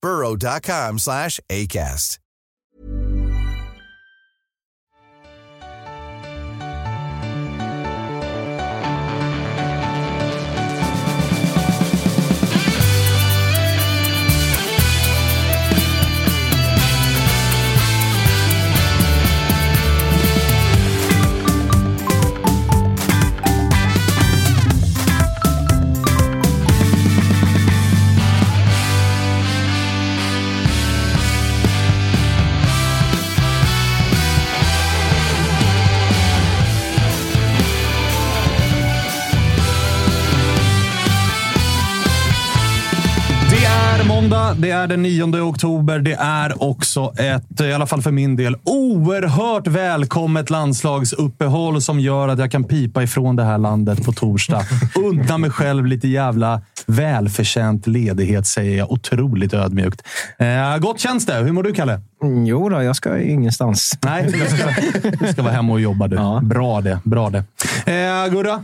burrow.com slash ACAST. Måndag, det är den 9 oktober. Det är också ett, i alla fall för min del, oerhört välkommet landslagsuppehåll som gör att jag kan pipa ifrån det här landet på torsdag. Unna mig själv lite jävla välförtjänt ledighet, säger jag otroligt ödmjukt. Eh, gott känns det. Hur mår du, Kalle? Mm, Jo då, jag ska ingenstans. Nej, du ska, du ska vara hemma och jobba du. Ja. Bra det. Bra det. Eh, Gurra?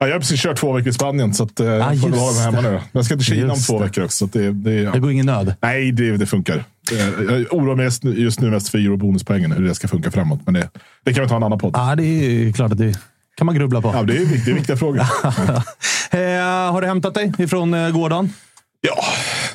Ja, jag har precis kört två veckor i Spanien, så att, eh, jag får just hålla mig hemma nu. då. Jag ska till Kina om två veckor också. Det, det, ja. Det går ingen nöd. Nej, det, det funkar. Eh, Jag oroar mig just nu- mest för eurobonuspoängen, hur det ska funka framåt. Men det, det kan vi ta en annan podd. Ja, det är klart att det kan man grubbla på. Ja, det är viktiga, viktiga frågor. Eh, har du hämtat dig ifrån eh, gårdagen? Ja,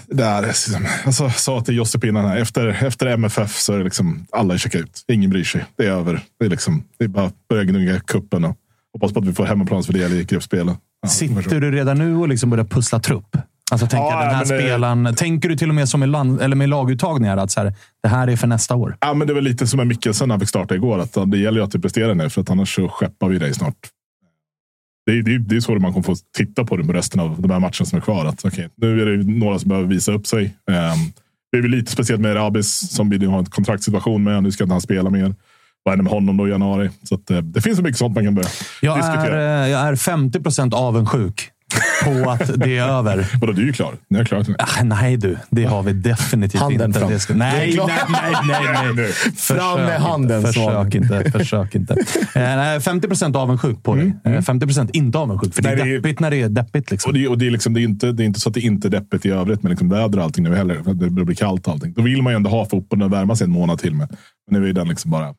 det är liksom, alltså, jag sa till Josefin här, efter, efter MFF så är det liksom alla checkar ut. Ingen bryr sig. Det är över. Det är, liksom, det är bara att börja gnugga kuppen och hoppas på att vi får hemmaplansfördel i gruppspelen. Ja, Sitter du redan nu och liksom börjar pussla trupp? Alltså, tänker Ja, den här det- spelaren, tänker du till och med som i land, eller med laguttagningar att så här, det här är för nästa år? Ja, men det var lite som med Mikkelsen när han fick starta igår. Att det gäller ju att du presterar nu, för att annars så skeppar vi dig snart. Det är, det är, det är så man kommer få titta på det på resten av de här matcherna som är kvar. Att, okay, nu är det några som behöver visa upp sig. Um, det är väl lite speciellt med Rabis som vi nu har en kontraktssituation med. Nu ska inte han spela mer. Vad händer med honom då i januari? Så att, eh, det finns så mycket sånt man kan börja Jag diskutera. är, eh, jag är 50 procent avundsjuk på att det är över. Vadå, du är ju klar. Ni har klarat det. Ah, nej du, det har vi definitivt Handen inte. fram. Det ska, nej, är nej, nej, nej, nej. Fram med handen, inte, försök inte. Försök inte. Eh, nej, 50 procent avundsjuk på dig. Eh, 50 procent inte avundsjuk. För det är Nej, det är- deppigt när det är deppigt. Liksom. Och det, och det, är liksom, det, är inte, det är inte så att det inte är deppigt i övrigt med liksom väder och allting nu heller. För att Det blir kallt och allting. Då vill man ju ändå ha fotbollen att värma sig en månad till med. Men nu är den liksom bara...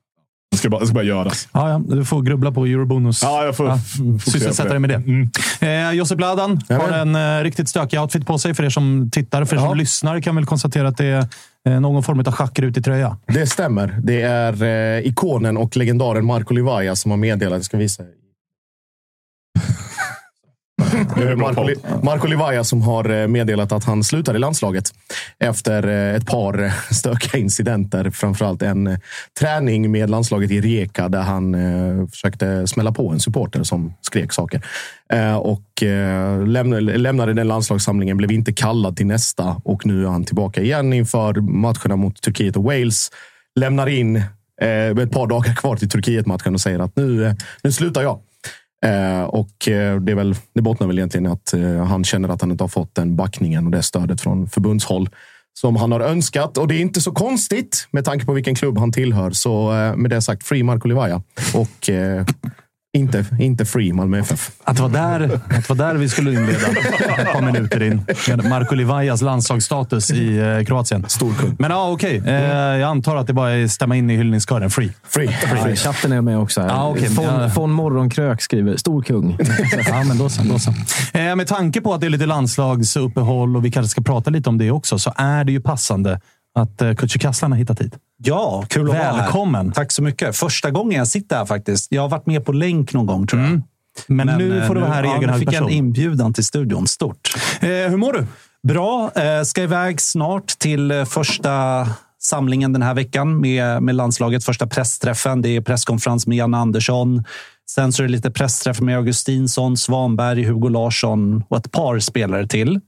Det ska bara, det ska bara göras. Ja, ja, du får grubbla på eurobonus. Ja, jag får på Sysselsätta dig med det. Mm. Eh, Josip Ladan har en eh, riktigt stökig outfit på sig för er som tittar. För er som lyssnar kan väl konstatera att det är eh, någon form av schackrutig tröja. Det stämmer. Det är eh, ikonen och legendaren Marco Livaja som har meddelat. Jag ska visa. Det är en bra Marco. Li- Marco Livaja som har eh, meddelat att han slutar i landslaget efter eh, ett par eh, stökiga incidenter. Framförallt en träning med landslaget i Rijeka där han försökte smälla på en supporter som skrek saker. Och lämnade, den landslagssamlingen, blev inte kallad till nästa och nu är han tillbaka igen inför matcherna mot Turkiet och Wales. Lämnar in ett par dagar kvar till Turkiet-matchen och säger att nu, nu slutar jag. Eh, och eh, det, är väl, det bottnar väl egentligen i att eh, han känner att han inte har fått den backningen och det stödet från förbundshåll som han har önskat. Och det är inte så konstigt med tanke på vilken klubb han tillhör. Så med det sagt, free Marko Livaja. Och inte, inte free Malmö FF. Att det, var där, att där vi skulle inleda ett par minuter in. Med Marko Livajas landslagsstatus i eh, Kroatien. Storkung. Men ja, okej. Eh, jag antar att det bara är att stämma in i hyllningskören. Free. Free. Ja, i chatten är med också. Här. Ja, okej. Von, Ja. von Morgonkrök skriver “Stor kung”. Ja, men då så. Då så. Eh, med tanke på att det är lite landslagsuppehåll och vi kanske ska prata lite om det också, så är det ju passande att eh, Kücükaslan har hittat hit. Ja, kul att vara här. Välkommen. Tack så mycket. Första gången jag sitter här faktiskt. Jag har varit med på länk någon gång tror jag. Men, nu eh, får du vara här i egen hög fick jag en person. inbjudan till studion. Stort. Eh, hur mår du? Bra. Eh, ska iväg snart till eh, första samlingen den här veckan med, med landslaget. Första pressträffen. Det är presskonferens med Janne Andersson. Sen så är det lite pressträff med Augustinsson, Svanberg, Hugo Larsson och ett par spelare till.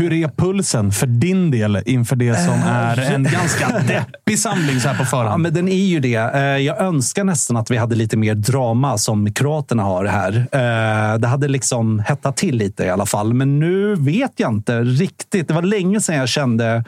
Hur är pulsen för din del inför det som är en ganska deppig samling så här på Ja, förhand? men den är ju det. Eh, Jag önskar nästan att vi hade lite mer drama som kroaterna har här. Eh, Det hade liksom hettat till lite i alla fall. Men nu vet jag inte riktigt. Det var länge sedan jag kände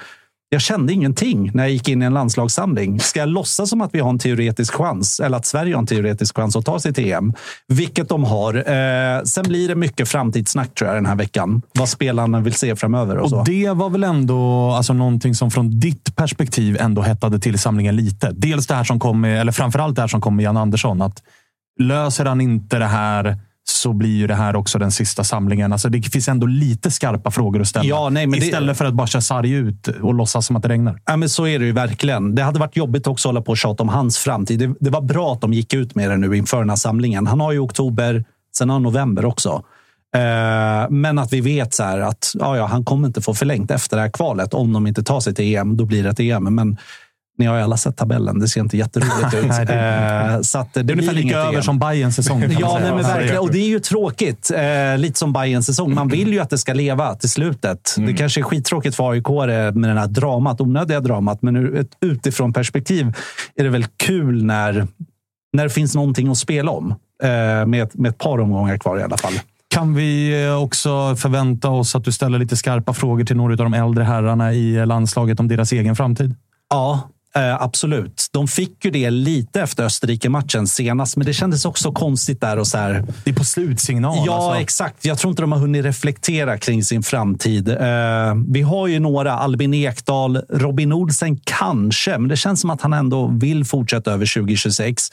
jag kände ingenting när jag gick in i en landslagssamling. Ska jag låtsas som att vi har en teoretisk chans, eller att Sverige har en teoretisk chans att ta sig till EM? Vilket de har. Eh, sen blir det mycket framtidssnack tror jag den här veckan. Vad spelarna vill se framöver och så. Och det var väl ändå alltså, någonting som från ditt perspektiv ändå hettade till samlingen lite. Dels det här som kom med, eller framförallt det här som kom med Jan Andersson. Att löser han inte det här så blir ju det här också den sista samlingen. Alltså, det finns ändå lite skarpa frågor att ställa. Ja, nej, men det- Istället för att bara köra sarg ut och låtsas som att det regnar. Ja, men så är det ju verkligen. Det hade varit jobbigt också att hålla på och tjata om hans framtid. Det, det var bra att de gick ut med det nu inför den här samlingen. Han har ju oktober, sen har han november också. Eh, men att vi vet så att ja, ja, han kommer inte få förlängt efter det här kvalet. Om de inte tar sig till EM, då blir det ett EM. Men ni har ju alla sett tabellen. Det ser inte jätteroligt ut. Nej, det- Eh, så att det, Det är blir lika över som Bayerns säsong. Ja, nej, men verkligen. Och det är ju tråkigt. Eh, lite som Bayerns säsong. Man vill ju att det ska leva till slutet. Det kanske är skittråkigt för AIK med den här dramat, onödiga dramat, men ur ett utifrån perspektiv är det väl kul när, när det finns någonting att spela om. Eh, med, med ett par omgångar kvar i alla fall. Kan vi eh, också förvänta oss att du ställer lite skarpa frågor till några av de äldre herrarna i landslaget om deras egen framtid? Ja, eh, absolut. De fick ju det lite efter Österrike-matchen senast, men det kändes också konstigt där. och så här, Det är på slutsignal. Ja, alltså. exakt. Jag tror inte de har hunnit reflektera kring sin framtid. Eh, vi har ju några. Albin Ekdal, Robin Olsen kanske, men det känns som att han ändå vill fortsätta över 2026.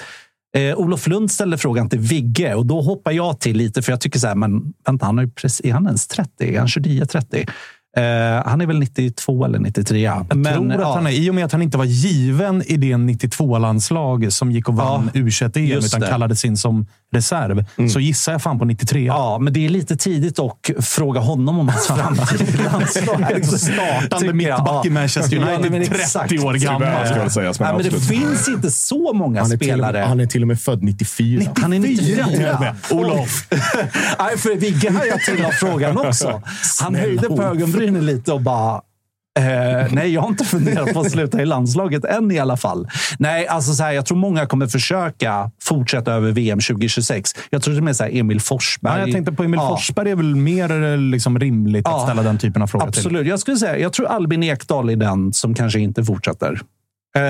Eh, Olof Lund ställde frågan till Vigge och då hoppar jag till lite för jag tycker så här, men vänta, han är, precis, är han ens 30? Är han 29-30? Eh, han är väl 92 eller 93. Jag tror att han är, I och med att han inte var given i det 92-landslag som gick och vann U21-EM, just utan det. kallades in som reserv, så gissar jag fan på 93. Ja, men det är lite tidigt att fråga honom om hans framtid i landslaget. Liksom startande mittback i Manchester Ja, United, men 30 exakt. år Tyvärr, gammal. ska jag säga. Nej, men det finns inte så många Han spelare. med, han är till och med född 94. Han är 94. till och med. Olof. Nej, för Vigge har jag till av frågan också. Han höjde på ögonbrynen lite och bara... Eh, nej, jag har inte funderat på att sluta i landslaget än i alla fall. Nej, alltså så här, jag tror många kommer försöka fortsätta över VM 2026. Jag tror det är så här Emil Forsberg. Ja, jag tänkte på Emil Ja. Forsberg är väl mer eh, liksom, rimligt att Ja, ställa den typen av frågor till. Absolut. Jag skulle säga, jag tror Albin Ekdal är den som kanske inte fortsätter. Eh,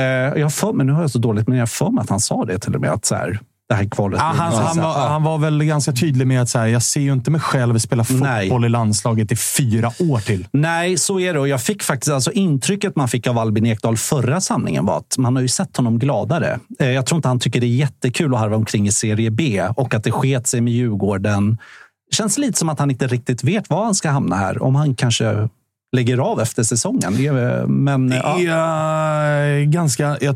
jag för mig, nu har jag så dåligt, men jag har för mig att han sa det till och med. Att så här, det här kvalet blir han, han, var, han var väl ganska tydlig med att så här, jag ser ju inte mig själv spela Nej. fotboll i landslaget i fyra år till. Nej, så är det. Och jag fick faktiskt alltså intrycket man fick av Albin Ekdal förra samlingen var att man har ju sett honom gladare. Eh, Jag tror inte han tycker det är jättekul att harva omkring i Serie B och att det sket sig med Djurgården. Det känns lite som att han inte riktigt vet var han ska hamna här. Om han kanske lägger av efter säsongen. Är- Men Det ja. eh, ganska... Jag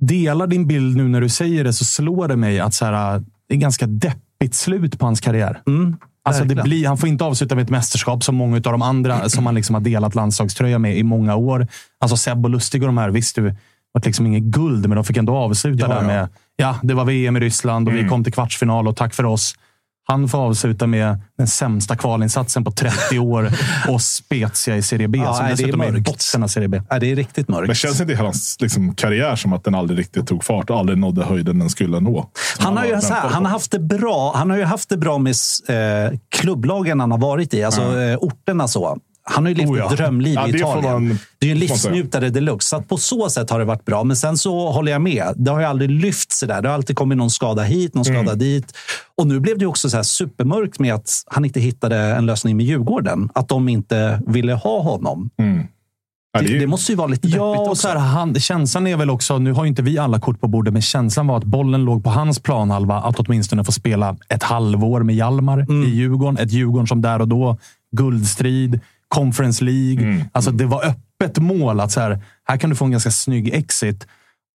delar din bild nu när du säger det, så slår det mig att så här, det är ganska deppigt slut på hans karriär. Mm, Alltså det blir, han får inte avsluta med ett mästerskap som många av de andra som han liksom har delat landslagströja med i många år. Alltså Seb och Lustig och de här, visst, det var liksom inget guld, men de fick ändå avsluta Ja, där ja. med ja, det var VM i Ryssland och vi kom till kvartsfinal och tack för oss. Han får avsluta med den sämsta kvalinsatsen på 30 år och Spezia i Serie B, Ja, som nej, det är mörkt. botten av Serie B. Ja, det är riktigt mörkt. Men känns inte hela hans liksom, karriär som att den aldrig riktigt tog fart och aldrig nådde höjden den skulle nå? Han har, ju här, han, har haft det bra, han har ju haft det bra med eh, klubblagen han har varit i, alltså eh, orterna så. Han har ju levt Oh ja. ett drömliv Ja, i Italien. man- det är ju en livsnjutare deluxe. Så på så sätt har det varit bra. Men sen så håller jag med. Det har ju aldrig lyft sig där. Det har alltid kommit någon skada hit, någon Mm. skada dit. Och nu blev det också så här supermörkt med att han inte hittade en lösning med Djurgården. Att de inte ville ha honom. Ja, det Det, ju- det måste ju vara lite Ja, och också. så här, han, känslan är väl också, nu har ju inte vi alla kort på bordet, men känslan var att bollen låg på hans planhalva. Att åtminstone få spela ett halvår med Hjalmar i Djurgården. Ett Djurgården som där och då, guldstrid, Conference League. Alltså det var öppet mål att så här, här kan du få en ganska snygg exit.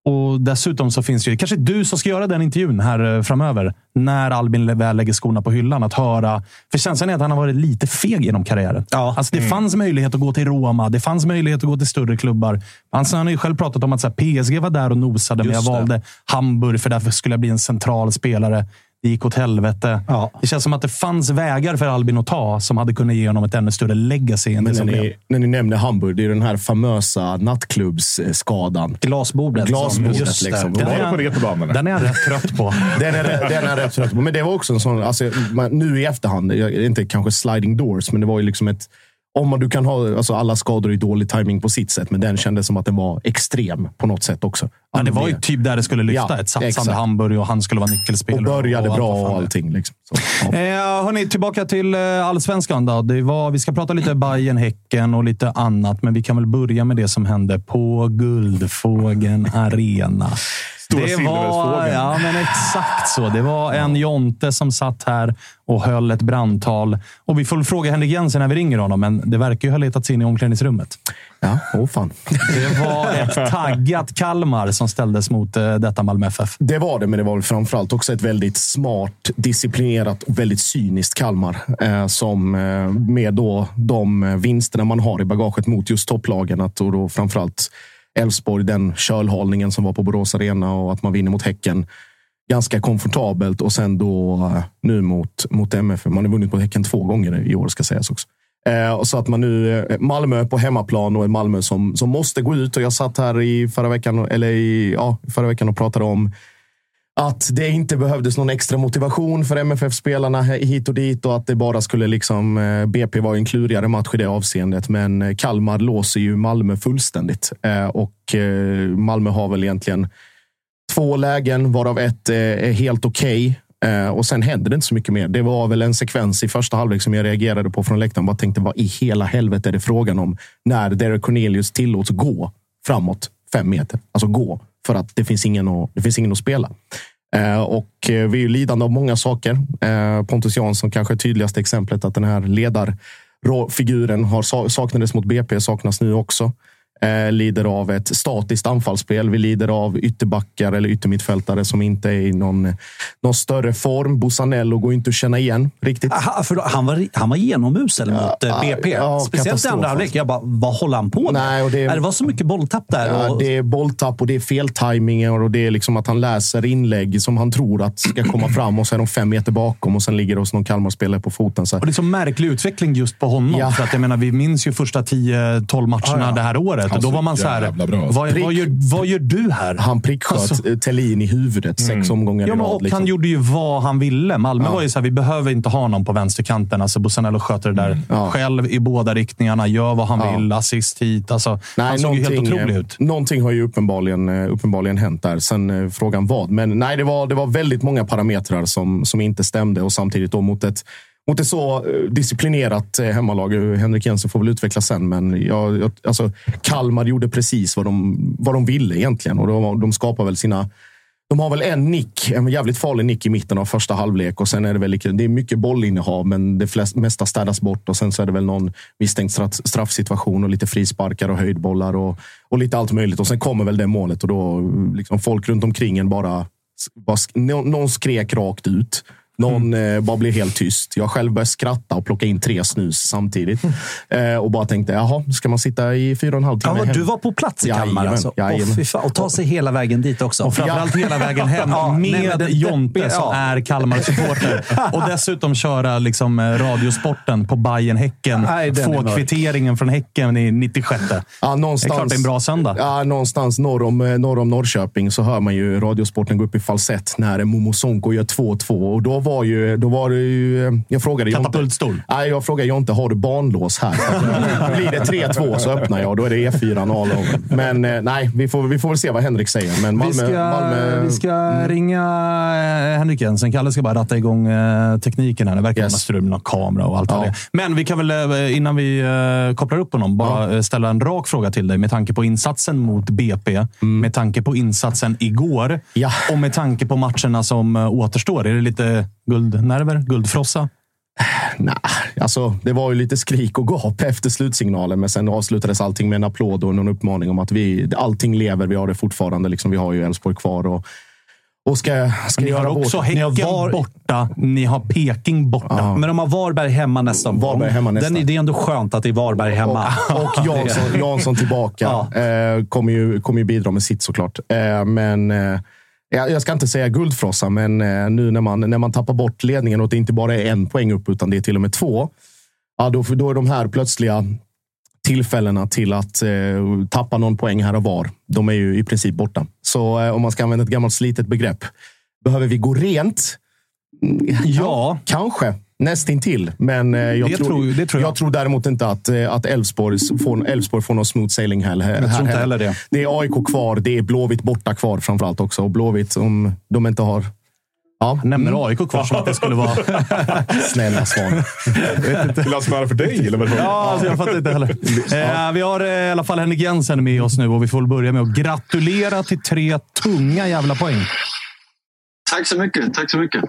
Och dessutom så finns det ju, kanske du som ska göra den intervjun här eh, framöver, när Albin väl lägger skorna på hyllan. Att höra, för känslan är att han har varit lite feg genom karriären. Ja. Alltså det fanns möjlighet att gå till Roma, det fanns möjlighet att gå till större klubbar. Han, han har ju själv pratat om att så här, PSG var där och nosade, men jag Just det. valde Hamburg för därför skulle jag bli en central spelare. Det gick åt helvete. Ja. Det känns som att det fanns vägar för Albin att ta som hade kunnat ge honom ett ännu större legacy än det Men när som blev. ni, när ni nämner Hamburg, det är den här famösa nattklubbsskadan. Glasbordet. Glasbordet, Just det. liksom. Den Var är det på? Den är jag rätt trött på. Den är, den är rätt trött på. Men det var också en sån, alltså, man, nu i efterhand, inte kanske sliding doors, men det var ju liksom ett om man, du kan ha, alltså alla skador i dålig timing på sitt sätt, men den kändes som att den var extrim på något sätt också. Men det var ju typ där det skulle lyfta. Ja, ett satsande exakt. Hamburg och han skulle vara nyckelspelare. och började allt bra och är. allting. Liksom. Så, ja. Eh, hörni, tillbaka till eh, allsvenskan. Då. Det var, vi ska prata lite Bayern, Häcken och lite annat, men vi kan väl börja med det som hände på Guldfågeln Arena. Stora det var, silverfågeln. ja, men exakt så. Det var en Jonte som satt här och höll ett brandtal. Och vi får fråga Henrik Jensen när vi ringer honom, men det verkar ju ha letat sig in i omklädningsrummet. Ja, åh fan. Det var ett taggat Kalmar som ställdes mot eh, detta Malmö FF. Det var det, men det var väl framförallt också ett väldigt smart, disciplinerat och väldigt cyniskt Kalmar. Eh, som eh, med då de eh, vinsterna man har i bagaget mot just topplagen. Att, och då framförallt Elfsborg, den kölhalningen som var på Borås Arena och att man vinner mot Häcken ganska komfortabelt. Och sen då eh, nu mot, mot MFF. Man har vunnit mot Häcken två gånger i år, ska sägas också. Eh, så att man nu, eh, Malmö på hemmaplan och Malmö som, som måste gå ut. Och jag satt här i förra veckan, eller i, ja, förra veckan och pratade om att det inte behövdes någon extra motivation för MFF-spelarna hit och dit och att det bara skulle liksom... Eh, BP var en klurigare match i det avseendet, men eh, Kalmar låser ju Malmö fullständigt. Eh, och Malmö har väl egentligen två lägen, varav ett är helt okej. Okay. Och sen händer det inte så mycket mer. Det var väl en sekvens i första halvlek som jag reagerade på från läktaren. Jag tänkte, vad i hela helvete är det frågan om? När Derek Cornelius tillåts gå framåt fem meter. Alltså gå. För att det finns ingen att, det finns ingen att spela. Eh, och eh, vi är ju lidande av många saker. Eh, Pontus Jansson kanske är tydligaste exemplet att den här ledarfiguren har saknades mot BP, saknas nu också. Eh, lider av ett statiskt anfallsspel. Vi lider av ytterbackar eller yttermittfältare som inte är i någon, någon större form. Bosanello går inte att känna igen riktigt. Aha, för han, var, han var genomusel mot eh, BP. ja, Speciellt i andra halvlek. alltså. Jag bara, vad håller han på med? Nej, och det- det var så mycket bolltapp där. Ja, och, det är bolltapp och det är feltajmingar och det är liksom att han läser inlägg som han tror att ska komma fram och så är de fem meter bakom och sen ligger det hos någon Kalmar-spelare på foten. Så Och det är så märklig utveckling just på honom. Ja. För att jag menar, vi minns ju första 10-12 matcherna Ja, ja. det här året. Och då var man så här, jävla bra ut. vad, vad, gör, vad gör du här? han pricksköt Alltså- alltså, Tellin i huvudet sex omgångar Ja, i men, rad. och liksom. Han gjorde ju vad han ville. Malmö var ju så här, vi behöver inte ha någon på vänsterkanten. Alltså Bosanello sköter det där Ja. själv i båda riktningarna. Gör vad han Ja. vill. Assist hit. Alltså, han såg ju helt otrolig ut. Någonting har ju uppenbarligen, eh, uppenbarligen hänt där. Sen eh, frågan vad. Men nej, det var, det var väldigt många parametrar som, som inte stämde och samtidigt då mot ett mot ett så eh, disciplinerat eh, hemmalag. Henrik Jensen får väl utveckla sen, men jag, jag, alltså, Kalmar gjorde precis vad de, vad de ville egentligen. Och de, de skapar väl sina de har väl en nick, en jävligt farlig nick i mitten av första halvlek och sen är det väl det är mycket bollinnehav, men det flest, mesta städas bort och sen så är det väl någon misstänkt straffsituation och lite frisparkar och höjdbollar och, och lite allt möjligt. Och sen kommer väl det målet och då liksom folk runt omkring en bara, bara någon skrek rakt ut. Någon eh, bara blev helt tyst. Jag själv började skratta och plocka in tre snus samtidigt. Eh, och bara tänkte, jaha, ska man sitta i fyra och en halv ja, timme hem? du var på plats i Kalmar Jajamän, alltså. jajamän. Fan. Och ta sig hela vägen dit också. Och framförallt hela vägen hem Ja, med nej, Jonte det- som ja. är Kalmar-supporter. och dessutom köra liksom, eh, radiosporten på bayern häcken Nej, Få kvitteringen från Häcken i 96. Ja, någonstans, Det är klart det är en bra söndag. Ja, någonstans norr om, norr om Norrköping så hör man ju Radiosporten gå upp i falsett när Momo Sonko gör 2-2. Och då var ju, då var det ju, jag frågade Jonte. Katapultstol. Nej, jag frågade Jonte, har du barnlås här? Blir det 3-2 så öppnar jag då är det E4 all over. Men eh, nej, vi får, vi får väl se vad Henrik säger. Men Malmö, vi ska, Malmö, vi ska ringa eh, Henrik Jensen. Kalle ska bara ratta igång eh, tekniken här. Det verkar Yes. strul med någon kamera och allt Ja. det. Men vi kan väl, eh, innan vi eh, kopplar upp honom, bara eh, ställa en rak fråga till dig med tanke på insatsen mot BP, med tanke på insatsen igår Mm. Ja. och med tanke på matcherna som eh, återstår. Är det lite guldnerver? Guldfrossa? Nej, alltså det var ju lite skrik och gap efter slutsignalen, men sen avslutades allting med en applåd och en uppmaning om att vi, allting lever. Vi har det fortfarande. Liksom, vi har ju Elfsborg kvar och, och ska, ska Ni har också vårt. Häcken Ni har var- borta. Ni har Peking borta. Men de har Varberg hemma nästa. Varberg hemma nästa. Den, det är ändå skönt att det är Varberg hemma. Och Jansson, Jansson tillbaka. Eh, kommer, ju, kommer ju bidra med sitt såklart. Eh, men eh, jag, ska inte säga guldfrossa, men eh, nu när man, när man tappar bort ledningen och det inte bara är en poäng upp, utan det är till och med två. Ja, då, då är de här plötsliga tillfällena till att eh, tappa någon poäng här och var. De är ju i princip borta. Så eh, om man ska använda ett gammalt slitet begrepp. Behöver vi gå rent? Ja. Kanske. Nästintill. Men eh, jag, Det tror, tror- det tror jag. jag tror däremot inte att, eh, att Elfsborg får, Elfsborg får någon smooth sailing här. här Jag tror inte heller det. Det är AIK kvar. Det är Blåvitt borta kvar framförallt också. Och Blåvitt, om de inte har... Ja, Nämner AIK kvar som att det skulle vara... snälla svan. Vill han smälla för dig? Eller vad Ja, alltså jag fattar inte heller. Eh, vi har eh, i alla fall Henrik Jensen med oss nu och vi får väl börja med att gratulera till tre tunga jävla poäng. Tack så mycket. Tack så mycket.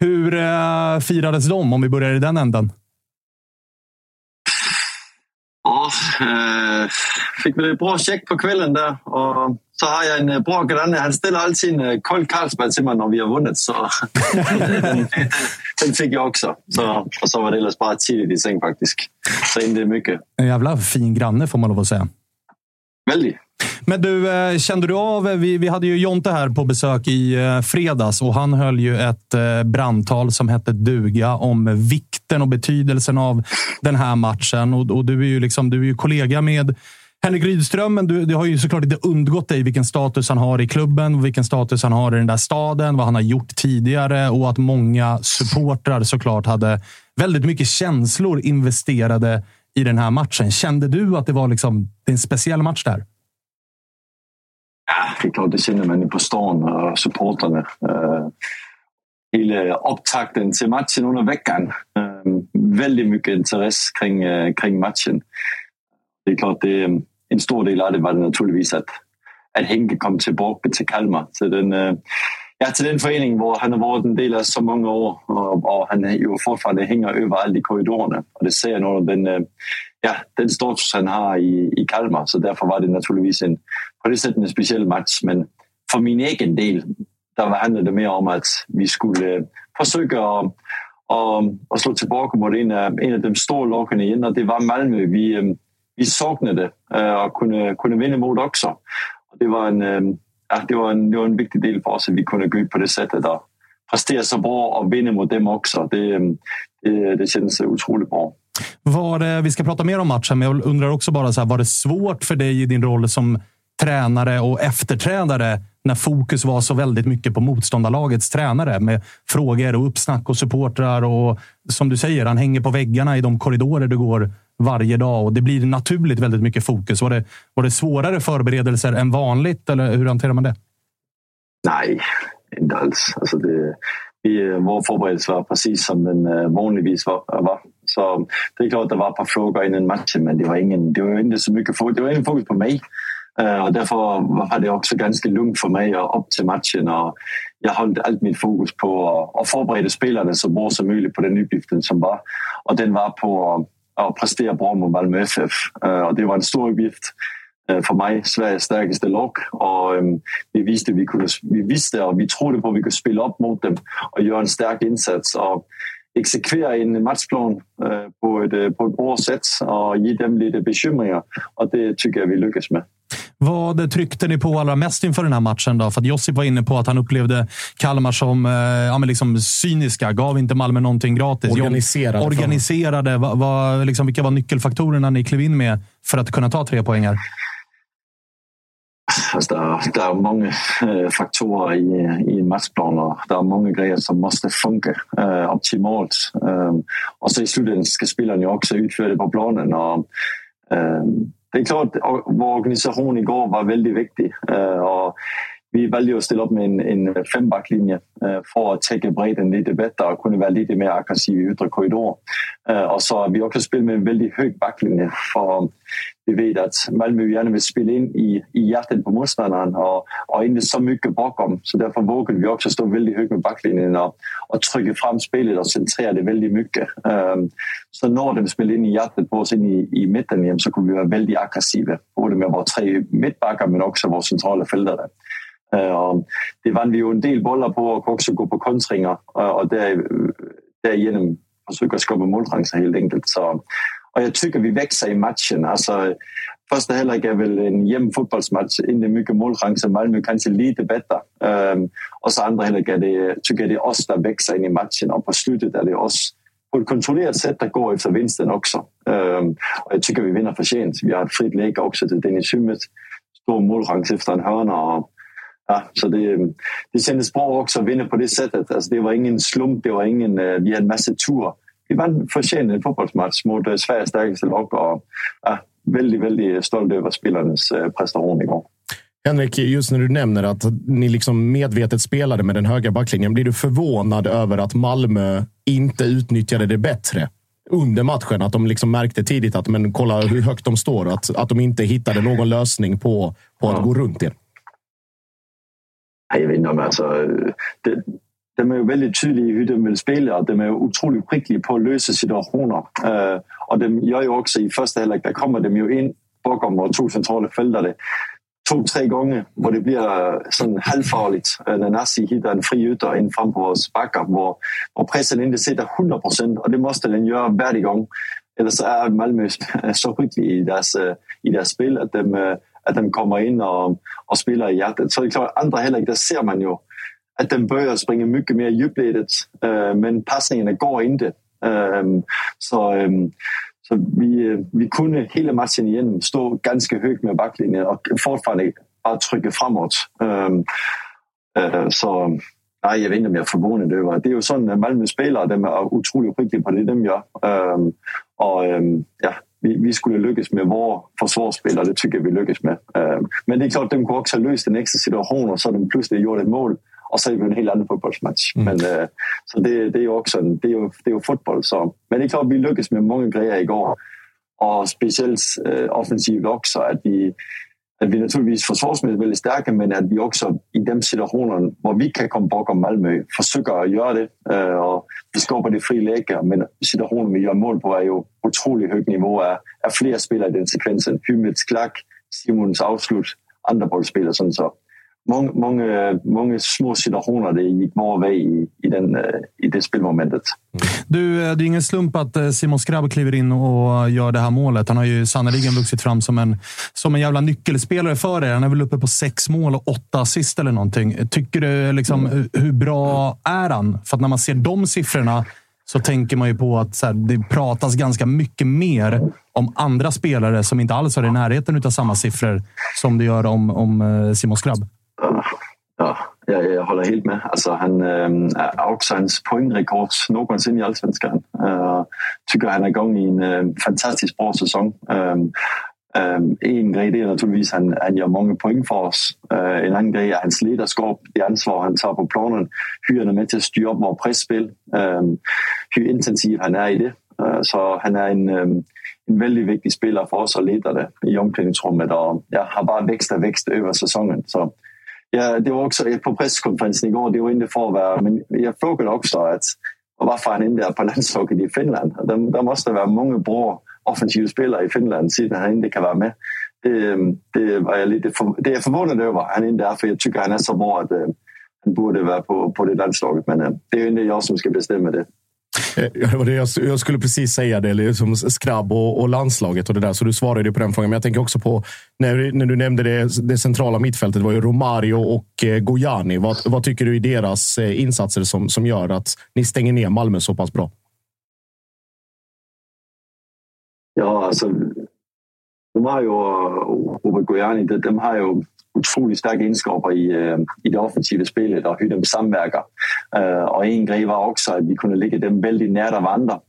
Hur eh, firades de, om vi börjar i den änden? Ja, eh, fick väl ett bra check på kvällen där. Och så har jag en bra granne. Han ställer alltid en eh, kold Carlsberg till mig när vi har vunnit. Så den, den fick jag också. Så, och så var det ellers bara tidigt i säng faktiskt. Så inte mycket. En jävla fin granne får man lov att säga. Väldigt. Men du, eh, kände du av... Eh, vi, vi hade ju Jonte här på besök i eh, fredags och han höll ju ett brandtal som hette duga om vikten och betydelsen av den här matchen. Och, och du är ju liksom, du är ju kollega med Henrik Rydström, men du, det har ju såklart inte undgått dig vilken status han har i klubben, vilken status han har i den där staden, vad han har gjort tidigare och att många supportrar såklart hade väldigt mycket känslor investerade i den här matchen. Kände du att det var liksom, det är en speciell match där? Ja, det är klart, det känner man ju på stan och supporterna. Uh, øh, hela upptakten till matchen under veckan. Øh, uh, väldigt mycket intresse kring, uh, kring matchen. Det är klart, det en stor del av det var det naturligtvis att, att Henke kom tillbaka till Kalmar. Till den, uh, ja, till den förening där han har varit en del av så många år och, och han ju fortfarande hänger överallt i korridorerna. Och det ser nog den, uh, ja, den status han har i, i Kalmar. Så därför var det naturligtvis en, på det sättet en speciell match. Men för min egen del, där handlade det mer om att vi skulle øh, försöka att, att, slå tillbaka mot en av, en av de stora lagen igen. Och det var Malmö. Vi, øh, vi saknade øh, och kunde, kunde vinna mot också. Och det, var en, det, var en, det var en viktig del för oss att vi kunde gå ut på det sättet och prestera så bra och vinna mot dem också. Det, det, det kändes otroligt bra. Var det, vi ska prata mer om matchen, men jag undrar också bara, så här, var det svårt för dig i din roll som tränare och efterträdare när fokus var så väldigt mycket på motståndarlagets tränare med frågor och uppsnack och supportrar och som du säger, han hänger på väggarna i de korridorer du går varje dag och det blir naturligt väldigt mycket fokus. Var det, var det svårare förberedelser än vanligt eller hur hanterar man det? Nej, inte alls. Alltså det, vi, eh, vår förberedelse var precis som den eh, vanligtvis var, var. Så det är klart att det var ett par frågor innan matchen, men det var, ingen, det var inte så mycket fokus, det var ingen fokus på mig. Eh, och därför var det också ganska lugnt för mig upp till matchen. Och jag höll allt mitt fokus på att förbereda spelarna så bra som möjligt på den uppgiften som var. Och den var på att prestera bra mot Malmö FF. Eh, och det var en stor uppgift eh, för mig Sveriges starkaste lag. Och um, vi visste, vi, kunde, vi visste och vi trodde på att vi kunde spela upp mot dem och göra en stark insats och exekvera en matchplan på, ett, på ett bra sätt och ge dem lite bekymringar. Och det tycker jag vi lyckas med. Vad tryckte ni på allra mest inför den här matchen? Då? För att Josip var inne på att han upplevde Kalmar som eh, ja, men liksom cyniska. Gav inte Malmö någonting gratis. Organiserade. Organiserade. Va, va, liksom, vilka var nyckelfaktorerna ni klev in med för att kunna ta tre poängar? alltså där, där är många äh, faktorer i, i en matchplan och där är många grejer som måste funka äh, optimalt. Äh, och så i slutändan ska spelarna ju också utföra det på planen. Och, det är klart, vår organisation igår var väldigt viktig. Eh, och vi valde att ställa upp med en, en øh, fembacklinje øh, för att täcka bredden lite bättre och kunna vara lite mer aggressiv i yttre korridor. Øh, och så har vi också spelat med en väldigt hög backlinje för vi vet att Malmö gärna vill spela in i, i hjärtat på motståndaren och, och inte så mycket bakom. Så därför vågade vi också stå väldigt högt med backlinjen och, och trycka fram spelet och centrera det väldigt mycket. Så när de spelade in i hjärtat på oss in i, i mitten så kunde vi vara väldigt aggressiva. Både med våra tre mittbackar men också våra centrala fältare. Øh, det vann vi ju en del bollar på och också gå på kontringar och øh, därigenom försöka skapa målchanser helt enkelt. Så, och jag tycker vi växer i matchen. Alltså, första halvlek är väl en jämn fotbollsmatch, inte mycket målchanser. Malmö kanske lite bättre. Um, øh, och så andra halvlek är det, tycker jag det är oss som växer in i matchen och på slutet är det oss på ett kontrollerat sätt att gå efter vinsten också. Um, och jag tycker vi vinner för sent. Vi har ett fritt läge också till Dennis Hymmet. Stor målchans efter en hörna. Och, ja, så det, det kändes bra också att vinna på det sättet. Alltså, det var ingen slump, det var ingen, uh, vi hade en massa tur vi vann förtjänt en fotbollsmatch mot eh, Sveriges starkaste lag och ja, väldigt, väldigt stolt över spelarnas eh, prestation igår. Henrik, just när du nämner att ni liksom medvetet spelade med den höga backlinjen, blir du förvånad över att Malmö inte utnyttjade det bättre under matchen? Att de liksom märkte tidigt att men kolla hur högt de står, att, att de inte hittade någon lösning på, på att ja. gå runt er? Jeg ved om altså, det, de är ju väldigt tydliga i hur de vill spela och de är otroligt skickliga på att lösa situationer. Øh, uh, och de gör ju också i första halvlek, där kommer de ju in bakom våra två centrala fältare två, tre gånger hvor det blir sådan halvfarligt, øh, när Nassi hittar en fri ytter in fram på vores bakker, hvor, hvor pressen inte sitter 100 procent, och det måste den göra varje gång. Eller så är Malmö så skickliga i deras, i deres, spel att de, att de kommer in och, och spelar i hjärtat. Så det är klart, andra halvlek, där ser man ju att den börjar springa mycket mer djupledet, äh, øh, men passningarna går inte. Äh, øh, så, äh, så vi, vi kunde hela matchen igenom stå ganska högt med backlinjen och fortfarande bara trycka framåt. så nej, jag vet inte om jag är förvånad över. Det är ju så Malmö spelar, de är otroligt skickliga på det de gör. och ja, vi, vi skulle lyckas med våra försvarsspel och det tycker jag vi lyckas med. men det är klart, de kunde också ha löst en extra situation och så de plötsligt gjort ett mål och så är det en helt annan fotbollsmatch. Mm. Men, øh, så det, det, är ju också en, det är ju, det är ju fotboll. Så. Men det är klart, vi lyckades med många grejer igår. Och speciellt äh, offensivt också. Att vi, att vi naturligtvis försvarsmässigt väldigt starka, men att vi också i de situationer där vi kan komma bakom Malmö försöker att göra det. Øh, äh, och vi skapar det fri läge, men situationen vi gör mål på är ju otroligt hög nivå. Är, är flera spelare i den sekvensen. Hymets klack, Simons avslut, andra bollspelare. Sådan så många, många, många små situationer det gick vår väg i, i, den, eh, i det spelmomentet. Du, eh, det är ingen slump att eh, Simon Skrabb kliver in och gör det här målet. Han har ju sannerligen vuxit fram som en, som en jävla nyckelspelare för er. Han är väl uppe på sex mål och åtta assist eller någonting. Tycker du, liksom, mm. hur bra är han? För att när man ser de siffrorna så tänker man ju på att här, det pratas ganska mycket mer om andra spelare som inte alls har i närheten av samma siffror som det gör om, om Simon Skrabb. Jag, håller helt med. Alltså, han äh, är också hans poängrekord någonsin i Allsvenskan. Øh, äh, tycker han är igång i en äh, fantastiskt bra säsong. Äh, en grej det är naturligtvis att han, han gör många poäng för oss. Øh, en annan grej är hans ledarskap, det ansvar han tar på planen. Hur han är med till att styra upp vårt pressspel. hur intensiv han är i det. Øh, så han är en, en väldigt viktig spelare för oss och ledare i omklädningsrummet och ja, har bara växt och växt över säsongen. Så Ja, det var också på presskonferensen igår, det var inte för att vara, men jag frågade också att varför han inte är på landslaget i Finland. Det, det måste vara många bra offensiva spelare i Finland sedan han inte kan vara med. Det, det, var jag lite för, det är jag förvånad över att han inte är, för jag tycker han är så bra att eh, han borde vara på, på det landslaget. Men eh, det är inte jag som ska bestämma det. Eh, jag, skulle precis säga det, liksom skrabb och, och, landslaget och det där. Så du svarade på den frågan. Men jag tänker också på när, när du nämnde det, det centrala mittfältet. Det var ju Romario och eh, Gojani. Vad, vad, tycker du i deras eh, insatser som, som gör att ni stänger ner Malmö så pass bra? Ja, alltså Romario och, och Gojani, de, de har ju utroligt starka egenskaper i, øh, i det offensiva spelet och hur de samverkar. Øh, och en grej var också att vi kunde lägga dem väldigt nära varandra.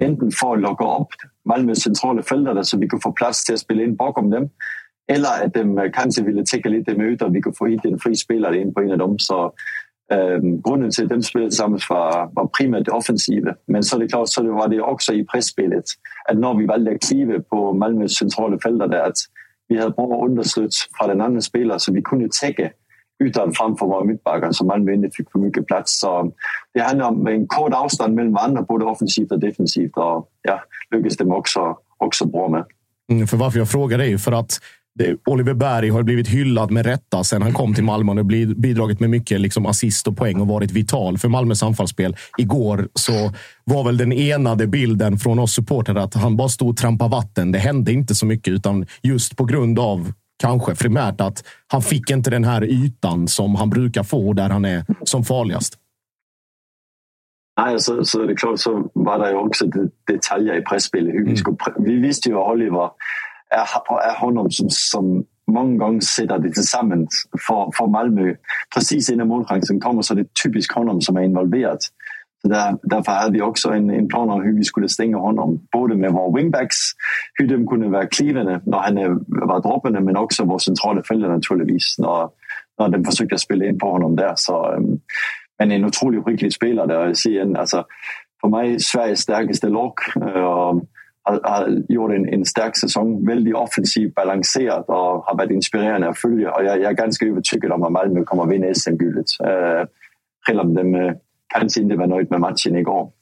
Enten för att locka upp Malmös centrala fältare så vi kunde få plats till att spela in bakom dem. Eller att de kanske ville täcka lite med ytor och vi kunde få hit en fri spelare in på en av dem. Så Øhm, grunden til, at dem spillede sammen var, var primært det offensive. Men så er det klart, så det var det også i presspillet, at når vi valgte at klive på Malmøs centrale felter, der, at vi havde bra for från fra den andra spiller, så vi kunde täcka ytteren framför våra mittbackar midtbakker, så Malmø ikke fik for. Så um, det handlar om en kort avstånd mellan varandra både offensivt och defensivt, Och ja, lykkes de också, också bra med. Mm, för varför jag frågar är ju för att Oliver Berg har blivit hyllad med rätta sen han kom till Malmö och bidragit med mycket liksom assist och poäng och varit vital för Malmös anfallsspel. Igår så var väl den enade bilden från oss supportrar att han bara stod och trampade vatten. Det hände inte så mycket, utan just på grund av kanske primärt att han fick inte den här ytan som han brukar få där han är som farligast. Nej, så, så det är klart så var det ju också detaljer i pressspelet. Mm. Vi, vi visste ju att Oliver honom som, som många gånger sätter det tillsammans för, för Malmö. Precis innan målchansen kommer så är det typiskt honom som är involverad. Så där, därför hade vi också en, en plan om hur vi skulle stänga honom. Både med våra wingbacks, hur de kunde vara klivande när han var droppande men också vår centrala följare naturligtvis när, när de försökte spela in på honom där. Så, um, men en otroligt skicklig spelare där. Igen, alltså, för mig Sveriges starkaste lag. Och, eh, har, har gjort en, en stark säsong. Väldigt offensivt balanserad och har varit inspirerande att följa. Och jag, jag är ganska övertygad om att Malmö kommer att vinna SM-guldet. Äh, øh, Även om de äh, øh, kanske inte var nöjda med matchen igår.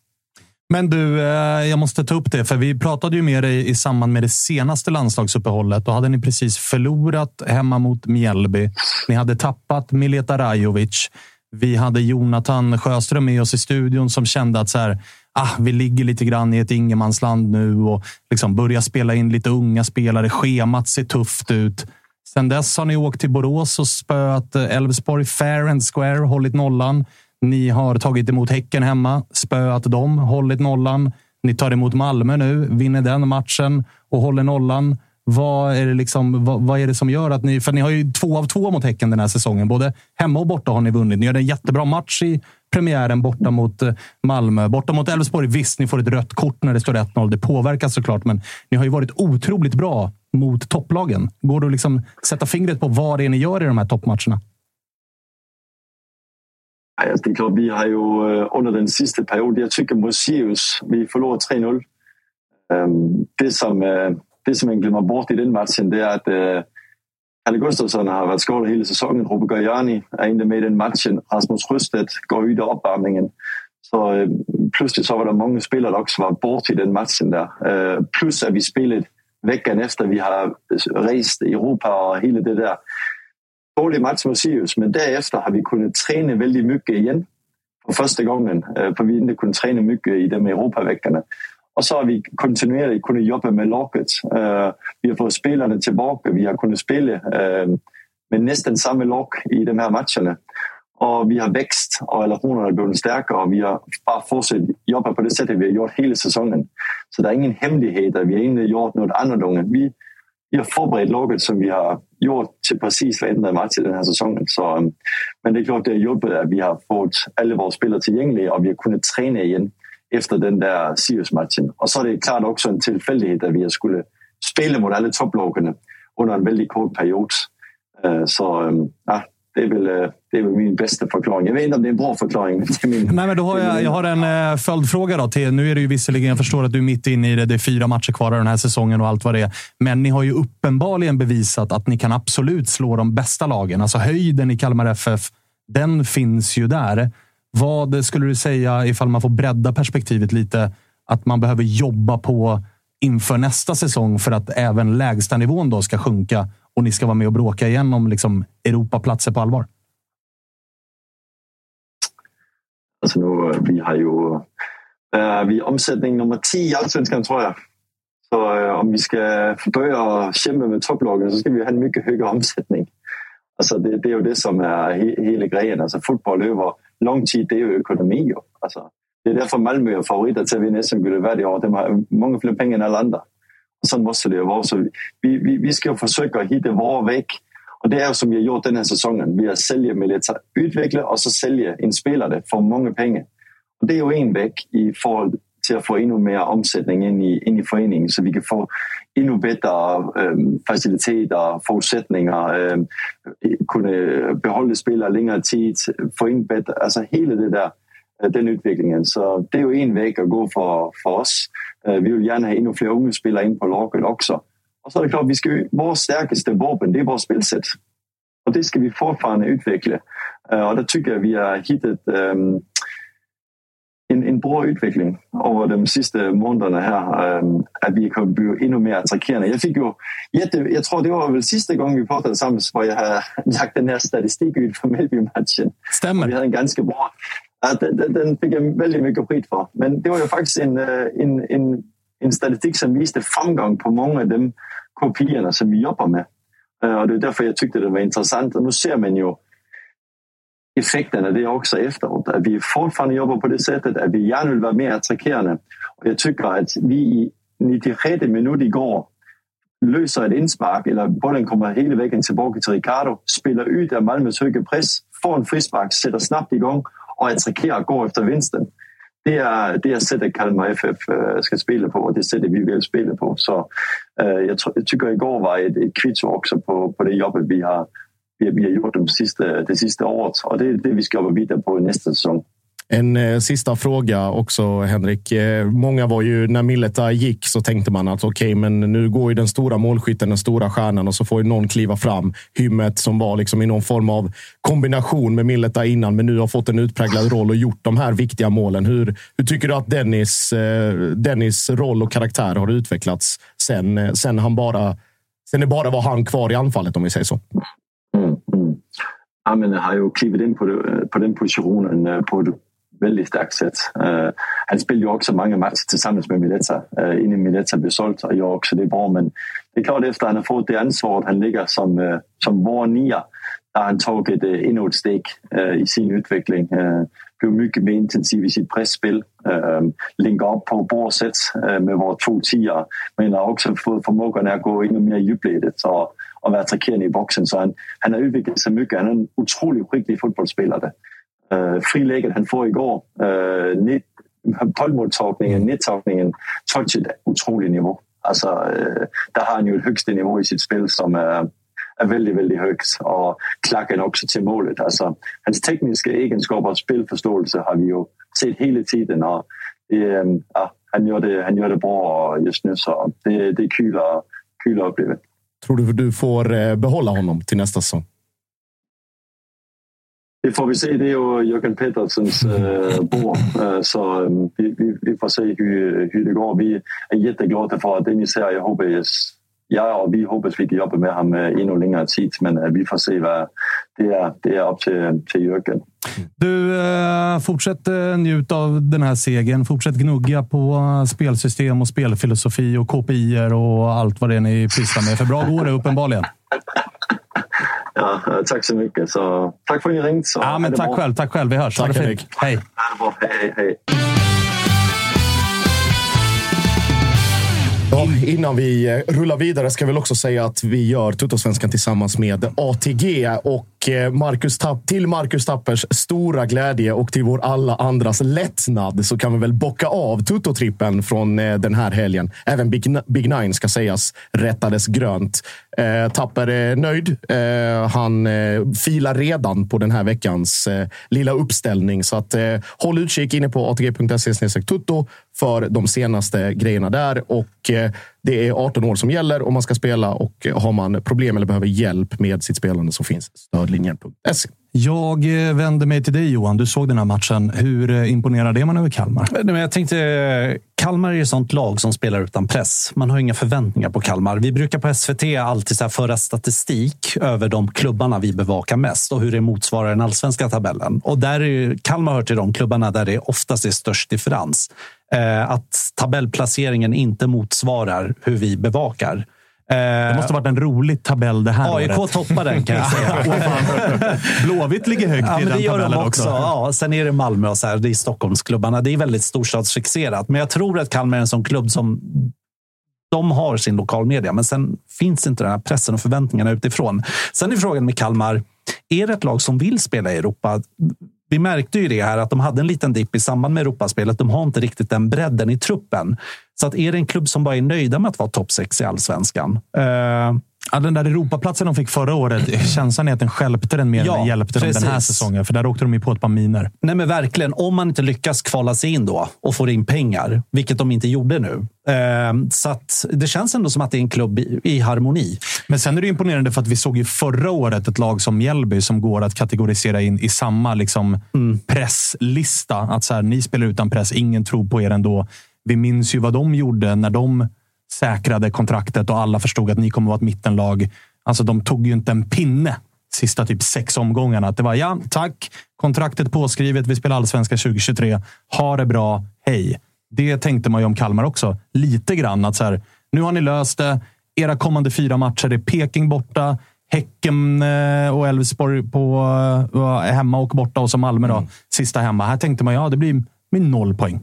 Men du, øh, jag måste ta upp det, för vi pratade ju med dig i samband med det senaste landslagsuppehållet. Då hade ni precis förlorat hemma mot Mjällby. Ni hade tappat Mileta Rajovic. Vi hade Jonathan Sjöström med oss i studion som kände att så här, ah, vi ligger lite grann i ett ingenmansland nu och liksom börjar spela in lite unga spelare. Schemat ser tufft ut. Sen dess har ni åkt till Borås och spöat eh, Elfsborg fair and square, hållit nollan. Ni har tagit emot Häcken hemma, spöat dem, hållit nollan. Ni tar emot Malmö nu, vinner den matchen och håller nollan. Vad är, det liksom, vad, vad, är det som gör att ni... För ni har ju två av två mot Häcken den här säsongen. Både hemma och borta har ni vunnit. Ni gör en jättebra match i premiären borta mot eh, Malmö. Borta mot Elfsborg, visst, ni får ett rött kort när det står 1-0. Det påverkar såklart, men ni har ju varit otroligt bra mot topplagen. Går det att liksom sätta fingret på vad det är ni gör i de här toppmatcherna? Alltså, det är klart, vi har ju eh, under den sista perioden, jag tycker mot Sirius, vi förlorade 3-0. Ehm, det som, eh, det som man glömmer bort i den matchen, det är att øh, Kalle Gustafsson har varit skadad hela säsongen. Robert Gajani är inte med i den matchen. Rasmus Sjöstedt går ut i uppvärmningen. Så øh, eh, plötsligt så var det många spelare också var bort i den matchen där. Eh, øh, plus att vi spelade veckan efter vi har rest i Europa och hela det där. Dålig match mot Sirius, men därefter har vi kunnat träna väldigt mycket igen. För första gången, för vi inte kunde träna mycket i de Europaveckorna. Och så har vi kontinuerligt kunnat jobba med laget. Vi har fått spelarna tillbaka. Vi har kunnat spela med nästan samma lag i de här matcherna. Och vi har växt och relationerna har blivit starkare och vi har bara fortsatt jobba på det sättet vi har gjort hela säsongen. Så det är ingen hemlighet att vi har inte gjort något annorlunda. Vi, vi har förberett laget som vi har gjort till precis varenda match i den här säsongen. Så, men det är klart det har hjälpt att vi har fått alla våra spelare tillgängliga och vi har kunnat träna igen efter den där Sirius-matchen. Och så är det klart också en tillfällighet att vi skulle spela mot alla topplagen under en väldigt kort period. Øh, så ja, det är, väl, øh, det är väl min bästa förklaring. Jag vet inte om det är en bra förklaring. Min, Nej, men då har jag, jag har en äh, följdfråga. Då till, nu är det ju visserligen, jag förstår att du är mitt inne i det. Det är fyra matcher kvar av den här säsongen och allt vad det är. Men ni har ju uppenbarligen bevisat att ni kan absolut slå de bästa lagen. Alltså höjden i Kalmar FF, den finns ju där. Vad skulle du säga, ifall man får bredda perspektivet lite, att man behöver jobba på inför nästa säsong för att även lägstanivån då ska sjunka och ni ska vara med och bråka igen om liksom Europaplatser på allvar? Alltså nu, vi har ju eh, äh, vi är omsättning nummer 10 i Allsvenskan tror jag. Så äh, om vi ska börja kämpa med topplagen så ska vi ha en mycket högre omsättning. Alltså det, det är ju det som är he, hela grejen. Alltså fotboll över lång tid, det är ju ekonomi. Ju. Alltså, det är därför Malmö är favoriter till att vinna SM-guld varje år. De har många fler pengar än alla andra. Och så måste det ju vara. Så vi, vi, vi ska försöka hitta vår väg Och det är som vi har gjort den här säsongen. Vi har säljer Mileta, utveckla och så säljer en spelare för många pengar. Och det är ju en väg i förhållande till att få ännu mer omsättning in i, in i föreningen så vi kan få ännu bättre ähm, faciliteter, förutsättningar, ähm, eh, kunna behålla spelare längre tid, få in bättre, alltså hela det där, eh, den utvecklingen. Så det är ju en väg att gå för, för oss. Eh, vi vill gärna ha ännu fler unga spelare in på laget också. Och så är det klart, vi ska, vår starkaste vapen det är vårt spelsätt. Och det ska vi fortfarande utveckla. Och där tycker jag vi har hittat ähm, en, en bra utveckling över de sista månaderna. Ähm, att vi kan bli ännu mer attackerande. Jag fick ju jätte, jag tror det var väl sista gången vi pratade tillsammans var jag har lagt den här statistiken ut för Mellby-matchen. Stämmer. Vi hade en ganska bra Ja, den, den fick jag väldigt mycket skit för. Men det var ju faktiskt en, en, en, en statistik som visade framgång på många av de kopiorna som vi jobbar med. Och det är därför jag tyckte det var intressant. Och nu ser man ju effekterna det också efteråt. Att vi fortfarande jobbar på det sättet, att vi gärna vill vara mer attackerande. Och jag tycker att vi i 96 minut igår löser ett inspark, eller bollen kommer hela vägen tillbaka till Ricardo, spelar ut av Malmös höga press, får en frispark, sätter snabbt igång och attackerar och går efter vinsten. Det är, det är sättet Kalmar FF eh, ska spela på och det sättet vi vill spela på. Så eh, jag, jag tycker igår var ett, ett kvitto också på, på det jobbet vi har, vi, har gjort de sista, det sista året och det är det vi ska jobba vidare på nästa säsong. En eh, sista fråga också, Henrik. Eh, många var ju, när Milleta gick så tänkte man att okej, okay, men nu går ju den stora målskytten, den stora stjärnan och så får ju någon kliva fram. Hymmet som var liksom i någon form av kombination med Milleta innan, men nu har fått en utpräglad roll och gjort de här viktiga målen. Hur, hur tycker du att Dennis, eh, Dennis roll och karaktär har utvecklats sen, eh, sen han bara, sen det bara var han kvar i anfallet om vi säger så? Mm, har ju klivit in på, det, øh, på den positionen øh, på ett väldigt starkt sätt. Øh, han spelar ju också många matcher tillsammans med Mileta innan Mileta blev såld och gör också det bra. Men det är klart efter han har fått det ansvaret han ligger som, som vår nia har han tagit uh, ännu ett steg i sin utveckling. Blev mycket mer intensiv i sitt pressspel. Uh, länkar upp på bra sätt med våra två tior. Men har också fått förmågan att gå ännu mer djupledet och vara attackerande i boxen. Så han, han har utvecklat sig mycket. Han är en otroligt skicklig fotbollsspelare. Uh, øh, friläget han får igår, uh, øh, net, bollmottagningen, nettagningen, touchet otrolig nivå. Alltså, uh, øh, där har han ju ett högsta nivå i sitt spel som är, är väldigt, väldigt högt och klacken också till målet. Alltså, hans tekniska egenskaper och spelförståelse har vi ju sett hela tiden och det, ja, han, gör det, han gör det bra just nu så det, det är kul att, kul att uppleva. Tror du du får behålla honom till nästa säsong? Det får vi se. Det är ju Jörgen Petterssons äh, bord. Äh, så äh, vi, vi, vi, får se hur, hur det går. Vi är jätteglada för att här, jag hoppas, ja, och vi hoppas vi kan jobba med honom ännu längre tid. Men vi får se vad det är. Det är upp till, till Jörgen. Du, fortsätt njut av den här segern. Fortsätt gnugga på spelsystem och spelfilosofi och KPI och allt vad det är ni pysslar med. För bra går det uppenbarligen. Ja, tack så mycket. Så, tack för att ni ringt. Så ja, men tack bra. själv. Tack själv. Vi hörs. Tack, ha det fint. Hej. Hej, hej. Ja, innan vi eh, rullar vidare ska vi väl också säga att vi gör Tuttosvenskan tillsammans med ATG. Och eh, Marcus Tapp, till Marcus Tappers stora glädje och till vår alla andras lättnad så kan vi väl bocka av Tuttotrippen från eh, den här helgen. Även Big, Big Nine ska sägas rättades grönt. Eh, Tapper är nöjd. Eh, han eh, filar redan på den här veckans eh, lilla uppställning. Så att, eh, håll utkik inne på atg.se tutto för de senaste grejerna där. Och eh, det är 18 år som gäller om man ska spela och har man problem eller behöver hjälp med sitt spelande så finns stödlinjen.se. Jag vänder mig till dig Johan. Du såg den här matchen. Hur imponerar det man över Kalmar? Jag tänkte, Kalmar är ett sånt lag som spelar utan press. Man har inga förväntningar på Kalmar. Vi brukar på SVT alltid så föra statistik över de klubbarna vi bevakar mest och hur det motsvarar den allsvenska tabellen. Och där är Kalmar hör till de klubbarna där det oftast är störst differens. Att tabellplaceringen inte motsvarar hur vi bevakar. Det måste ha varit en rolig tabell det här AIK året. toppar den kan jag säga. Blåvitt ligger högt Ja, i men den det gör tabellen de också. Ja, sen är det Malmö och så här, det är Stockholmsklubbarna. Det är väldigt storstadsfixerat. Men jag tror att Kalmar är en sån klubb som De har sin lokalmedia, men sen finns inte den här pressen och förväntningarna utifrån. Sen är frågan med Kalmar, är det ett lag som vill spela i Europa? Vi märkte ju det här att de hade en liten dipp i samband med Europaspelet. De har inte riktigt den bredden i truppen. Så att är det en klubb som bara är nöjda med att vara topp 6 i allsvenskan? Uh, Ja, den där Europaplatsen de fick förra året, känslan är att den stjälpte den mer än Ja, den hjälpte dem den här precis. säsongen. För där åkte de ju på ett par miner. Nej, men verkligen. Om man inte lyckas kvala sig in då och får in pengar, vilket de inte gjorde nu. Eh, så det känns ändå som att det är en klubb i, i harmoni. Men sen är det imponerande för att vi såg ju förra året ett lag som Mjällby som går att kategorisera in i samma liksom, presslista. Att så här, ni spelar utan press, ingen tror på er ändå. Vi minns ju vad de gjorde när de säkrade kontraktet och alla förstod att ni kommer vara ett mittenlag. Alltså, de tog ju inte en pinne sista typ sex omgångarna. Att det var ja, tack. Kontraktet påskrivet. Vi spelar allsvenska 2023. Ha det bra. Hej. Det tänkte man ju om Kalmar också. Lite grann. att så här, Nu har ni löst det. Era kommande fyra matcher är Peking borta. Häcken eh, och Elfsborg på eh, hemma och borta och så Malmö då, sista hemma. Här tänkte man ja, det blir med noll poäng.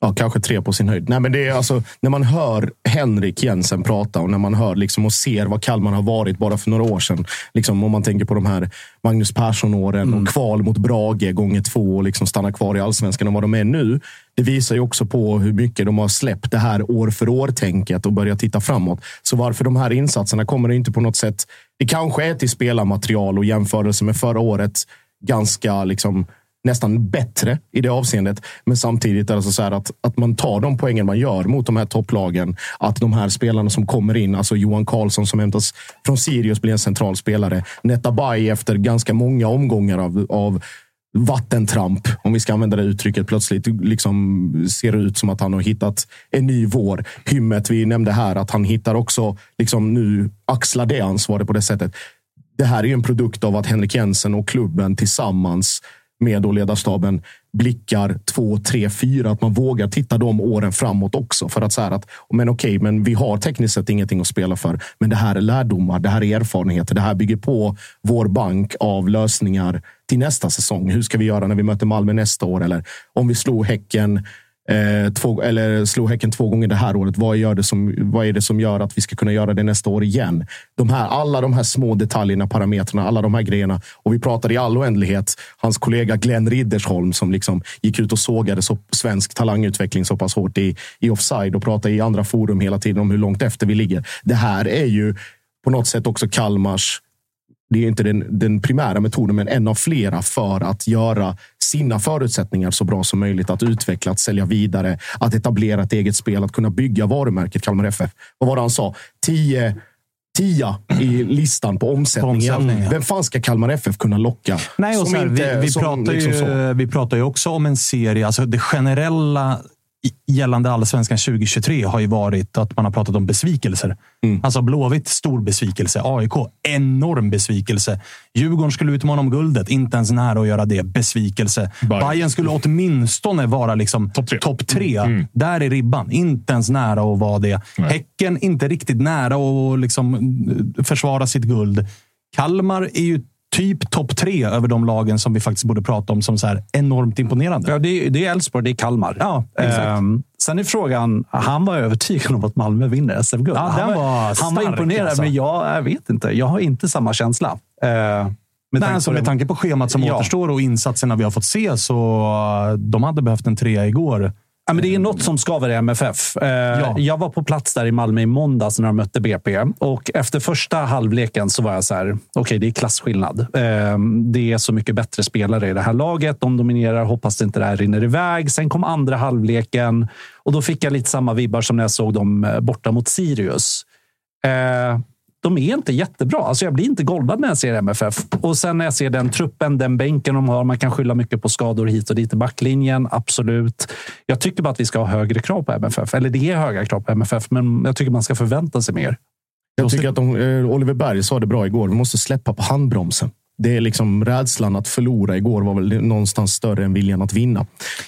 Ja, kanske tre på sin höjd. Nej, men det är alltså, när man hör Henrik Jensen prata och när man hör liksom, och ser vad Kalmar har varit bara för några år sedan. Liksom, om man tänker på de här Magnus Persson-åren och kval mot Brage gånger två och liksom stanna kvar i allsvenskan och vad de är nu. Det visar ju också på hur mycket de har släppt det här år för år-tänket och börjat titta framåt. Så varför de här insatserna kommer det inte på något sätt... Det kanske är till spelarmaterial och jämförelse med förra året ganska liksom nästan bättre i det avseendet. Men samtidigt är det alltså så här att, att man tar de poängen man gör mot de här topplagen. Att de här spelarna som kommer in, alltså Johan Karlsson som hämtas från Sirius blir en central spelare. Netabay efter ganska många omgångar av, av vattentramp, om vi ska använda det uttrycket, plötsligt liksom ser det ut som att han har hittat en ny vår. Hymmet, vi nämnde här, att han hittar också, liksom nu axlar det ansvaret på det sättet. Det här är ju en produkt av att Henrik Jensen och klubben tillsammans med då ledarstaben blickar två, tre, fyra. Att man vågar titta de åren framåt också. För att säga att men okej, men vi har tekniskt sett ingenting att spela för. Men det här är lärdomar, det här är erfarenheter. Det här bygger på vår bank av lösningar till nästa säsong. Hur ska vi göra när vi möter Malmö nästa år? Eller om vi slog Häcken Eh, två, eller slog Häcken två gånger det här året. Vad, gör det som, vad är det som gör att vi ska kunna göra det nästa år igen? De här, alla de här små detaljerna, parametrarna, alla de här grejerna. Och vi pratade i all oändlighet. Hans kollega Glenn Riddersholm som liksom gick ut och sågade så, svensk talangutveckling så pass hårt i, i offside och pratade i andra forum hela tiden om hur långt efter vi ligger. Det här är ju på något sätt också Kalmars det är inte den, den primära metoden, men en av flera för att göra sina förutsättningar så bra som möjligt. Att utveckla, att sälja vidare, att etablera ett eget spel, att kunna bygga varumärket Kalmar FF. Vad var det han sa? 10 tia i listan på omsättningen. omsättning, ja. Vem fan ska Kalmar FF kunna locka? Nej, och Som så här, inte- vi, vi, som pratar liksom ju, så. vi pratar ju också om en serie. Alltså det generella gällande allsvenskan 2023 har ju varit att man har pratat om besvikelser. Mm. Alltså Blåvitt, stor besvikelse. AIK, enorm besvikelse. Djurgården skulle utmana om guldet, inte ens nära att göra det. Besvikelse. Bayern. Bayern skulle åtminstone vara liksom Topp tre. topp tre. Mm. Där är ribban. Inte ens nära att vara det. Nej. Häcken, inte riktigt nära att liksom eh, försvara sitt guld. Kalmar är ju typ topp tre över de lagen som vi faktiskt borde prata om som så här enormt imponerande. Ja, det, är- det är Elfsborg, det är Kalmar. Ja, exakt. Ehm, sen är frågan, han var övertygad om att Malmö vinner SM-guld. Ja, han, var han var imponerad, alltså. men jag, jag vet inte. Jag har inte samma känsla. Uh, med Nej, tanke alltså, på med tanke på schemat som Ja. återstår och insatserna vi har fått se så de hade behövt en trea igår. Ja, men det är något som skaver i MFF. Eh, Jag var på plats där i Malmö i måndags när de mötte BP. Och efter första halvleken så var jag så här, okej, det är klasskillnad. Eh, det är så mycket bättre spelare i det här laget. De dominerar, hoppas det inte det här rinner iväg. Sen kom andra halvleken och då fick jag lite samma vibbar som när jag såg dem eh, borta mot Sirius. Eh, de är inte jättebra. Alltså jag blir inte golvad när jag ser MFF. Och sen när jag ser den truppen, den bänken de har. Man kan skylla mycket på skador hit och dit i backlinjen. Absolut. Jag tycker bara att vi ska ha högre krav på MFF. Eller det är höga krav på MFF, men jag tycker man ska förvänta sig mer. Jag tycker att de, eh, Oliver Berg sa det bra igår. Vi måste släppa på handbromsen. Det är liksom rädslan att förlora igår var väl någonstans större än viljan att vinna.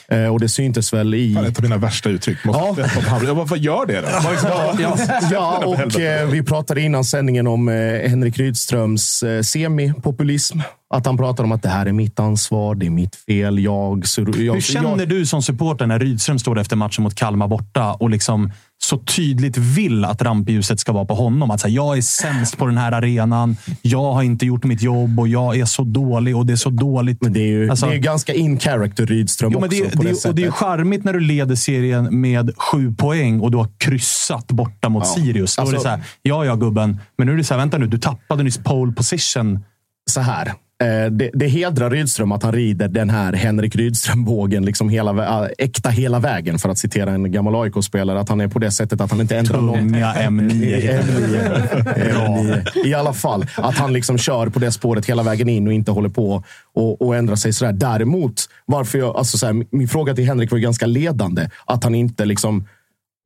Eh, och det syntes väl i... Fan, ett av mina värsta uttryck. Måste Ja. Jag bara, vad gör det då? Ja, ja, ja, och eh, vi pratade innan sändningen om eh, Henrik Rydströms eh, semipopulism. Att han pratar om att det här är mitt ansvar, det är mitt fel. Jag, så, jag, Hur känner jag, du som supporter när Rydström står efter matchen mot Kalmar borta och liksom så tydligt vill att rampljuset ska vara på honom. Att säga, jag är sämst på den här arenan. Jag har inte gjort mitt jobb och jag är så dålig och det är så dåligt. Men det är ju Alltså- det är ganska in character Rydström Jo, också. det, på det, det, och det är ju charmigt när du leder serien med sju poäng och du har kryssat borta mot Ja. Sirius. Då är det Alltså- så här, ja, ja gubben. Men nu är det så här, vänta nu, du tappade nyss pole position. så här. Eh, Det, det hedrar Rydström att han rider den här Henrik Rydström-vågen liksom hela, äh, äkta hela vägen, för att citera en gammal AIK-spelare. Att han är på det sättet att han inte ändrar. Tunga M9. M9. M9. I alla fall. Att han liksom kör på det spåret hela vägen in och inte håller på och, och ändrar sig sådär. Däremot, varför jag, alltså så här, min fråga till Henrik var ganska ledande. Att han inte liksom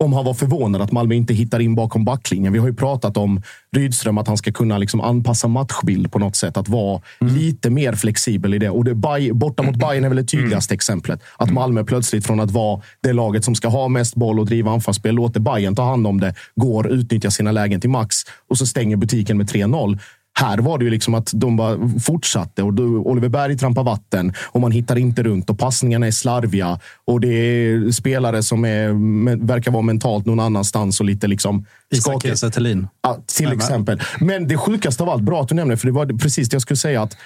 om han var förvånad att Malmö inte hittar in bakom backlinjen. Vi har ju pratat om Rydström, att han ska kunna liksom anpassa matchbild på något sätt. Att vara lite mer flexibel i det. Och det Bay- borta mot Bayern är väl det tydligaste exemplet. Att Malmö plötsligt från att vara det laget som ska ha mest boll och driva anfallsspel, låter Bayern ta hand om det, går, utnyttjar sina lägen till max och så stänger butiken med 3-0. Här var det ju liksom att de bara fortsatte och Oliver Berg trampar vatten och man hittar inte runt och passningarna är slarviga och det är spelare som är, verkar vara mentalt någon annanstans och lite liksom Isak skakiga. Thelin. Ja, till exempel. Men det sjukaste av allt, bra att du nämner för det var precis det jag skulle säga. att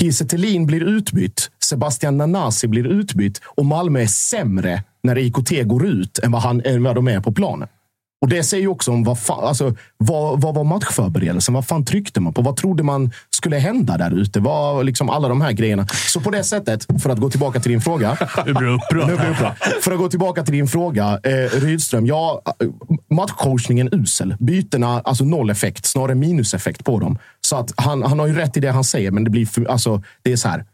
Kiese blir utbytt, Sebastian Nanasi blir utbytt och Malmö är sämre när IKT går ut än vad, han, än vad de är på planen. Och Det säger ju också om vad, fan, alltså, vad, vad var matchförberedelsen? Vad fan tryckte man på? Vad trodde man skulle hända där ute? Vad, liksom alla de här grejerna. Så på det sättet, för att gå tillbaka till din fråga. Nu blir upprörd. För att gå tillbaka till din fråga. Eh, Rydström, ja, eh, matchcoachningen usel. Bytena, alltså noll effekt. Snarare minuseffekt på dem. Så att han, han har ju rätt i det han säger, men det blir för, alltså, det är så här.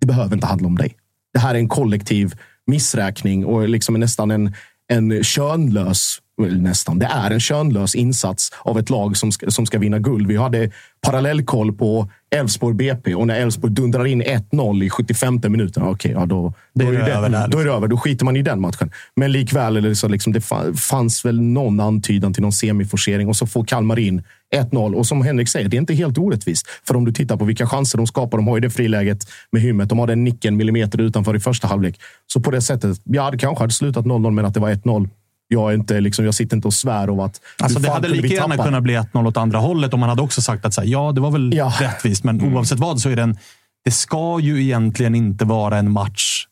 Det behöver inte handla om dig. Det här är en kollektiv missräkning och liksom nästan en, en könlös nästan. Det är en könlös insats av ett lag som ska, som ska vinna guld. Vi hade parallellkoll på Elfsborg BP och när Elfsborg dundrar in 1-0 i 75 minuten, okej, ja, då, då, är är det, över där, då är det över. Då skiter man i den matchen. Men likväl, eller så liksom, det fa- fanns väl någon antydan till någon semiforcering och så får Kalmar in 1-0. Och som Henrik säger, det är inte helt orättvist. För om du tittar på vilka chanser de skapar, de har ju det friläget med hymmet. De har den nicken millimeter utanför i första halvlek. Så på det sättet, ja, det kanske hade slutat 0-0, men att det var 1-0. Jag, inte, liksom, jag sitter inte och svär av att... Alltså, det hade lika gärna kunnat bli 1-0 åt andra hållet om man hade också sagt att så här, ja, det var väl Ja. rättvist, men oavsett vad så är det en... Det ska ju egentligen inte vara en match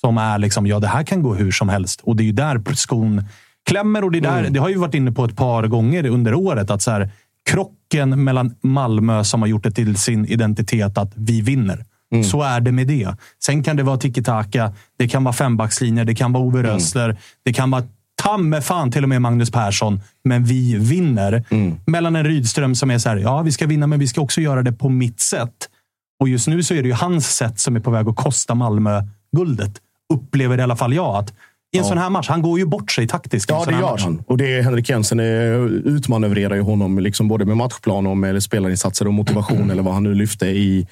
som är liksom, ja, det här kan gå hur som helst. Och det är ju där skon klämmer. Och det, är där, det har ju varit inne på ett par gånger under året att så här, krocken mellan Malmö som har gjort det till sin identitet att vi vinner. Så är det med det. Sen kan det vara tiki-taka, det kan vara fembackslinjer, det kan vara Ove Rösler, det kan vara ta med fan till och med Magnus Persson, men vi vinner. Mellan en Rydström som är så här, ja, vi ska vinna, men vi ska också göra det på mitt sätt. Och just nu så är det ju hans sätt som är på väg att kosta Malmö guldet. Upplever i alla fall jag. Att I en sån här match, han går ju bort sig taktiskt. Ja, det gör match. han. Och det är Henrik Jensen utmanövrerar ju honom liksom både med matchplan och med spelarinsatser och motivation eller vad han nu lyfte i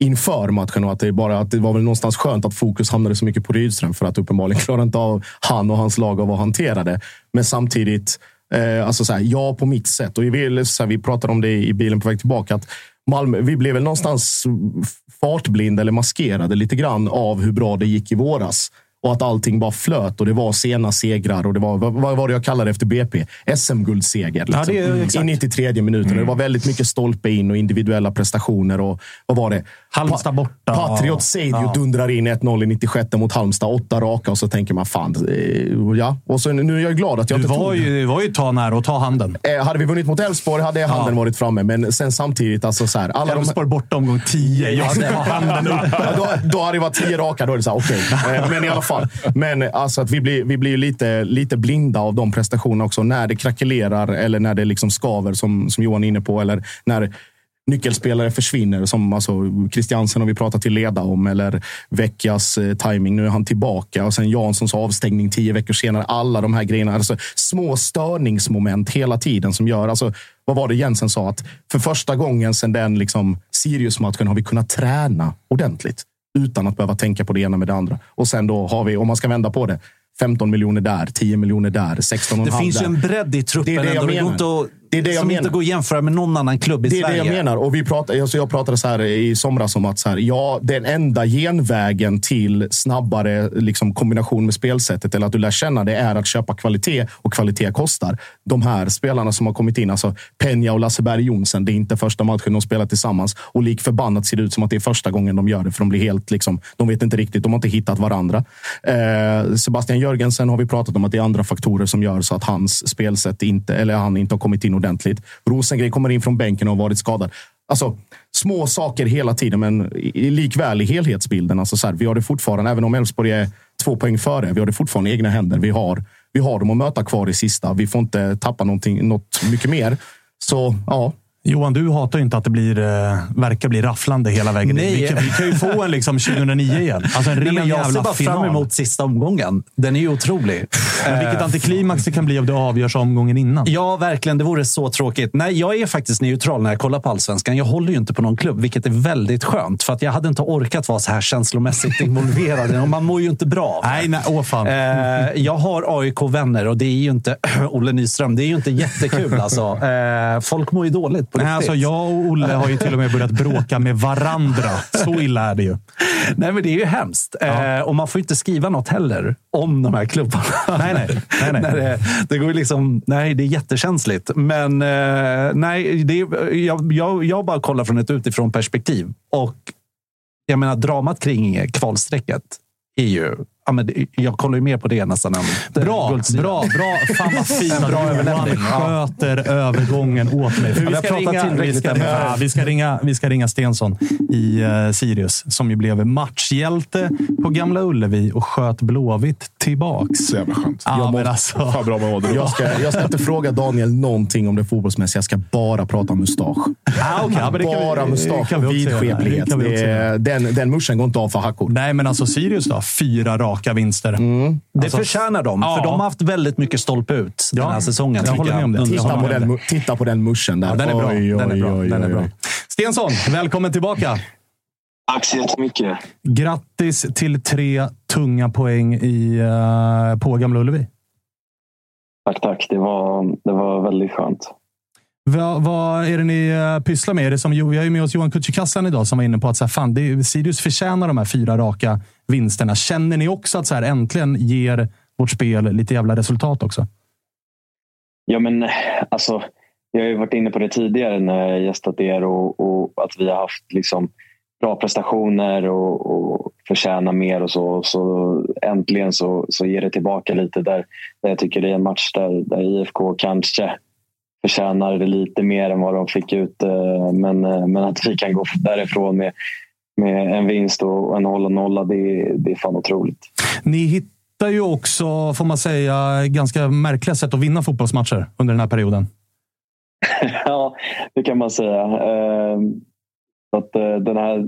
inför matchen. Och att det, bara, att det var väl någonstans skönt att fokus hamnade så mycket på Rydström för att uppenbarligen klarar inte av han och hans lag av att hantera det. Men samtidigt, eh, alltså så här, ja på mitt sätt. Och vi, vill, så här, vi pratade om det i bilen på väg tillbaka. att Malmö, vi blev väl någonstans fartblinda eller maskerade lite grann av hur bra det gick i våras. Och att allting bara flöt och det var sena segrar. Och det var, vad, var det jag kallade efter BP? SM-guldseger. Liksom. Ja, det är- exakt. I 93 minuten. Och Det var väldigt mycket stolpe in och individuella prestationer. Och vad var det? Halmstad borta. Patriot Seidio Ja. dundrar in 1-0 i 96 mot Halmstad. Åtta raka och så tänker man fan, eh, ja. Och så, nu är jag glad att jag Du inte var tog ju, det var ju ta nära och ta handen. Eh, hade vi vunnit mot Elfsborg hade handen varit framme, men sen samtidigt, alltså så här, alla de, Elfsborg borta omgång 10. Jag ska ha handen upp. Ja, då, då hade det varit tio raka. Då är det så här, okej. Eh, Men i alla fall. Men eh, alltså att vi blir, vi blir lite, lite blinda av de prestationerna också. När det krackelerar eller när det liksom skaver, som, som Johan är inne på. Eller när nyckelspelare försvinner, som alltså Christiansen har vi pratat till leda om. Eller Vecchias eh, timing. Nu är han tillbaka. Och sen Janssons avstängning tio veckor senare. Alla de här grejerna. Alltså, små störningsmoment hela tiden som gör... Alltså, vad var det Jensen sa? Att för första gången sedan den liksom, Sirius-matchen har vi kunnat träna ordentligt utan att behöva tänka på det ena med det andra. Och sen då har vi, om man ska vända på det, 15 miljoner där, 10 miljoner där, 16 och Det finns där. ju en bredd i Det truppen. är det jag ändå. det går menar. inte att Det är det jag som menar. inte går att jämföra med någon annan klubb i Det är Sverige. det jag menar. Och vi pratade, alltså jag pratade så här i somras om att så här, ja, den enda genvägen till snabbare liksom, kombination med spelsättet eller att du lär känna det är att köpa kvalitet och kvalitet kostar. De här spelarna som har kommit in, alltså Peña och Lasseberg Jonsen, det är inte första matchen de spelar tillsammans och lik förbannat ser det ut som att det är första gången de gör det, för de blir helt liksom, de vet inte riktigt, de har inte hittat varandra. Eh, Sebastian Jörgensen har vi pratat om att det är andra faktorer som gör så att hans spelsätt inte, eller han inte har kommit in ordentligt. Rosengren kommer in från bänken och har varit skadad. Alltså, små saker hela tiden, men likväl i helhetsbilden. Alltså så här, vi har det fortfarande, även om Elfsborg är två poäng före, vi har det fortfarande i egna händer. Vi har, vi har dem att möta kvar i sista. Vi får inte tappa någonting, något mycket mer. Så ja, Johan, du hatar ju inte att det blir, eh, verkar bli rafflande hela vägen. Nej. Vi, kan, vi kan ju få en liksom 2009 igen. Alltså en ren Nej, jag ser bara final. fram emot sista omgången. Den är ju otrolig. Men vilket Eh, antiklimax det kan bli om det avgörs omgången innan. Ja, verkligen. Det vore så tråkigt. Nej, jag är faktiskt neutral när jag kollar på allsvenskan. Jag håller ju inte på någon klubb, vilket är väldigt skönt. För att jag hade inte orkat vara så här känslomässigt involverad. Och man mår ju inte bra. Nej, nej, åh fan. Eh, jag har AIK-vänner och det är ju inte Olle Nyström. Det är ju inte jättekul alltså. Folk mår ju dåligt Nej, alltså jag och Olle har ju till och med börjat bråka med varandra. Så illa är det ju. Nej, men det är ju hemskt. Eh, och man får inte skriva något heller om de här klubbarna. Nej, nej. nej, nej. Det, det går liksom, nej, det är jättekänsligt. Men eh, nej, det, jag, jag, jag bara kollar från ett utifrån perspektiv. Och jag menar, dramat kring kvalstrecket är ju... Ja, men jag kollar ju mer på det nästan än Bra, guldsidan. bra, bra. Fan vad fint att Bra överlämning. Ja. sköter övergången åt mig. Vi har pratat ringa, vi, ska, med- ja, vi, ska ringa, vi ska ringa Stensson i uh, Sirius, som ju blev matchhjälte på Gamla Ullevi och sköt Blåvitt tillbaks. Så jävla skönt. Ja, men alltså. Fan bra mådde. jag ska, jag ska inte fråga Daniel någonting om det fotbollsmässiga. Jag ska bara prata om mustasch. Ah, okay, ja, men det kan vi- bara mustasch kan vi och vidskeplighet. Den, den muschen går inte av för hackor. Nej, men alltså Sirius då? Fyra raka vinster. Mm. Det Alltså, förtjänar de, ja. för de har haft väldigt mycket stolpe ut den Ja, här säsongen. jag håller med om det. Titta på, den, titta på den muschen där. Ja, den är bra. Oj, den är oj, bra. oj, den är bra. Stensson, välkommen tillbaka! Tack så jättemycket. Grattis till tre tunga poäng i, eh, på Gamla Ullevi. Tack, tack. Det var, det var väldigt skönt. Vad, vad är det ni eh, pysslar med? Är det som, vi har ju med oss Johan Kücükaslan idag som var inne på att så här, fan, det, är- Sirius förtjänar de här fyra raka vinsterna. Känner ni också att så här, äntligen ger vårt spel lite jävla resultat också? Ja, men alltså, jag har ju varit inne på det tidigare när jag gästat er och, och att vi har haft liksom bra prestationer och, och förtjänar mer och så. Så äntligen så, så ger det tillbaka lite där, där jag tycker det är en match där, där IFK kanske förtjänar det lite mer än vad de fick ut. eh, Men, eh, men att vi kan gå därifrån med, med en vinst och en hålla nolla, det, det är fan otroligt. Ni hittar ju också, får man säga, ganska märkliga sätt att vinna fotbollsmatcher under den här perioden. ja, det kan man säga. Eh, att den här,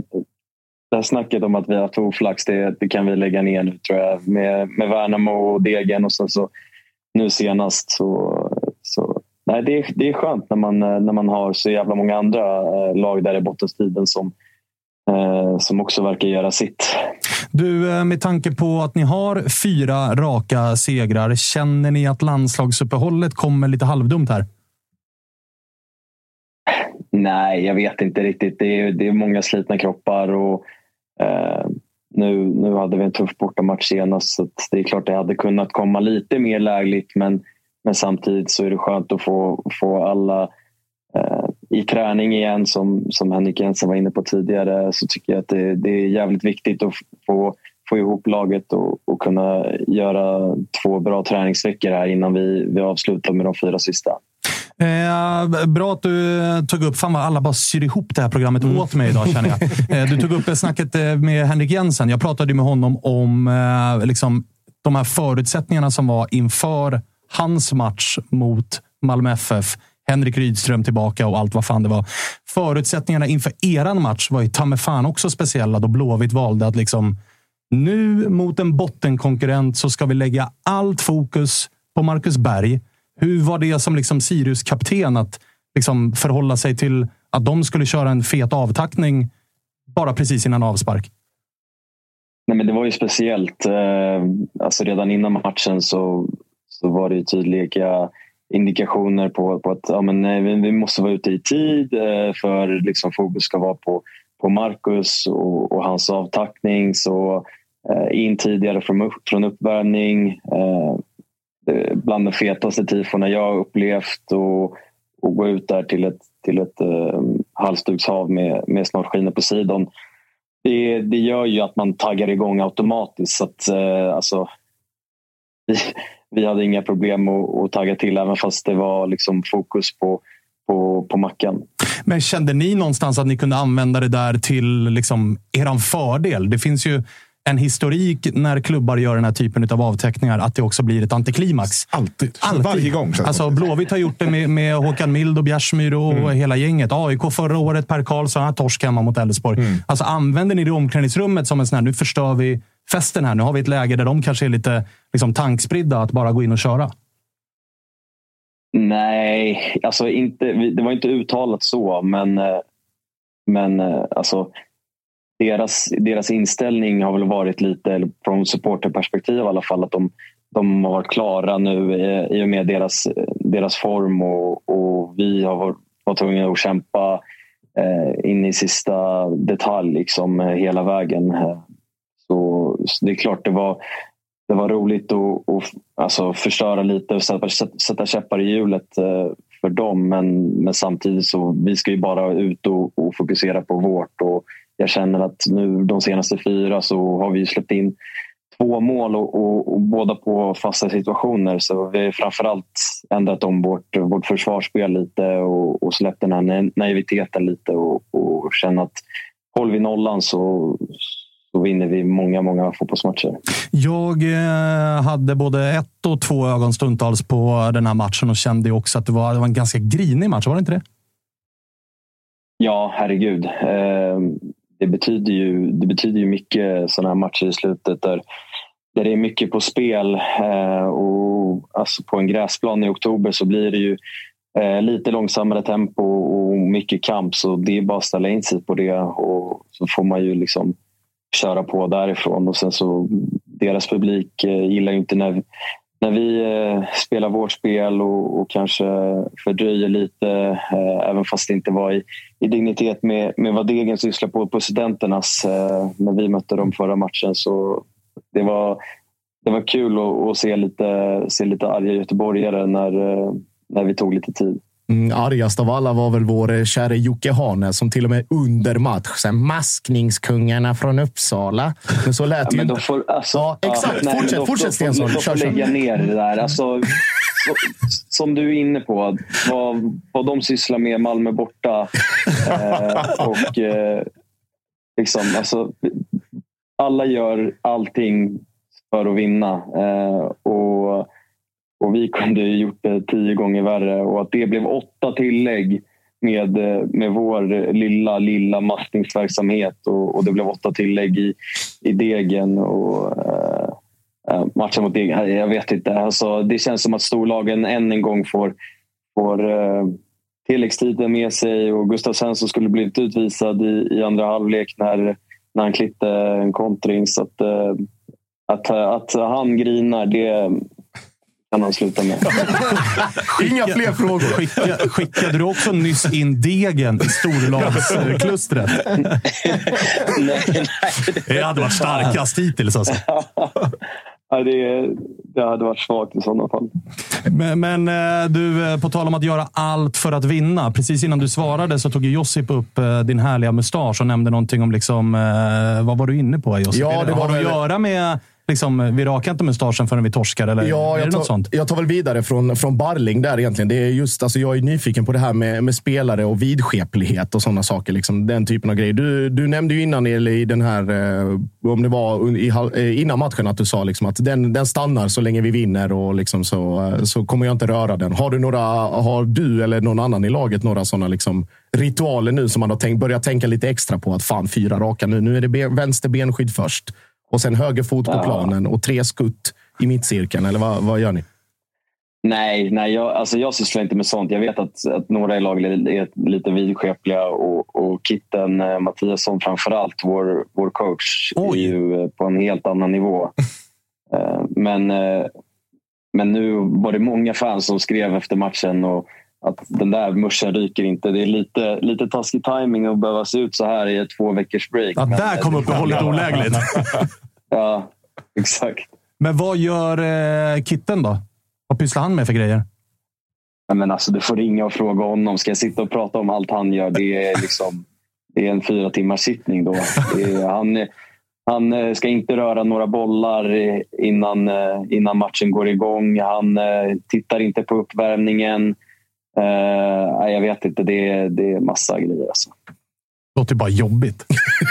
det här snacket om att vi har haft oflax, det, det kan vi lägga ner nu tror jag. Med, med Värnamo och Degen och sen så nu senast. Så, nej, det, är, det är skönt när man, eh, när man har så jävla många andra eh, lag där i bottenstriden som, eh, som också verkar göra sitt. Du, med tanke på att ni har fyra raka segrar, känner ni att landslagsuppehållet kommer lite halvdumt här? Nej, jag vet inte riktigt. Det är, det är många slitna kroppar och eh, nu, nu hade vi en tuff bortamatch senast så det är klart det hade kunnat komma lite mer lägligt men, men samtidigt så är det skönt att få, få alla eh, i träning igen som, som Henrik Jensen var inne på tidigare så tycker jag att det, det är jävligt viktigt att få, få ihop laget och, och kunna göra två bra träningsveckor här innan vi, vi avslutar med de fyra sista. Eh, bra att du tog upp... Fan vad alla bara syr ihop det här programmet åt mig idag, känner jag. Eh, du tog upp snacket eh, med Henrik Jensen. Jag pratade med honom om eh, liksom, de här förutsättningarna som var inför hans match mot Malmö FF. Henrik Rydström tillbaka och allt vad fan det var. Förutsättningarna inför eran match var ju ta mig fan också speciella då Blåvitt valde att liksom nu mot en bottenkonkurrent så ska vi lägga allt fokus på Marcus Berg. Hur var det som liksom Sirius kapten att liksom förhålla sig till att de skulle köra en fet avtackning bara precis innan avspark? Nej, men det var ju speciellt. Eh, alltså redan innan matchen så, så var det ju tydliga indikationer på, på att ja, men, nej, vi måste vara ute i tid eh, för liksom, fokus ska vara på, på Marcus och, och hans avtackning. Så eh, in tidigare från, från uppvärmning. Eh, bland de fetaste tifona jag upplevt och, och gå ut där till ett, till ett eh, halsdukshav med, med snart skiner på sidan. Det, det gör ju att man taggar igång automatiskt. Så att, eh, alltså, vi, hade inga problem att, att tagga till även fast det var liksom fokus på, på, på mackan. Men kände ni någonstans att ni kunde använda det där till liksom er fördel? Det finns ju en historik när klubbar gör den här typen av avteckningar att det också blir ett antiklimax. Alltid. Alltid. Varje gång. Alltså, Blåvitt har gjort det med, med Håkan Mild och Bjärsmyr och mm. hela gänget. AIK förra året, Per Karlsson, torsk hemma mot Elfsborg. Mm. Alltså, använder ni det omklädningsrummet som en sån här, nu förstör vi festen här. Nu har vi ett läge där de kanske är lite liksom, tankspridda att bara gå in och köra. Nej, alltså inte, det var inte uttalat så, men, eh, men eh, alltså, deras, deras inställning har väl varit lite, från supporterperspektiv i alla fall, att de, de har varit klara nu eh, i och med deras, deras form och, och vi har varit, varit tvungna att kämpa in i sista detalj liksom, hela vägen. Så, så, det är klart det var, det var roligt att, att alltså, förstöra lite och sätta, sätta käppar i hjulet eh, för dem. Men, men samtidigt så vi ska ju bara ut och, och fokusera på vårt. Och, jag känner att nu de senaste fyra så har vi släppt in två mål och, och, och båda på fasta situationer. Så vi har framförallt ändrat om vårt, vårt försvarsspel lite och, och släppt den här naiviteten lite och, och känner att håller vi nollan så, så vinner vi många, många fotbollsmatcher. Jag eh, hade både ett och två ögon stundtals på den här matchen och kände också att det var, det var en ganska grinig match. Var det inte det? Ja, herregud. Eh, det betyder ju, det betyder ju mycket sådana här matcher i slutet där, där det är mycket på spel. Eh, och alltså på en gräsplan i oktober så blir det ju eh, lite långsammare tempo och mycket kamp. Så det är bara att ställa in sig på det och så får man ju liksom köra på därifrån. Och sen så deras publik eh, gillar ju inte när när vi eh, spelar vårt spel och, och kanske fördröjer lite, eh, även fast det inte var i, i dignitet med, med vad Degen sysslar på på studenternas eh, när vi mötte dem förra matchen. Så det var, det var kul att, att se, lite, se lite arga göteborgare när, eh, när vi tog lite tid. Mm, argast av alla var väl vår eh, käre Jocke Hane som till och med under match sen maskningskungarna från Uppsala. Men så lät ja, ju inte. Får, alltså, ja, exakt. Nej, fortsätt, fortsätt Stensson. De får lägga ner det där. Alltså, så, som du är inne på, vad, vad de sysslar med Malmö borta. Eh, och eh, liksom, alltså, alla gör allting för att vinna. Eh, och och vi kunde gjort det tio gånger värre och att det blev åtta tillägg med, med vår lilla, lilla mastningsverksamhet och, och det blev åtta tillägg i, i Degen. Och, äh, matchen mot Degen, jag vet inte. Alltså, det känns som att storlagen än en gång får, får äh, tilläggstiden med sig och Gustav Svensson skulle blivit utvisad i, i andra halvlek när, när han klippte en kontring. Så att, äh, att, att han grinar, det, kan han sluta med. Inga fler frågor. Skicka, skickade du också nyss in degen i storlagsklustret? nej, nej. Det hade varit starkast hittills. Alltså. Ja, det, det hade varit svagt i sådana fall. Men, men, eh, du, eh, på tal om att göra allt för att vinna. Precis innan du svarade så tog Josip upp eh, din härliga mustasch och nämnde någonting om... Liksom, vad var du inne på, Josip? Ja, det har det att göra med liksom, vi rakar inte mustaschen förrän vi torskar? Eller ja, det tar, något sånt? Jag tar väl vidare från, från Barling där egentligen. Det är just, alltså, jag är nyfiken på det här med, med spelare och vidskeplighet och sådana saker. Liksom, den typen av grejer. Du, du nämnde ju innan i den här, eh, om det var i, eh, innan matchen, att du sa liksom, att den, den stannar så länge vi vinner och liksom så, eh, så kommer jag inte röra den. Har du, några, har du eller någon annan i laget några sådana liksom, ritualer nu som man har tänkt, börjat tänka lite extra på? Att fan, fyra raka nu. Nu är det ben, vänster benskydd först och sen höger fot på ja. planen och tre skutt i mittcirkeln? Eller vad, vad gör ni? Nej, nej jag, alltså jag sysslar inte med sånt. Jag vet att, att några i laget är lite vidskepliga och, och Kitten eh, Mattiasson framför allt, vår, vår coach, Oj. är ju eh, på en helt annan nivå. eh, men, eh, men nu var det många fans som skrev efter matchen och att den där muschen ryker inte. Det är lite, lite taskig timing att behöva se ut så här i ett två veckors break. Ja, där kom uppehållet olägligt. ja, exakt. Men vad gör eh, Kitten då? Vad pysslar han med för grejer? Men alltså, du får ringa och fråga honom. Ska jag sitta och prata om allt han gör? Det är, liksom, det är en fyra timmars sittning då. Är, han, han eh, ska inte röra några bollar innan, eh, innan matchen går igång. Han eh, tittar inte på uppvärmningen. Uh, jag vet inte, det är, det är massa grejer. Alltså. Det låter bara jobbigt.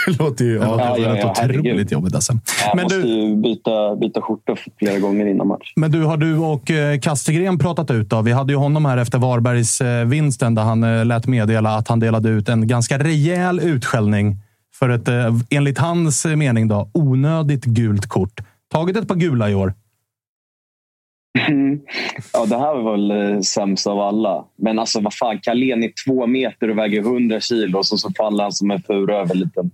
det låter ju ja, ja, ja, ja, otroligt jobbigt. Alltså. Jag men måste du, byta, byta skjorta flera gånger innan match. Men du, har du och Kastegren pratat ut? Då? Vi hade ju honom här efter Varbergs vinsten där han lät meddela att han delade ut en ganska rejäl utskällning för ett, enligt hans mening, då, onödigt gult kort. Tagit ett par gula i år. Mm. Ja, det här var väl eh, sämst av alla. Men alltså vad fan, Carlén är två meter och väger 100 kilo och så, så faller han som en fura över en liten,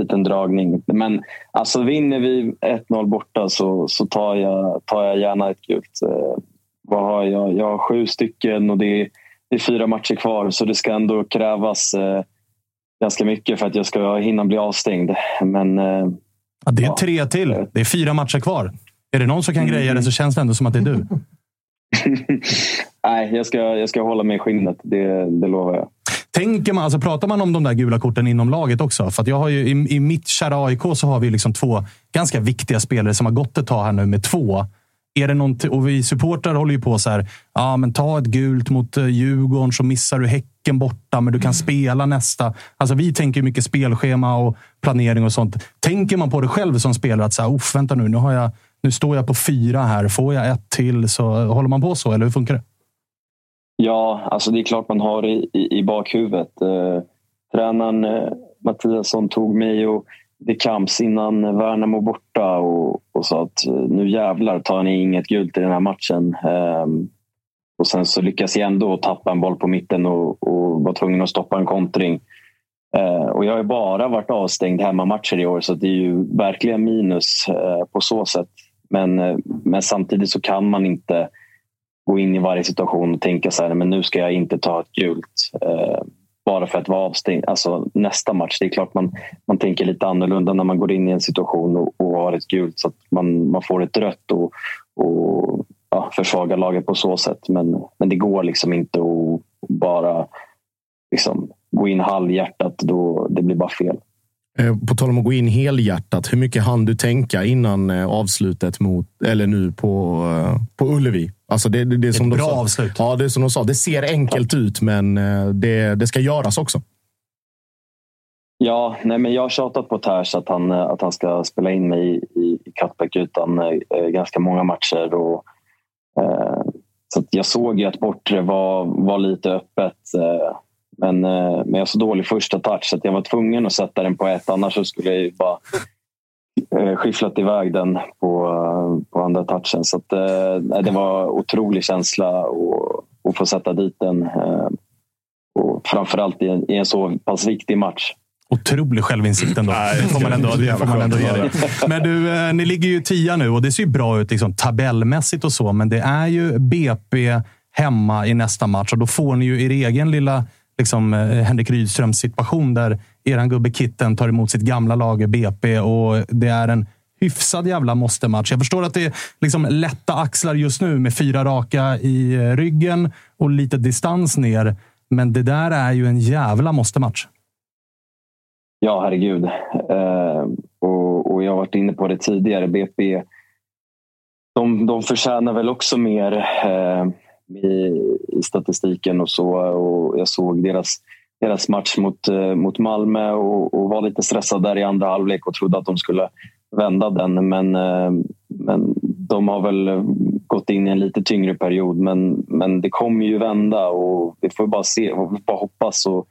liten dragning. Men alltså vinner vi 1-0 borta så, så tar, jag, tar jag gärna ett gult. Eh, vad har jag? jag har sju stycken och det är, det är fyra matcher kvar så det ska ändå krävas eh, ganska mycket för att jag ska hinna bli avstängd. Men, ja, det är tre till. Det är fyra matcher kvar. Är det någon som kan greja det så känns det ändå som att det är du. Nej, jag ska, jag ska hålla mig i skinnet. Det, det lovar jag. Tänker man, alltså pratar man om de där gula korten inom laget också? För jag har ju, i, i mitt kära AIK så har vi liksom två ganska viktiga spelare som har gått ett tag här nu med två. Är det något, och vi supportrar håller ju på så här. Ja, men ta ett gult mot eh, Djurgården så missar du Häcken borta, men du kan spela nästa. Alltså, vi tänker mycket spelschema och planering och sånt. Tänker man på det själv som spelare? Att så här, vänta nu, nu har jag nu står jag på fyra här. Får jag ett till så håller man på så, eller hur funkar det? Ja, alltså det är klart man har i, i, i bakhuvudet. Eh, tränaren eh, Mattiasson tog mig och det kamps innan Värnamo borta och, och sa att eh, nu jävlar tar ni inget gult i den här matchen. Eh, och sen så lyckas jag ändå tappa en boll på mitten och, och var tvungen att stoppa en kontring. Eh, och jag har bara varit avstängd hemmamatcher i år så det är ju verkligen minus eh, på så sätt. Men, eh, men samtidigt så kan man inte gå in i varje situation och tänka så här, men nu ska jag inte ta ett gult eh, bara för att vara avstängd. Alltså, nästa match, det är klart man, man tänker lite annorlunda när man går in i en situation och, och har ett gult så att man, man får ett rött och, och ja, försvagar laget på så sätt. Men, men det går liksom inte att bara liksom, gå in halvhjärtat. Då, det blir bara fel. Eh, på tal om att gå in helhjärtat, hur mycket hann du tänka innan eh, avslutet mot, eller nu på, eh, på Ullevi? Alltså det, det, det som Ett bra sa, avslut. Ja, det är som de sa. Det ser enkelt ut, men det, det ska göras också. Ja, nej, men jag har tjatat på Ters att han, att han ska spela in mig i, i Katbäck utan eh, ganska många matcher. Och, eh, så jag såg ju att bortre var, var lite öppet. Eh, men, eh, men jag har så dålig första touch så jag var tvungen att sätta den på ett. Annars så skulle jag bara eh, skifflat iväg den på, på andra touchen. Så att, eh, det var otrolig känsla att, få sätta dit den. Och framförallt i en, i en så pass viktig match. Otrolig självinsikt ändå. Nej, får man ändå, det får man ändå ge dig. Men du, ni ligger ju tia nu och det ser ju bra ut liksom, tabellmässigt och så. Men det är ju BP hemma i nästa match och då får ni ju er egen lilla liksom, eh, Henrik Rydströms situation där eran gubbe Kitten tar emot sitt gamla lag BP och det är en hyfsad jävla måste-match. Jag förstår att det är liksom lätta axlar just nu med fyra raka i eh, ryggen och lite distans ner. Men det där är ju en jävla måste-match. Ja, herregud. Eh, och, och, jag har varit inne på det tidigare. BP de, de förtjänar väl också mer. Eh, i, i statistiken och så. Och jag såg deras, deras match mot, eh, mot Malmö och, och, var lite stressad där i andra halvlek och trodde att de skulle vända den. Men, eh, men de har väl eh, gått in i en lite tyngre period. Men, men det kommer ju vända och vi får bara se och bara hoppas och,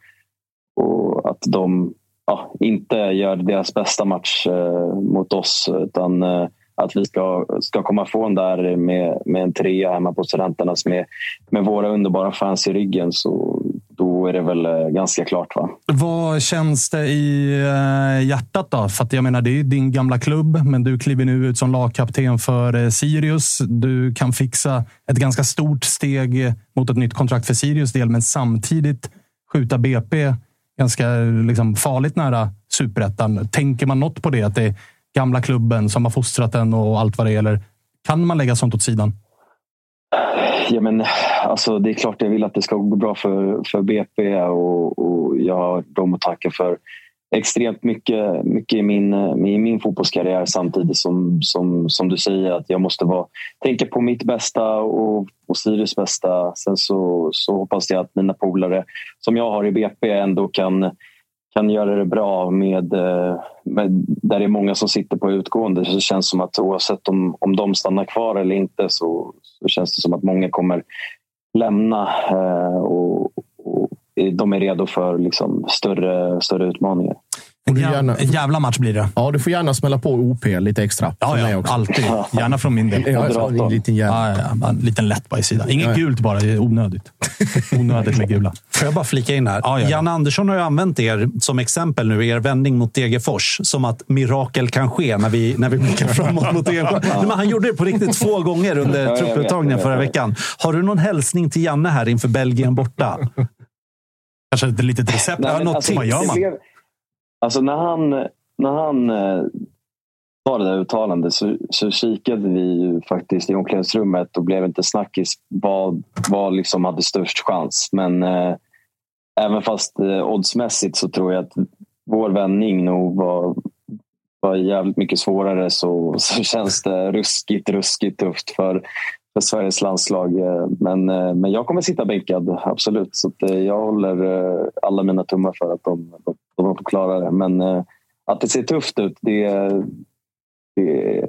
och att de ja, inte gör deras bästa match eh, mot oss utan eh, att vi ska, ska komma ifrån där med, med en trea hemma på Studenternas med, med våra underbara fans i ryggen. Så då är det väl eh, ganska klart. va? Vad känns det i eh, hjärtat då? För att jag menar, det är din gamla klubb, men du kliver nu ut som lagkapten för eh, Sirius. Du kan fixa ett ganska stort steg mot ett nytt kontrakt för Sirius del, men samtidigt skjuta BP ganska liksom, farligt nära superettan. Tänker man något på det? Att det är gamla klubben som har fostrat den och allt vad det gäller. Kan man lägga sånt åt sidan? Ja, men, alltså, det är klart jag vill att det ska gå bra för, för BP och, och jag har dem att tacka för extremt mycket, mycket i, min, i min fotbollskarriär samtidigt som, som, som du säger att jag måste vara, tänka på mitt bästa och, och Sirius bästa. Sen så, så hoppas jag att mina polare som jag har i BP ändå kan kan göra det bra med, eh, med, där det är många som sitter på utgående. Så det känns som att oavsett om, om de stannar kvar eller inte så, så känns det som att många kommer lämna eh, och, och, de är redo för liksom, större, större utmaningar. En, gärna, en jävla match blir det. Ja, du får gärna smälla på OP lite extra. Ja, ja också. alltid. Gärna från min del. Ja, ja, en liten ja, ja, en liten lätt bajsida. Inget ja. gult bara, det är onödigt. onödigt med gula. Får jag bara flika in här? Ja, ja, Jan Andersson har ju använt er som exempel nu, er vändning mot Degerfors, som att mirakel kan ske när vi, när vi blickar framåt mot Degerfors. Men han gjorde det på riktigt två gånger under trupputtagningen förra veckan. Har du någon hälsning till Janne här inför Belgien borta? Kanske ett litet recept? Nej, något alltså, vad gör man? Alltså när han, när han eh, sa det där uttalandet så, så kikade vi ju faktiskt i omklädningsrummet och blev inte snackis vad, vad liksom hade störst chans. Men eh, även fast eh, oddsmässigt så tror jag att vår vändning nog var, var jävligt mycket svårare så, så känns det ruskigt, ruskigt tufft för, för Sveriges landslag. Men, eh, men jag kommer sitta bänkad, absolut. Så eh, jag håller eh, alla mina tummar för att de, de, de får klara det. Men att det ser tufft ut, det, det,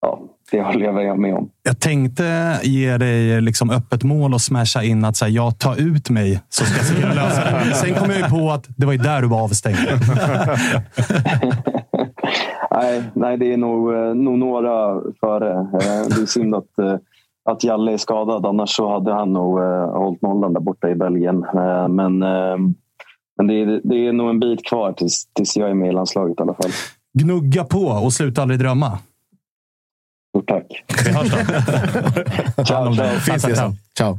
ja, det håller jag med om. Jag tänkte ge dig liksom öppet mål och smasha in att så här, jag tar ut mig så ska jag se lösa det. Sen kom jag ju på att det var ju där du var avstängd. nej, nej, det är nog, nog några före. Det är synd att att Jalle är skadad. Annars så hade han nog eh, hållit nollan där borta i Belgien. Eh, men eh, men det, är, det är nog en bit kvar tills, tills jag är med i landslaget i alla fall. Gnugga på och sluta aldrig drömma. Stort tack. Vi hörs då. ciao, ciao. ciao.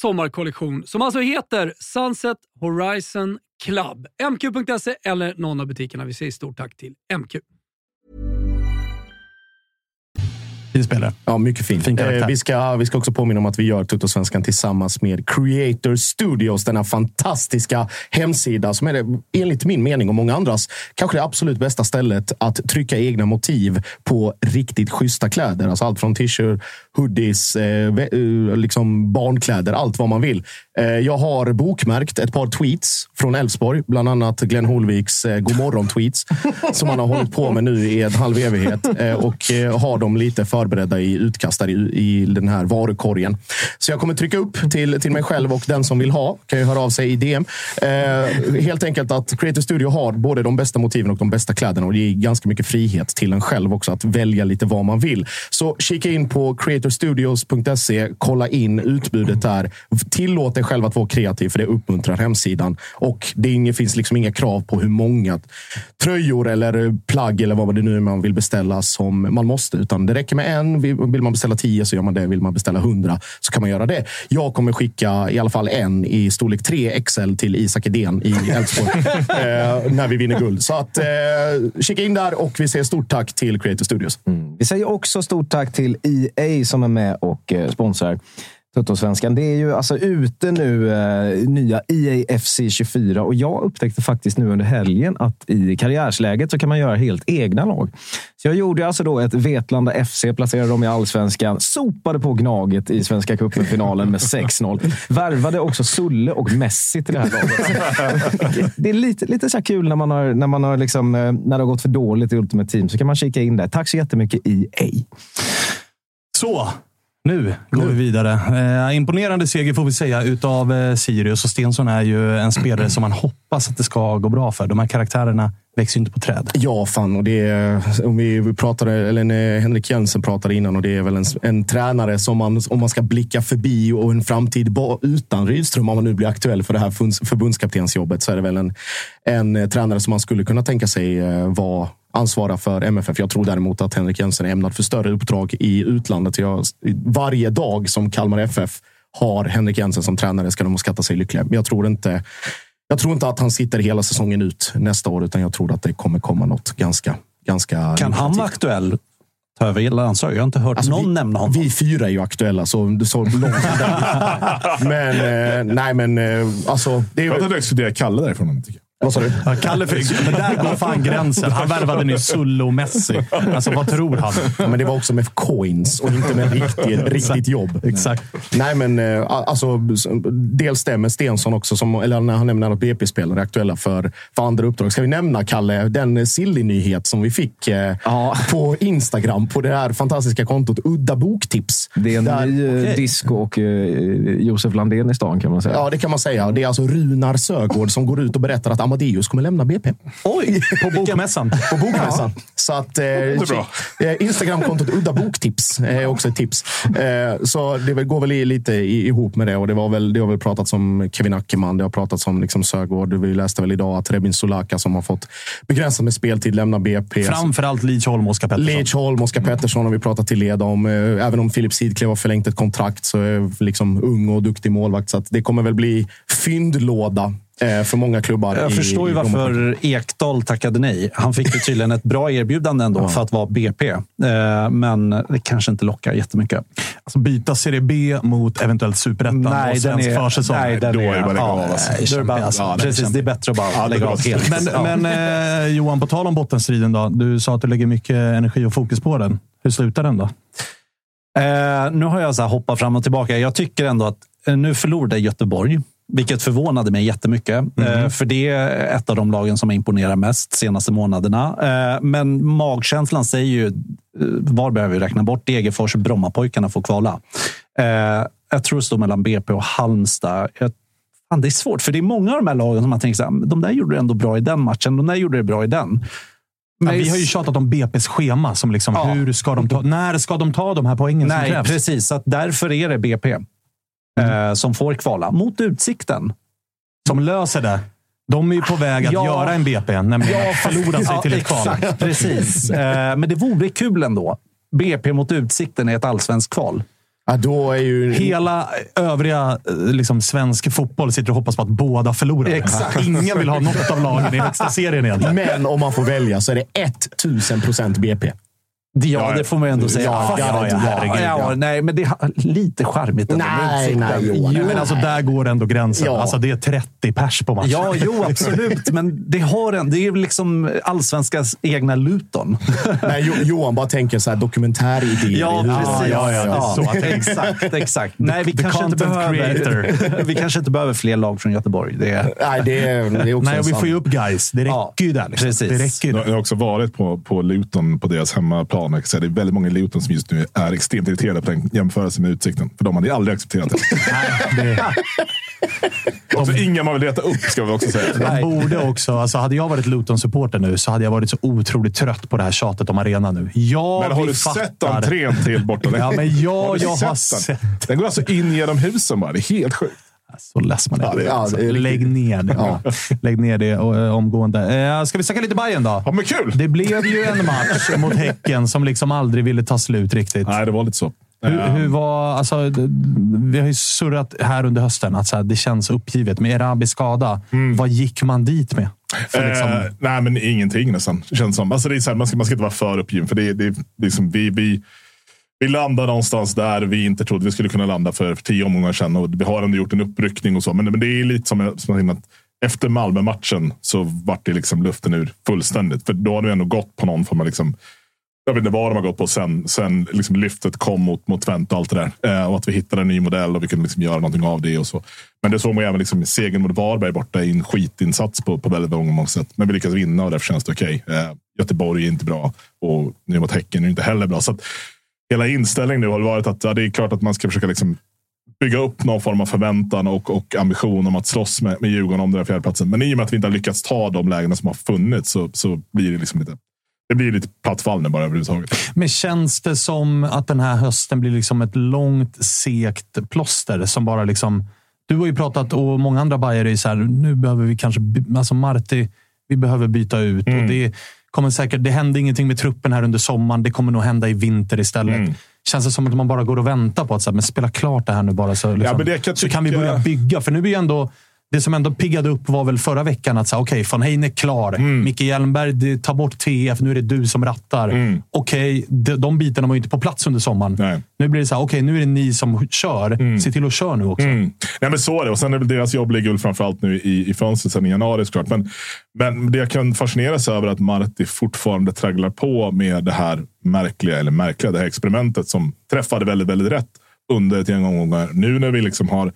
sommarkollektion som alltså heter Sunset Horizon Club. MQ.se eller någon av butikerna. Vi säger stort tack till MQ. Fin spelare. Ja, mycket. Fin karaktär. eh, vi, ska, vi ska också påminna om att vi gör Tuttosvenskan tillsammans med Creator Studios. Denna fantastiska hemsida som är det, enligt min mening och många andras kanske det absolut bästa stället att trycka egna motiv på riktigt schyssta kläder. Alltså allt från t-shirt, hoodies, eh, eh, liksom barnkläder, allt vad man vill. Eh, jag har bokmärkt ett par tweets från Elfsborg, bland annat Glenn Holviks eh, godmorgon-tweets som han har hållit på med nu i en halv evighet eh, och eh, har dem lite för förberedda i utkast i, i den här varukorgen. Så jag kommer trycka upp till, till mig själv och den som vill ha kan ju höra av sig i DM. Eh, helt enkelt att Creative Studio har både de bästa motiven och de bästa kläderna och det ger ganska mycket frihet till en själv också att välja lite vad man vill. Så kika in på creatorstudios.se, kolla in utbudet där. Tillåt dig själv att vara kreativ för det uppmuntrar hemsidan och det inget, finns liksom inga krav på hur många tröjor eller plagg eller vad det nu är man vill beställa som man måste, utan det räcker med en. Vill vill man beställa tio så gör man det. Vill man beställa hundra så kan man göra det. Jag kommer skicka i alla fall en i storlek 3 XL till Isak Edén i Elfsborg eh, när vi vinner guld. Så att eh, kika in där och vi säger stort tack till Creator Studios. Vi säger också stort tack till EA som är med och eh, sponsrar Tuttosvenskan. Det är ju alltså ute nu, eh, nya EAFC24 och jag upptäckte faktiskt nu under helgen att i karriärsläget så kan man göra helt egna lag. Så jag gjorde alltså då ett Vetlanda FC, placerade dem i allsvenskan, sopade på Gnaget i Svenska cupen-finalen med 6-0. Värvade också Sulle och Messi till det här laget. Det är lite, lite så här kul när man har, när man har liksom, eh, när det har gått för dåligt i Ultimate Team, så kan man kika in där. Tack så jättemycket EA. Så, nu går vi vidare. Eh, imponerande seger får vi säga utav eh, Sirius. Och Stensson är ju en spelare som man hoppas att det ska gå bra för. De här karaktärerna växer ju inte på träd. Ja, fan. Och det är, om vi pratade, eller när Henrik Jensen pratade innan, och det är väl en, en tränare som man, om man ska blicka förbi och en framtid utan Rydström, om man nu blir aktuell för det här förbunds- förbundskaptensjobbet, så är det väl en, en eh, tränare som man skulle kunna tänka sig eh, vara ansvara för MFF. Jag tror däremot att Henrik Jensen är ämnad för större uppdrag i utlandet. Jag, varje dag som Kalmar FF har Henrik Jensen som tränare ska de skatta sig lyckliga. Men jag tror inte jag tror inte att han sitter hela säsongen ut nästa år, utan jag tror att det kommer komma något ganska, ganska Kan han vara aktuell? Ta över hela landslaget? Jag har inte hört Alltså, någon vi, nämna honom. Vi fyra är ju aktuella, så, så långt där. Men, eh, nej, men eh, alltså. Det är, Jag hade exkluderat Kalle därifrån. Tycker jag. Vad sa du? Ja, Kalle fick, men där går fan gränsen. Han värvade nyss Sulle och Messi. Alltså, vad tror han? Ja, men det var också med coins och inte med riktigt, riktigt jobb. Exakt. Nej, men eh, alltså, dels det med Stensson också, som, eller när han nämner att BP-spelare är aktuella för, för andra uppdrag. Ska vi nämna, Kalle, den silly-nyhet som vi fick eh, på Instagram på det här fantastiska kontot Udda Boktips. Det är en Där- ny eh, disco och Josef Landén i stan kan man säga. Ja, det kan man säga. Det är alltså Runar Sögård som går ut och berättar att Amadeus kommer lämna BP. Oj! På bokmässan. På bokmässan. Så att, eh, eh, Instagramkontot Udda Boktips är också ett tips. Eh, så det går väl lite ihop med det. Och det, var väl, det har väl pratats om Kevin Ackerman, det har pratats om liksom Sögård. Vi läste väl idag att Rebin Solaka som har fått begränsat med speltid lämnar BP. Framförallt Leach Holm och Oskar Pettersson. Leach Holm, Oskar Pettersson har vi pratat till leda om. Eh, Även om Filip Sidklev har förlängt ett kontrakt så är liksom ung och duktig målvakt. Så det kommer väl bli fyndlåda eh, för många klubbar. Jag i- förstår ju varför Ekdal tackade nej. Han fick ju tydligen ett bra erbjudande ändå för att vara BP. Eh, Men det kanske inte lockar jättemycket. Alltså byta Serie B mot eventuellt Superettan Nej, och den svensk är- försäsong. nej, den Då är- är det bara att lägga ja, av. Alltså. är det alltså. Precis, det är bättre att bara lägga av helt. Men, Ja. men eh, Johan, på tal om bottenstriden då. Du sa att du lägger mycket energi och fokus på den. Hur slutar den då? Eh, nu har jag så här hoppat fram och tillbaka. Jag tycker ändå att eh, nu förlorade Göteborg, vilket förvånade mig jättemycket. Eh, för det är ett av de lagen som imponerar mest senaste månaderna. Eh, men magkänslan säger ju, eh, var behöver vi räkna bort? Degerfors, Brommapojkarna får kvala. Jag tror det står mellan BP och Halmstad. Jag, fan, det är svårt, för det är många av de här lagen som man tänker så här, de där gjorde det ändå bra i den matchen, de där gjorde det bra i den. Ja, vi har ju tjatat om BP's schema. Som liksom, Ja. hur ska de ta, när ska de ta de här poängen som Nej, krävs? precis. Så att därför är det BP eh, som får kvala mot Utsikten. Som löser det. De är ju på väg att Ja. göra en BP, nämligen att förlora sig Ja, till ett kval. Exakt, precis. Eh, men det vore kul ändå. BP mot Utsikten är ett allsvenskt kval. Ja, då är ju... Hela övriga eh, liksom, svensk fotboll sitter och hoppas på att båda förlorar. Exakt. Ingen vill ha något av lagen i högsta serien egentligen. Men om man får välja så är det 1000 procent BP. Ja, det får man ändå säga. Ja, ja, ja, ja, ja. Nej, men det är lite charmigt. Nej, nej. Jo, men alltså, där går ändå gränsen. Ja. Alltså, det är 30 pers på matchen. Ja, jo, absolut. Men det, har en, det är liksom allsvenskans egna Luton. Nej, Jo- Johan bara tänker så här dokumentäridéer. Ja, i huvudet. precis. Ja, ja, ja. Så att- exakt, exakt. Nej, vi The kanske, inte behöver, creator. vi kanske inte behöver fler lag från Göteborg. Det är, Nej, det är, det är också Nej, vi får ju upp guys. Det räcker Ja, ju där. Liksom. precis. Det räcker ju Jag har också varit på, på Luton på deras hemmaplan. Jag kan säga, det är väldigt många i Luton som just nu är extremt irriterade på den jämförelsen med Utsikten. För de hade aldrig accepterat det. Också inga man vill leta upp, ska vi också säga. De borde också, alltså hade jag varit Luton-supporter nu så hade jag varit så otroligt trött på det här tjatet om arenan nu. Ja, Men har du fattar. sett entrén till borta? Ja, men ja, Har jag har den? sett Den går alltså in genom husen bara. Det är helt sjukt. Så less man är. Ja, det alltså. det är Lägg ner det. Ja. Lägg ner det eh, omgående. Eh, ska vi snacka lite Bayern då? Ja, men kul! Det blev ju en match mot Häcken som liksom aldrig ville ta slut riktigt. Nej, det var lite så. Hur, Ehm. hur var, alltså, vi har ju surrat här under hösten att så här, det känns uppgivet. Med Erabi skada, vad gick man dit med? Liksom, Mm. Eh, nej, men ingenting nästan. Känns som. Alltså, det är så här, man, ska, man ska inte vara för uppgiven. För det, det, liksom, vi, vi, vi landar någonstans där vi inte trodde vi skulle kunna landa för tio omgångar sedan. Och vi har ändå gjort en uppryckning och så. Men, men det är lite som, jag- som jag att efter Malmö-matchen så vart det liksom luften ur fullständigt. För då har vi ändå gått på någon form av liksom, jag vet inte vad de har gått på sen, sen liksom lyftet kom mot, mot Twente och allt det där. Eh, och att vi hittade en ny modell och vi kunde liksom göra någonting av det. och så. Men det såg man ju även liksom, segern mot Varberg borta i en skitinsats på, på väldigt många sätt. Men vi lyckades vinna och därför känns det okej. Eh, Göteborg är inte bra och nu mot Häcken är inte heller bra. Så att, hela inställningen nu har varit att ja, det är klart att man ska försöka liksom, bygga upp någon form av förväntan och, och ambition om att slåss med, med Djurgården om den här fjärdeplatsen. Men i och med att vi inte har lyckats ta de lägena som har funnits så, så blir det liksom lite det blir lite platt fall nu bara överhuvudtaget. Men känns det som att den här hösten blir liksom ett långt, segt plåster som bara liksom... Du har ju pratat, och många andra bajare är så här, nu behöver vi kanske... Alltså Marti, vi behöver byta ut. Och det, kommer säkert, det hände ingenting med truppen här under sommaren. Det kommer nog hända i vinter istället. Känns det som att man bara går och väntar på att så här, men spela klart det här nu bara så, liksom, men det kan så kan vi tycka- börja bygga. För nu blir ju ändå... Det som ändå piggade upp var väl förra veckan att säga, okej, von Hein är klar. Mm. Micke Hjelmberg, ta bort TF. Nu är det du som rattar. Mm. Okej, de, de bitarna var ju inte på plats under sommaren. Nu blir det så här, okej, nu är det ni som kör. Se till att köra nu också. Mm. Nej, men så är det. Och sen är väl deras jobb ligger väl framförallt nu i, i fönstret sen i januari såklart. Men, men det jag kan fascineras över är att Marti fortfarande tragglar på med det här märkliga, eller märkliga, det här experimentet som träffade väldigt, väldigt rätt under ett gäng omgångar. Nu när vi liksom har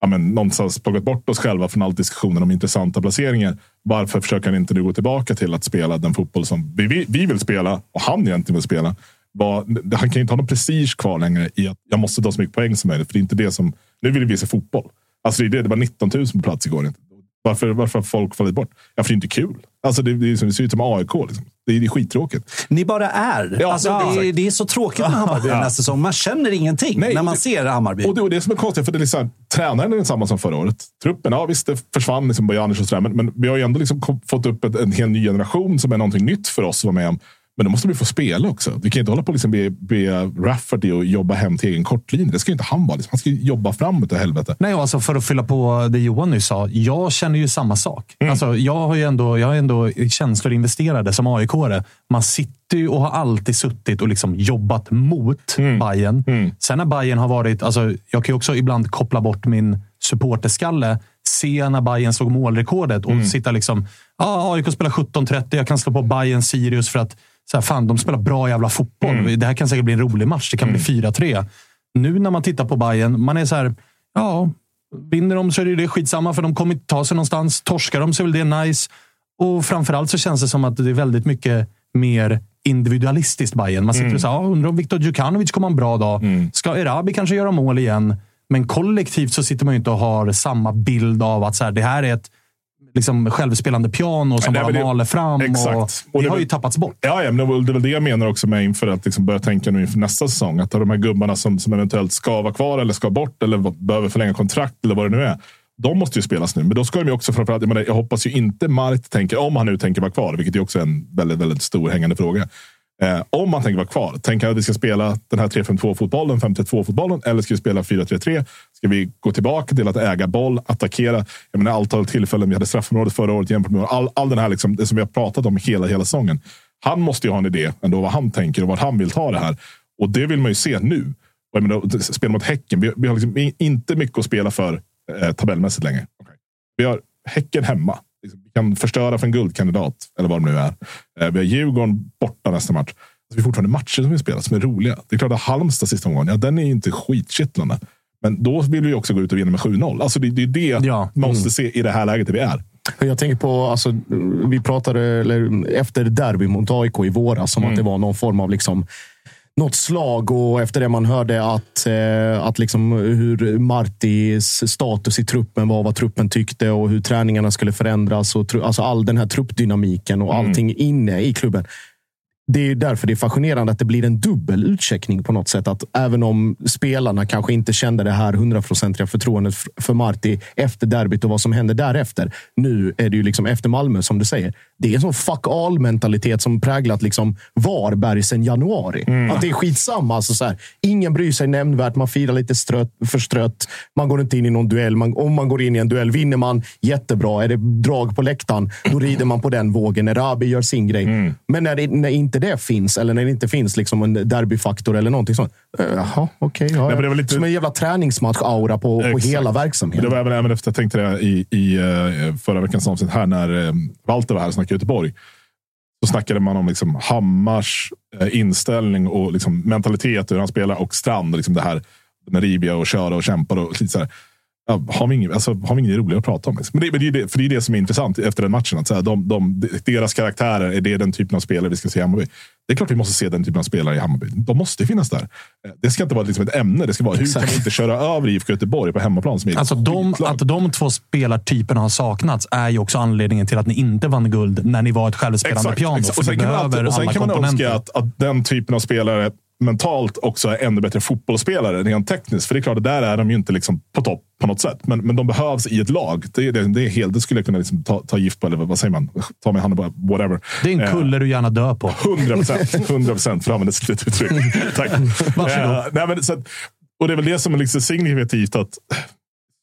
ja, men, någonstans plockat bort oss själva från all diskussionen om intressanta placeringar. Varför försöker han inte nu gå tillbaka till att spela den fotboll som vi, vi, vill spela och han egentligen vill spela? Vad- han kan ju inte ha någon prestige kvar längre i att jag måste ta så mycket poäng som möjligt. För det är inte det som, nu vill vi se fotboll. Alltså det, är det, det var 19 000 på plats igår. Varför, varför har folk fallit bort? Ja, för det är inte kul. Alltså det, det, är det ser ut som AIK. Liksom. Det, är, skittråkigt. Ni bara är. Ja, alltså, ja, det, är det är så tråkigt med Hammarby Ja. den här säsongen. Man känner ingenting Nej, när man det- ser Hammarby. Och det var det som är konstigt, för det är liksom, tränaren är densamma som förra året. Truppen, ja visst, det försvann liksom och sådär, men, men vi har ju ändå liksom fått upp ett, en hel ny generation som är någonting nytt för oss att vara med om. Men då måste vi få spela också. Vi kan inte hålla på och liksom be, be Rafferty och jobba hem till egen kortlinje. Det ska inte han vara. Liksom. Han ska jobba framåt i helvete. Nej, alltså för att fylla på det Johan nyss sa. Jag känner ju samma sak. Mm. Alltså, jag har ju ändå, jag har ändå känslor investerade som aik -are. Man sitter ju och har alltid suttit och liksom jobbat mot Mm. Bayern. Sen när Bayern har varit... Alltså, jag kan ju också ibland koppla bort min supporterskalle. Se när Bayern slog målrekordet och Mm. sitta liksom... Ja, AIK spelar 17.30. Jag kan slå på Bayern Sirius för att så här, fan, de spelar bra jävla fotboll. Mm. Det här kan säkert bli en rolig match. Det kan bli 4-3. Nu när man tittar på Bayern, man är så här... Ja, vinner de så är det skitsamma, för de kommer inte ta sig någonstans. Torskar de så är väl det nice. Och framförallt så känns det som att det är väldigt mycket mer individualistiskt Bayern. Man sitter Mm. och säger, ja, undrar om Viktor Djukanovic kommer ha en bra dag. Ska Erabi kanske göra mål igen? Men kollektivt så sitter man ju inte och har samma bild av att så här, det här är ett liksom, självspelande piano som Nej, bara det- maler fram. Exakt. Och Och det, det har ju tappats bort. Ja, ja, men det det är väl det jag menar också med inför att liksom börja tänka nu inför nästa säsong. Att de här gubbarna som, som eventuellt ska vara kvar eller ska bort eller behöver förlänga kontrakt eller vad det nu är. De måste ju spelas nu, men då ska de ju också framförallt. Jag, menar, jag hoppas ju inte Mart tänker, om han nu tänker vara kvar, vilket är också en väldigt, väldigt stor hängande fråga. Eh, om han tänker vara kvar, tänker han att vi ska spela den här 3-5-2-fotbollen, 5-3-2-fotbollen eller ska vi spela 4-3-3? Ska vi gå tillbaka till att äga boll, attackera? Jag menar, antal tillfällen vi hade straffområdet förra året jämfört med all, all den här, liksom, det som vi har pratat om hela, hela säsongen. Han måste ju ha en idé ändå vad han tänker och vart han vill ta det här. Och det vill man ju se nu. Och jag menar, spela mot Häcken, vi, vi har liksom inte mycket att spela för eh, tabellmässigt längre. Okay. Vi har Häcken hemma. Liksom, vi kan förstöra för en guldkandidat, eller vad det nu är. Eh, Vi har Djurgården borta nästa match. Alltså, vi har fortfarande matcher som vi spelar som är roliga. Det är klart att Halmstad sista omgången, ja, den är ju inte skitkittlande. Men då vill vi också gå ut och vinna med 7-0. Alltså det, det är det man måste se i det här läget vi är. Jag tänker på, alltså, vi pratade eller, efter derby mot AIK i våras om Mm. att det var någon form av liksom, något slag och efter det man hörde att, eh, att liksom hur Martis status i truppen var, vad truppen tyckte och hur träningarna skulle förändras. Och, tru- alltså all den här truppdynamiken och Mm. allting inne i klubben. Det är därför det är fascinerande att det blir en dubbel utcheckning på något sätt. Att även om spelarna kanske inte kände det här hundraprocentiga förtroendet för Marti efter derbyt och vad som hände därefter. Nu är det ju liksom efter Malmö, som du säger. Det är en sån fuck all-mentalitet som präglat liksom Varberg sedan januari. Att det är skitsamma. Alltså så här, ingen bryr sig nämnvärt. Man firar lite strött, förstrött. Man går inte in i någon duell. Man, om man går in i en duell, vinner man jättebra. Är det drag på läktaren, då rider man på den vågen. När Rabi gör sin grej. Men när, det, när inte det finns, eller när det inte finns liksom en derbyfaktor eller någonting sånt. eh, Jaha, okej. ja, Nej, det var lite- Som en jävla träningsmatch-aura på, på hela verksamheten. Det var även, efter jag tänkte det i, i eh, förra veckans avsnitt här när eh, Walter var här och Göteborg. Så snackade man om liksom Hammars eh, inställning och liksom mentalitet, hur han spelar och Strand. Liksom det här med riviga och köra och kämpa. Och lite så här. Ja, har, vi inget, alltså, har vi inget roligare att prata om? Liksom. Men, det, men det, är det, för det är det som är intressant efter den matchen. Att, så här, de, de, deras karaktärer, är det den typen av spelare vi ska se i Hammarby? Det är klart vi måste se den typen av spelare i Hammarby. De måste finnas där. Eh, Det ska inte vara liksom ett ämne. Det ska vara hur kan vi inte köra över IFK Göteborg på hemmaplan? Som Alltså de, att de två spelartyperna har saknats är ju också anledningen till att ni inte vann guld när ni var ett självspelande piano. exakt. Och sen kan man, alltid, och sen kan man önska att, att den typen av spelare mentalt också är ännu bättre fotbollsspelare rent tekniskt. För det är klart, där är de ju inte liksom på topp på något sätt. Men, men de behövs i ett lag. Det, det, det, är helt, det skulle jag kunna liksom ta, ta gift på, eller vad säger man? Ta med handen på, whatever. Det är en Eh, kulle du gärna dör på. 100 procent. 100 procent, för att använda ett slututtryck. Tack. Varsågod. Eh, nej, men, så att, och det är väl det som är liksom signifikativt. att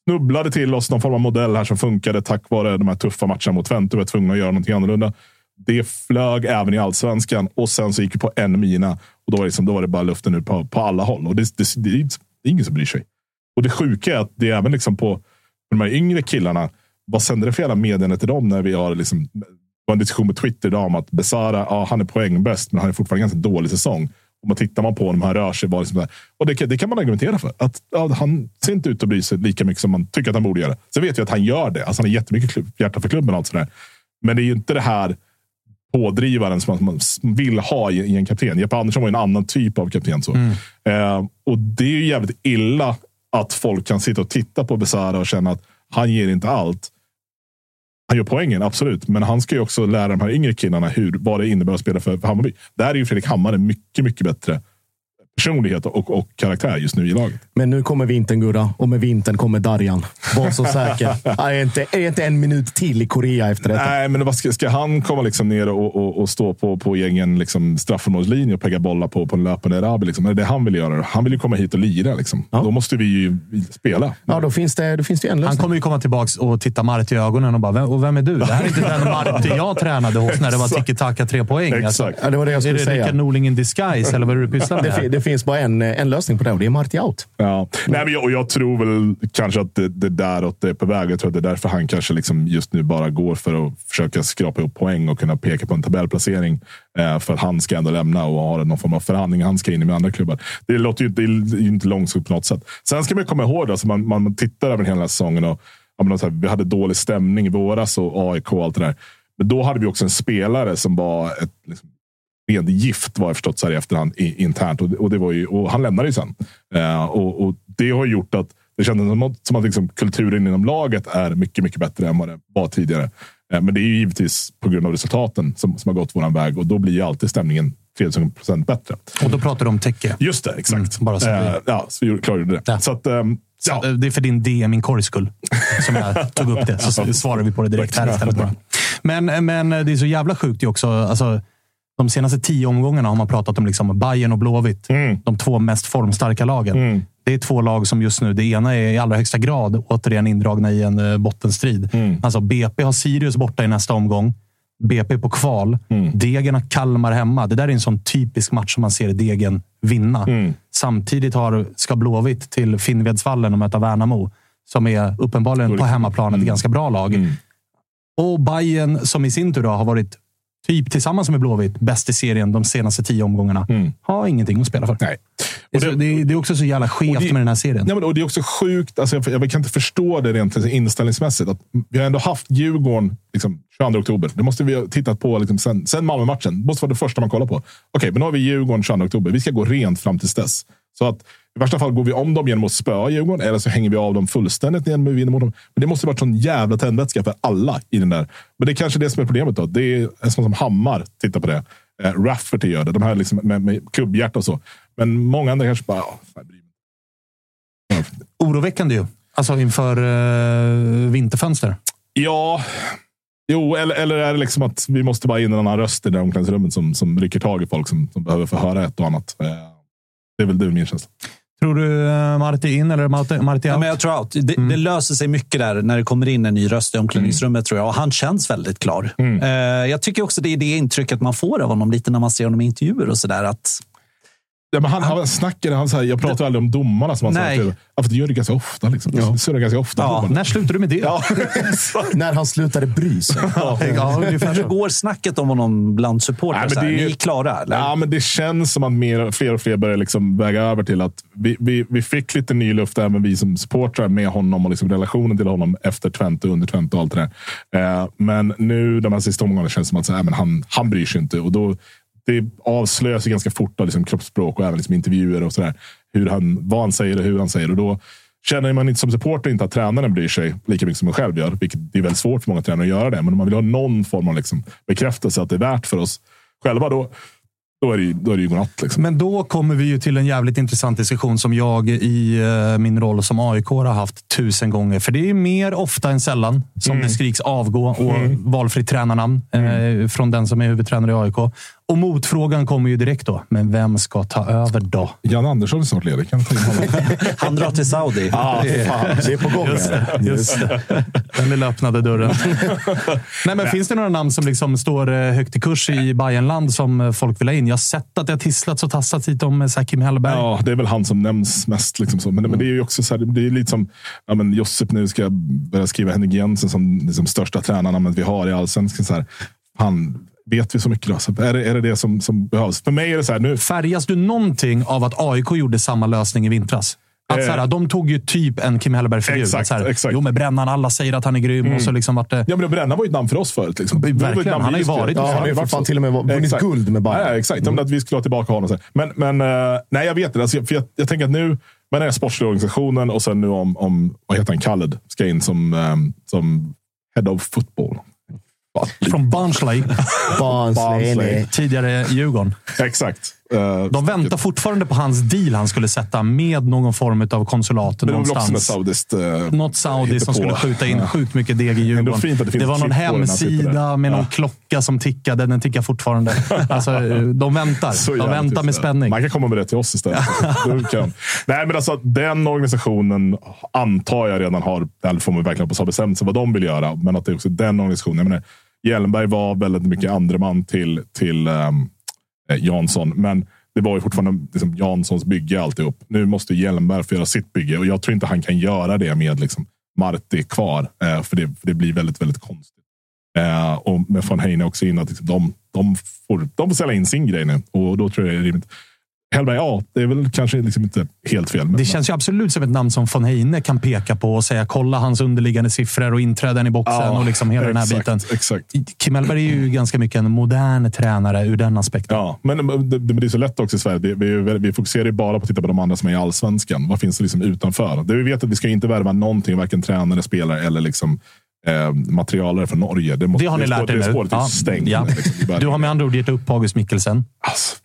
snubblade till oss någon form av modell här som funkade tack vare de här tuffa matcherna mot Twente. Vi var tvungna att göra någonting annorlunda. Det flög även i allsvenskan och sen så gick vi på en mina. Och då var det, liksom, då var det bara luften ut på, på alla håll. Och det, det, det, är det är ingen som bryr sig. Och det sjuka är att det är även liksom på de här yngre killarna. Vad sänder det för jävla medierna till dem när vi har liksom, var en diskussion på Twitter idag om att Besara, ja, han är poängbäst, men han är fortfarande en ganska dålig säsong. Om man tittar man på honom, han rör sig. Bara liksom där. och det, kan- det kan man argumentera för. Att, ja, han ser inte ut att bry sig lika mycket som man tycker att han borde göra. Sen vet jag att han gör det. Alltså, han har jättemycket klubb, hjärta för klubben och allt sådär. Men det är ju inte det här pådrivaren som man som man vill ha i, i en kapten. Jeppe Andersson var en annan typ av kapten. Så. Eh, och det är ju jävligt illa att folk kan sitta och titta på Besara och känna att han ger inte allt. Han gör poängen, absolut. Men han ska ju också lära de här yngre killarna hur, vad det innebär att spela för, för Hammarby. Där är ju Fredrik Hammar mycket, mycket bättre personlighet och, och karaktär just nu i laget. Men nu kommer vintern, Gurra. Och med vintern kommer Darjan. Var så säker. är, inte, är inte en minut till i Korea efter detta? Nej, men vad ska, ska han komma liksom ner och, och, och stå på, på egen liksom, straffområdeslinje och pegga bollar på, på en löpande Erabi? Liksom? Är det det han vill göra? Han vill ju komma hit och lira. Liksom. Då måste vi ju spela. Ja, då finns det, då finns det en Han lösning. kommer ju komma tillbaka och titta Marti i ögonen och bara, vem, och vem är du? Det här är inte den Marti jag tränade hos när det var tiki-taka tre poäng. Alltså, Ja, det var det jag är skulle det säga. Rickard Norling in disguise, eller vad är det du pysslar Det, med? Det finns bara en, eh, en lösning på det och det är Marti out. Ja. Nej, men jag, och jag tror väl kanske att det, det däråt är på väg. Jag tror att det är därför han kanske liksom just nu bara går för att försöka skrapa ihop poäng och kunna peka på en tabellplacering. Eh, för att han ska ändå lämna och ha någon form av förhandling han ska in i med andra klubbar. Det låter ju, det är ju inte långsiktigt på något sätt. Sen ska man komma ihåg, alltså man, man tittar över hela säsongen och ja, men så här, vi hade dålig stämning i våras och AIK och allt det där. Men då hade vi också en spelare som var ett liksom, rent gift vad jag förstått så här i efterhand i, internt. Och, och, det var ju, och han lämnade ju sen. Eh, och, och det har gjort att det kändes som att, som att liksom kulturen inom laget är mycket, mycket bättre än vad det var tidigare. Eh, men det är ju givetvis på grund av resultaten som, som har gått vår väg och då blir ju alltid stämningen 30 procent bättre. Och då pratar du om Tecke. Just det, exakt. bara så eh, ja, så vi klargjorde det. Så att, ehm, ja. Så, Det är för din DM-inkorgs skull som jag tog upp det. Så svarar vi på det direkt här istället. Bara. Men, men det är så jävla sjukt ju också. Alltså, de senaste tio omgångarna har man pratat om liksom Bayern och Blåvitt. Mm. De två mest formstarka lagen. Det är två lag som just nu, det ena är i allra högsta grad återigen indragna i en eh, bottenstrid. Mm. Alltså BP har Sirius borta i nästa omgång. BP på kval. Mm. Degen har Kalmar hemma. Det där är en sån typisk match som man ser Degen vinna. Mm. Samtidigt har, ska Blåvitt till Finnvedsvallen och möta Värnamo, som är uppenbarligen på hemmaplan ett ganska bra lag. Och Bayern som i sin tur har varit typ tillsammans med Blåvitt, bäst i serien de senaste tio omgångarna. Har ingenting att spela för. Nej. Det, det, är, det är också så jävla skevt det- med den här serien. Ja, men, och det är också sjukt. Alltså, jag, jag kan inte förstå det rent inställningsmässigt. Att vi har ändå haft Djurgården liksom, 22 oktober. Det måste vi ha tittat på liksom, sen, sen Malmö-matchen. Det måste vara det första man kollar på. Okej, men nu har vi Djurgården 22 oktober. Vi ska gå rent fram tills dess. Så att i värsta fall går vi om dem genom att spöa Djurgården eller så hänger vi av dem fullständigt att vi vinner mot dem. Men det måste vara sån jävla tändvätska för alla i den där. Men det är kanske det som är problemet. Då. Det är en sån som Hammar tittar på det. Eh, Rafferty gör det. De här liksom med, med klubbhjärta och så. Men många andra kanske bara... "Ja, mig inte." Oroväckande ju. Alltså inför uh, vinterfönster. Ja, jo, eller, eller är det liksom att vi måste bara in en annan röst i det omklädningsrummet som, som rycker tag i folk som, som behöver få höra ett och annat. Eh, Det är väl det min känsla. Tror du uh, Marti in eller Marti, Marti Ja, out? men jag tror out. Det, det löser sig mycket där när det kommer in en ny röst i omklädningsrummet, tror jag. Och han känns väldigt klar. Eh, jag tycker också det är det intrycket man får av honom lite när man ser honom i intervjuer och sådär. Att Ja, men han, han snackade, han, så här, jag pratar aldrig om domarna som han Nej. sa. till- Ja, för det gör det ganska ofta. Liksom. Det surrar ganska ofta. Ja, domarna. När slutar du med det? Ja, När han slutade bry sig. ja, ungefär hur går snacket om honom bland supportrar? Är- Ni är klara, eller? Ja, men det känns som att mer, fler och fler börjar liksom väga över till att vi, vi, vi fick lite ny luft, även vi som supportrar, med honom och liksom relationen till honom efter Twente och under Twente och allt det där. Eh, men nu de här sista omgångarna känns det som att så här, men han, han bryr sig inte. Och då, det avslöjas ganska fort av liksom kroppsspråk och även liksom intervjuer och sådär. Hur han, vad han säger och hur han säger. Och då känner man inte som supporter inte att tränaren bryr sig lika mycket som man själv gör. Vilket det är väldigt svårt för många tränare att göra det. Men om man vill ha någon form av liksom bekräftelse att det är värt för oss själva, då, då är det ju, då är det ju godnatt. Liksom. Men då kommer vi ju till en jävligt intressant diskussion som jag i eh, min roll som AIK har haft tusen gånger. För det är mer ofta än sällan som det skriks avgå och valfritt tränarnamn eh, från den som är huvudtränare i AIK. Och motfrågan kommer ju direkt då. Men vem ska ta över då? Jan Andersson är snart ledig. Kan? Han drar till Saudi. Ah, fan, det är på gång. Just det. Just det. Den lilla öppnade dörren. Nej, men finns det några namn som liksom står eh, högt i kurs i Bayernland som eh, folk vill ha in? Jag har sett att det har tisslats och tassats lite om eh, så Kim Hellberg. Ja, det är väl han som nämns mest. Liksom så. Men, men det är ju också så här, det är lite som ja, men Josip nu ska börja skriva Henrik Jensen som liksom, största tränarnamnet vi har i allsvenskan. Så här, han, vet vi så mycket då? Så är, det, är det det som, som behövs? För mig är det så här nu. Färgas du någonting av att AIK gjorde samma lösning i vintras? Att, så här, de tog ju typ en Kim Hellberg-figur. Exakt, Att så här, exakt. Jo, men Brännan, alla säger att han är grym. Och så liksom vart det... Ja, men Bränna var ju ett namn för oss förut. Liksom. Det Verkligen, namn han har ju varit- Ja, han har ju för fan till och med vunnit Exakt. guld med Bayern. Ja, exakt. Mm. Att vi skulle ha tillbaka honom. så här. Men, men eh, nej, jag vet inte. Alltså, för jag, jag tänker att nu med den här sportsliga organisationen och sen nu om, om vad heter han, Khaled ska in som, ehm, som head of football. Från Barnsley, Barnsley. tidigare Djurgården. Exakt. Eh, De väntar fortfarande på hans deal han skulle sätta med någon form av konsulat men det också något någonstans. saudiskt. eh, Något Saudi som skulle skjuta in Ja. sjukt mycket deg i Djurgården. det finns Det var någon på hemsida med någon Ja. klocka som tickade. Den tickar fortfarande. Alltså, de väntar. Så De väntar med det. spänning. Man kan komma med det till oss istället. Nej, men alltså, den organisationen antar jag redan har, eller får man verkligen har bestämt sig vad de vill göra. Men att det är också den organisationen. Jag menar, Hjelmberg var väldigt mycket andreman till, till um, Jansson. Men det var ju fortfarande liksom, Janssons bygge alltihop. Nu måste Hjelmberg få göra sitt bygge och jag tror inte han kan göra det med liksom, Marti kvar. Eh, för, det, för det blir väldigt, väldigt konstigt. Eh, och med von Heine också in att liksom, de, de, får, de får sälja in sin grej nu och då tror jag det är rimligt. Hellberg, ja, det är väl kanske liksom inte helt fel. Men, Det känns ju absolut som ett namn som von Heine kan peka på och säga kolla hans underliggande siffror och inträden i boxen Ja, och liksom hela den här exakt, biten. Exakt. Kim Hellberg är ju ganska mycket en modern tränare ur den aspekten. Ja, men det, det, är så lätt också i Sverige. Vi, vi fokuserar ju bara på att titta på de andra som är i allsvenskan. Vad finns det liksom utanför? Det vi vet att vi ska inte värva någonting, varken tränare, spelare eller liksom, eh, materialare från Norge. Det, måste, Det har ni lärt er nu. spåret Ja, stängt. ja. liksom. Du har med andra ord gett upp August Mikkelsen. Alltså,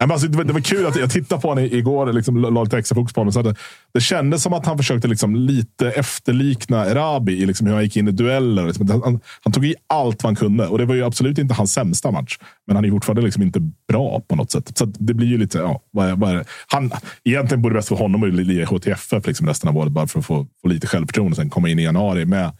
nej, men alltså, det, var, det var kul att jag tittade på honom igår, liksom, la lite extra fokus på honom. Så det, det kändes som att han försökte liksom, lite efterlikna Erabi i liksom, hur han gick in i dueller. Liksom. Han, han tog i allt vad han kunde och det var ju absolut inte hans sämsta match. Men han är fortfarande liksom inte bra på något sätt. Så det blir ju lite, ja, vad är, vad är? Han, egentligen borde det bäst för honom att lira i HTFF liksom resten av året bara för att få, få lite självförtroende och sen komma in i januari med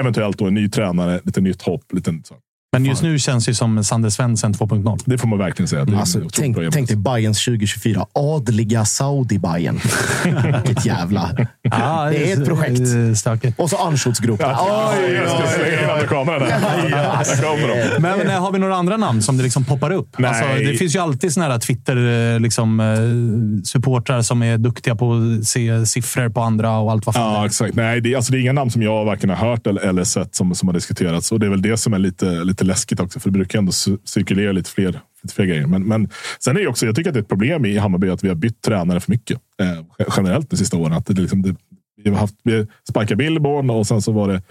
eventuellt då en ny tränare, lite nytt hopp. Lite, så. Men just nu känns det som Sander Svensson 2.0. Det får man verkligen säga. Det är Alltså, tänk, tänk dig Bayerns 2024. Adliga saudi bayern Vilket jävla... Ja, det är ett projekt. eh, Stökigt. Och så Anschutz-grupp. Oj, jag ska slänga in amerikanerna där. Där kommer de. Men, men har vi några andra namn som det liksom poppar upp? Nej. Alltså, det finns ju alltid såna här Twitter-supportrar liksom, eh, supportrar som är duktiga på att se siffror på andra och allt vad fan det Ja, är. exakt. Nej, det, alltså, det är inga namn som jag varken har hört eller, eller sett som, som har diskuterats. Och det är väl det som är lite, lite Lite läskigt också, för det brukar ändå cirkulera lite fler, lite fler grejer. Men, men sen är det också, jag tycker att det är ett problem i Hammarby att vi har bytt tränare för mycket. Eh, generellt de sista åren. Att det, liksom, det, vi har haft vi Billborn och sen så var det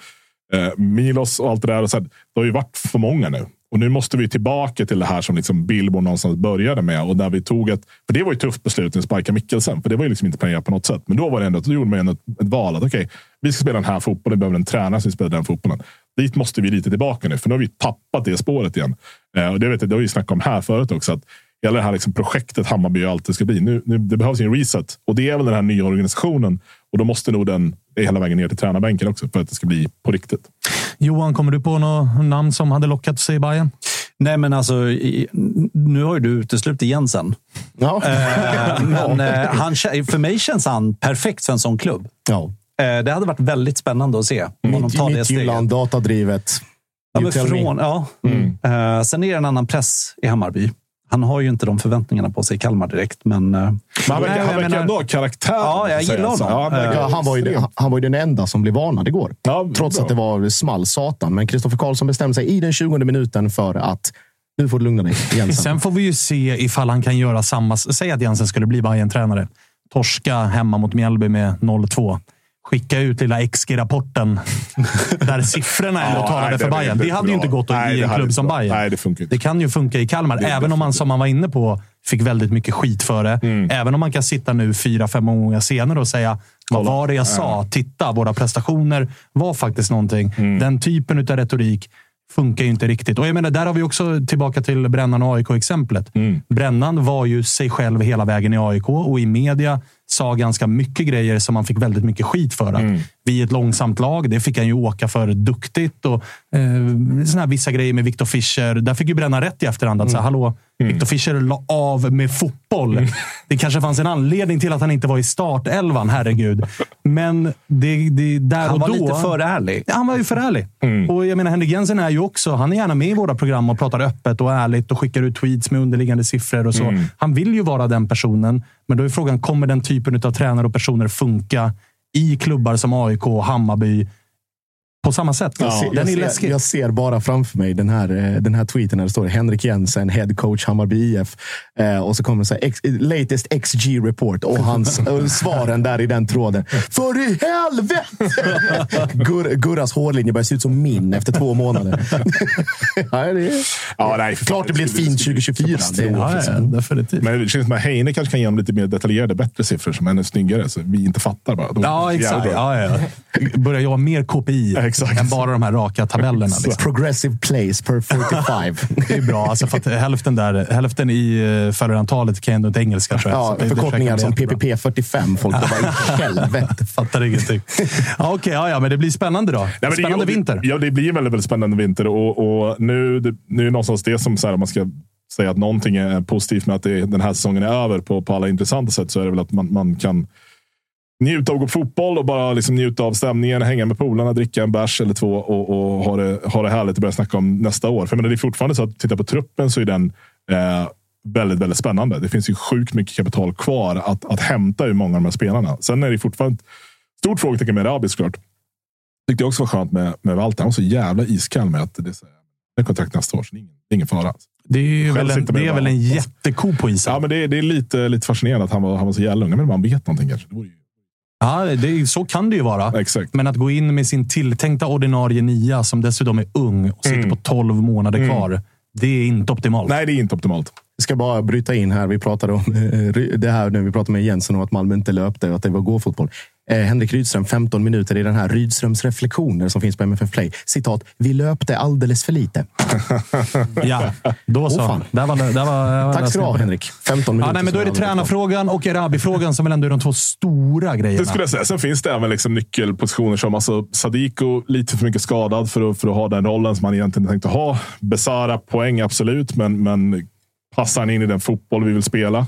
eh, Milos och allt det där. Och sen, det har ju varit för många nu. Och nu måste vi tillbaka till det här som liksom Billborn någonstans började med. Och där vi tog ett, för det var ju ett tufft beslut att sparka Mikkelsen. För det var ju liksom inte planerat på något sätt. Men då var det ändå, då gjorde man ändå ett, ett val. att okej, vi ska spela den här fotbollen. Vi behöver en tränare som spelar den fotbollen. Dit måste vi lite tillbaka nu. För nu har vi tappat det spåret igen. Eh, och det, vet jag, det har vi snackat om här förut också. Att hela det här liksom projektet Hammarby och allt det ska bli. Nu, nu, det behövs ju en reset. Och det är väl den här nya organisationen. Och då måste nog den hela vägen ner till tränarbänken också. För att det ska bli på riktigt. Johan, kommer du på något namn som hade lockat sig i Bayern? Nej, men alltså, nu har ju du uteslutit Jensen. Ja. Eh, men eh, han, för mig känns han perfekt för en sån klubb. Ja. Eh, det hade varit väldigt spännande att se honom Mitt, ta det steget. Midtjylland, datadrivet. Ja, från, ja. Eh, sen är det en annan press i Hammarby. Han har ju inte de förväntningarna på sig i Kalmar direkt, men... eh, Men han verkar, menar- ändå ha karaktär. Ja, jag gillar honom. Ja, han Ja, han, var ju, den- han var ju den enda som blev varnad igår. Ja, Trots bra. att det var small satan. Men Kristoffer Karlsson bestämde sig i den 20 minuten för att nu får du lugna dig, Jensen. Sen får vi ju se ifall han kan göra samma. Säg att Jensen skulle bli Bayern-tränare. Torska hemma mot Mjällby med 0-2. Skicka ut lilla XG-rapporten där siffrorna ändå Ja, talade nej, för Bayern. Det hade ju bra. inte gått Nej, i en klubb som. Bayern. Nej, det funkar inte. Det kan ju funka i Kalmar, Det- även om man som man var inne på fick väldigt mycket skit för det. Mm. Även om man kan sitta nu fyra, fem gånger senare och säga vad var det jag sa? Titta, våra prestationer var faktiskt någonting. Mm. Den typen av retorik funkar ju inte riktigt. Och jag menar, där har vi också tillbaka till Brännan och AIK-exemplet. Mm. Brännan var ju sig själv hela vägen i AIK och i media sa ganska mycket grejer som man fick väldigt mycket skit för. Att Mm. Vi är ett långsamt lag. Det fick han ju åka för duktigt. Och, eh, såna här vissa grejer med Viktor Fischer. Där fick ju Brännan rätt i efterhand. Att, så, här, hallå, Viktor Fischer la av med fotboll. Det kanske fanns en anledning till att han inte var i startelvan, herregud. Men det, det, där Han och var då... lite för ärlig. Ja, han var ju för ärlig. Och jag menar, Henrik Jensen är ju också, han är gärna med i våra program och pratar öppet och ärligt och skickar ut tweets med underliggande siffror och så. Han vill ju vara den personen. Men då är frågan, kommer den typen av tränare och personer funka i klubbar som AIK och Hammarby på samma sätt? Jag, ser, Den jag, är ser, läskig. jag ser bara framför mig den här, eh, den här tweeten där det står Henrik Jensen, head coach Hammarby IF. Eh, och så kommer det så här, latest XG report och hans och svaren där i den tråden. För i helvete! Gur, Gurras hårlinje börjar se ut som min efter två månader. ja, det är, Ja, nej, för fan. klart det blir ett fint 2024. Det är, Ja, ja, definitivt. Men det känns som att Heine kanske kan ge dem lite mer detaljerade, bättre siffror som är snygare. Så vi inte fattar bara. De Ja, exakt. Ja, ja. Börjar jobba mer KPI Exakt. än bara de här raka tabellerna. Liksom. Progressive plays per 45. Det är bra, alltså för att hälften, där, hälften i uh, följrantalet kan ju ändå inte engelska. Tror jag. Ja, det- det förkortningar som försöker bli jättebra. PPP 45. Folk bara, i helvete. Fattar ingenting. Ja, Okej, ja, ja, men det blir spännande då. Nej, men det- spännande det- vinter. Ja, det blir en väldigt, väldigt spännande vinter. Och, och nu, det, nu är det någonstans det som, så här, man ska säga att någonting är positivt med att det, den här säsongen är över på, på alla intressanta sätt, så är det väl att man, man kan njuta av att gå fotboll och bara liksom njuta av stämningen, hänga med polarna, dricka en bärs eller två och, och ha, det, ha det härligt och börja snacka om nästa år. För menar, det är fortfarande så att titta på truppen så är den eh, väldigt, väldigt spännande. Det finns ju sjukt mycket kapital kvar att, att hämta ur många av de här spelarna. Sen är det fortfarande ett stort frågetecken med Rabi såklart. Tyckte jag också var skönt med, med Walter. Han var så jävla iskall med att det är kontrakt nästa år, så det är ingen, det är ingen fara. Det är, väl en, det är väl en jätteko på isen. Ja, men det, är- det är lite, lite fascinerande att han var, han var så jävla ung. Men man vet någonting kanske. Det vore ju... Ja, det, så kan det ju vara. Exakt. Men att gå in med sin tilltänkta ordinarie nia, som dessutom är ung och sitter Mm. på 12 månader Mm. kvar. Det är inte optimalt. Nej, det är inte optimalt. Jag ska bara bryta in här. Vi pratade om eh, det här nu. Vi pratade med Jensen om att Malmö inte löpte och att det var gåfotboll. Eh, Henrik Rydström 15 minuter i den här Rydströms reflektioner som finns på MFF Play. Citat. Vi löpte alldeles för lite. Ja, då så. Åh, fan. där var, där var, var Tack ska du ha Henrik. 15 minuter. Ja, nej, men då är det tränarfrågan och Erabi-frågan som väl ändå är de två stora grejerna. Det skulle jag säga. Sen finns det även liksom nyckelpositioner som alltså Sadiko, lite för mycket skadad för att, för att ha den rollen som han egentligen tänkte ha. Besara, poäng absolut, men, men passar han in i den fotboll vi vill spela?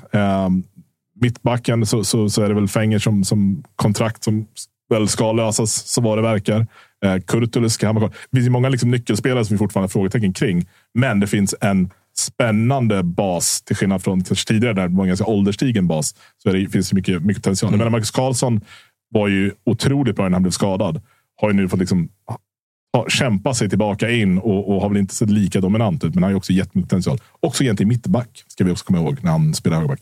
Mittbacken så, så, så är det väl Fenger som, som kontrakt som väl ska lösas, så vad det verkar. Eh, Kurtulus ska kvar. Det finns många liksom nyckelspelare som vi fortfarande har frågetecken kring, men det finns en spännande bas till skillnad från kanske tidigare där det var en ganska ålderstigen bas. Så det, finns det mycket, mycket potential. Jag menar, Marcus Karlsson var ju otroligt bra när han blev skadad. Har ju nu fått liksom kämpa sig tillbaka in och, och har väl inte sett lika dominant ut, men han har ju också jättemycket potential. Också egentligen mittback, ska vi också komma ihåg, när han spelar högerback.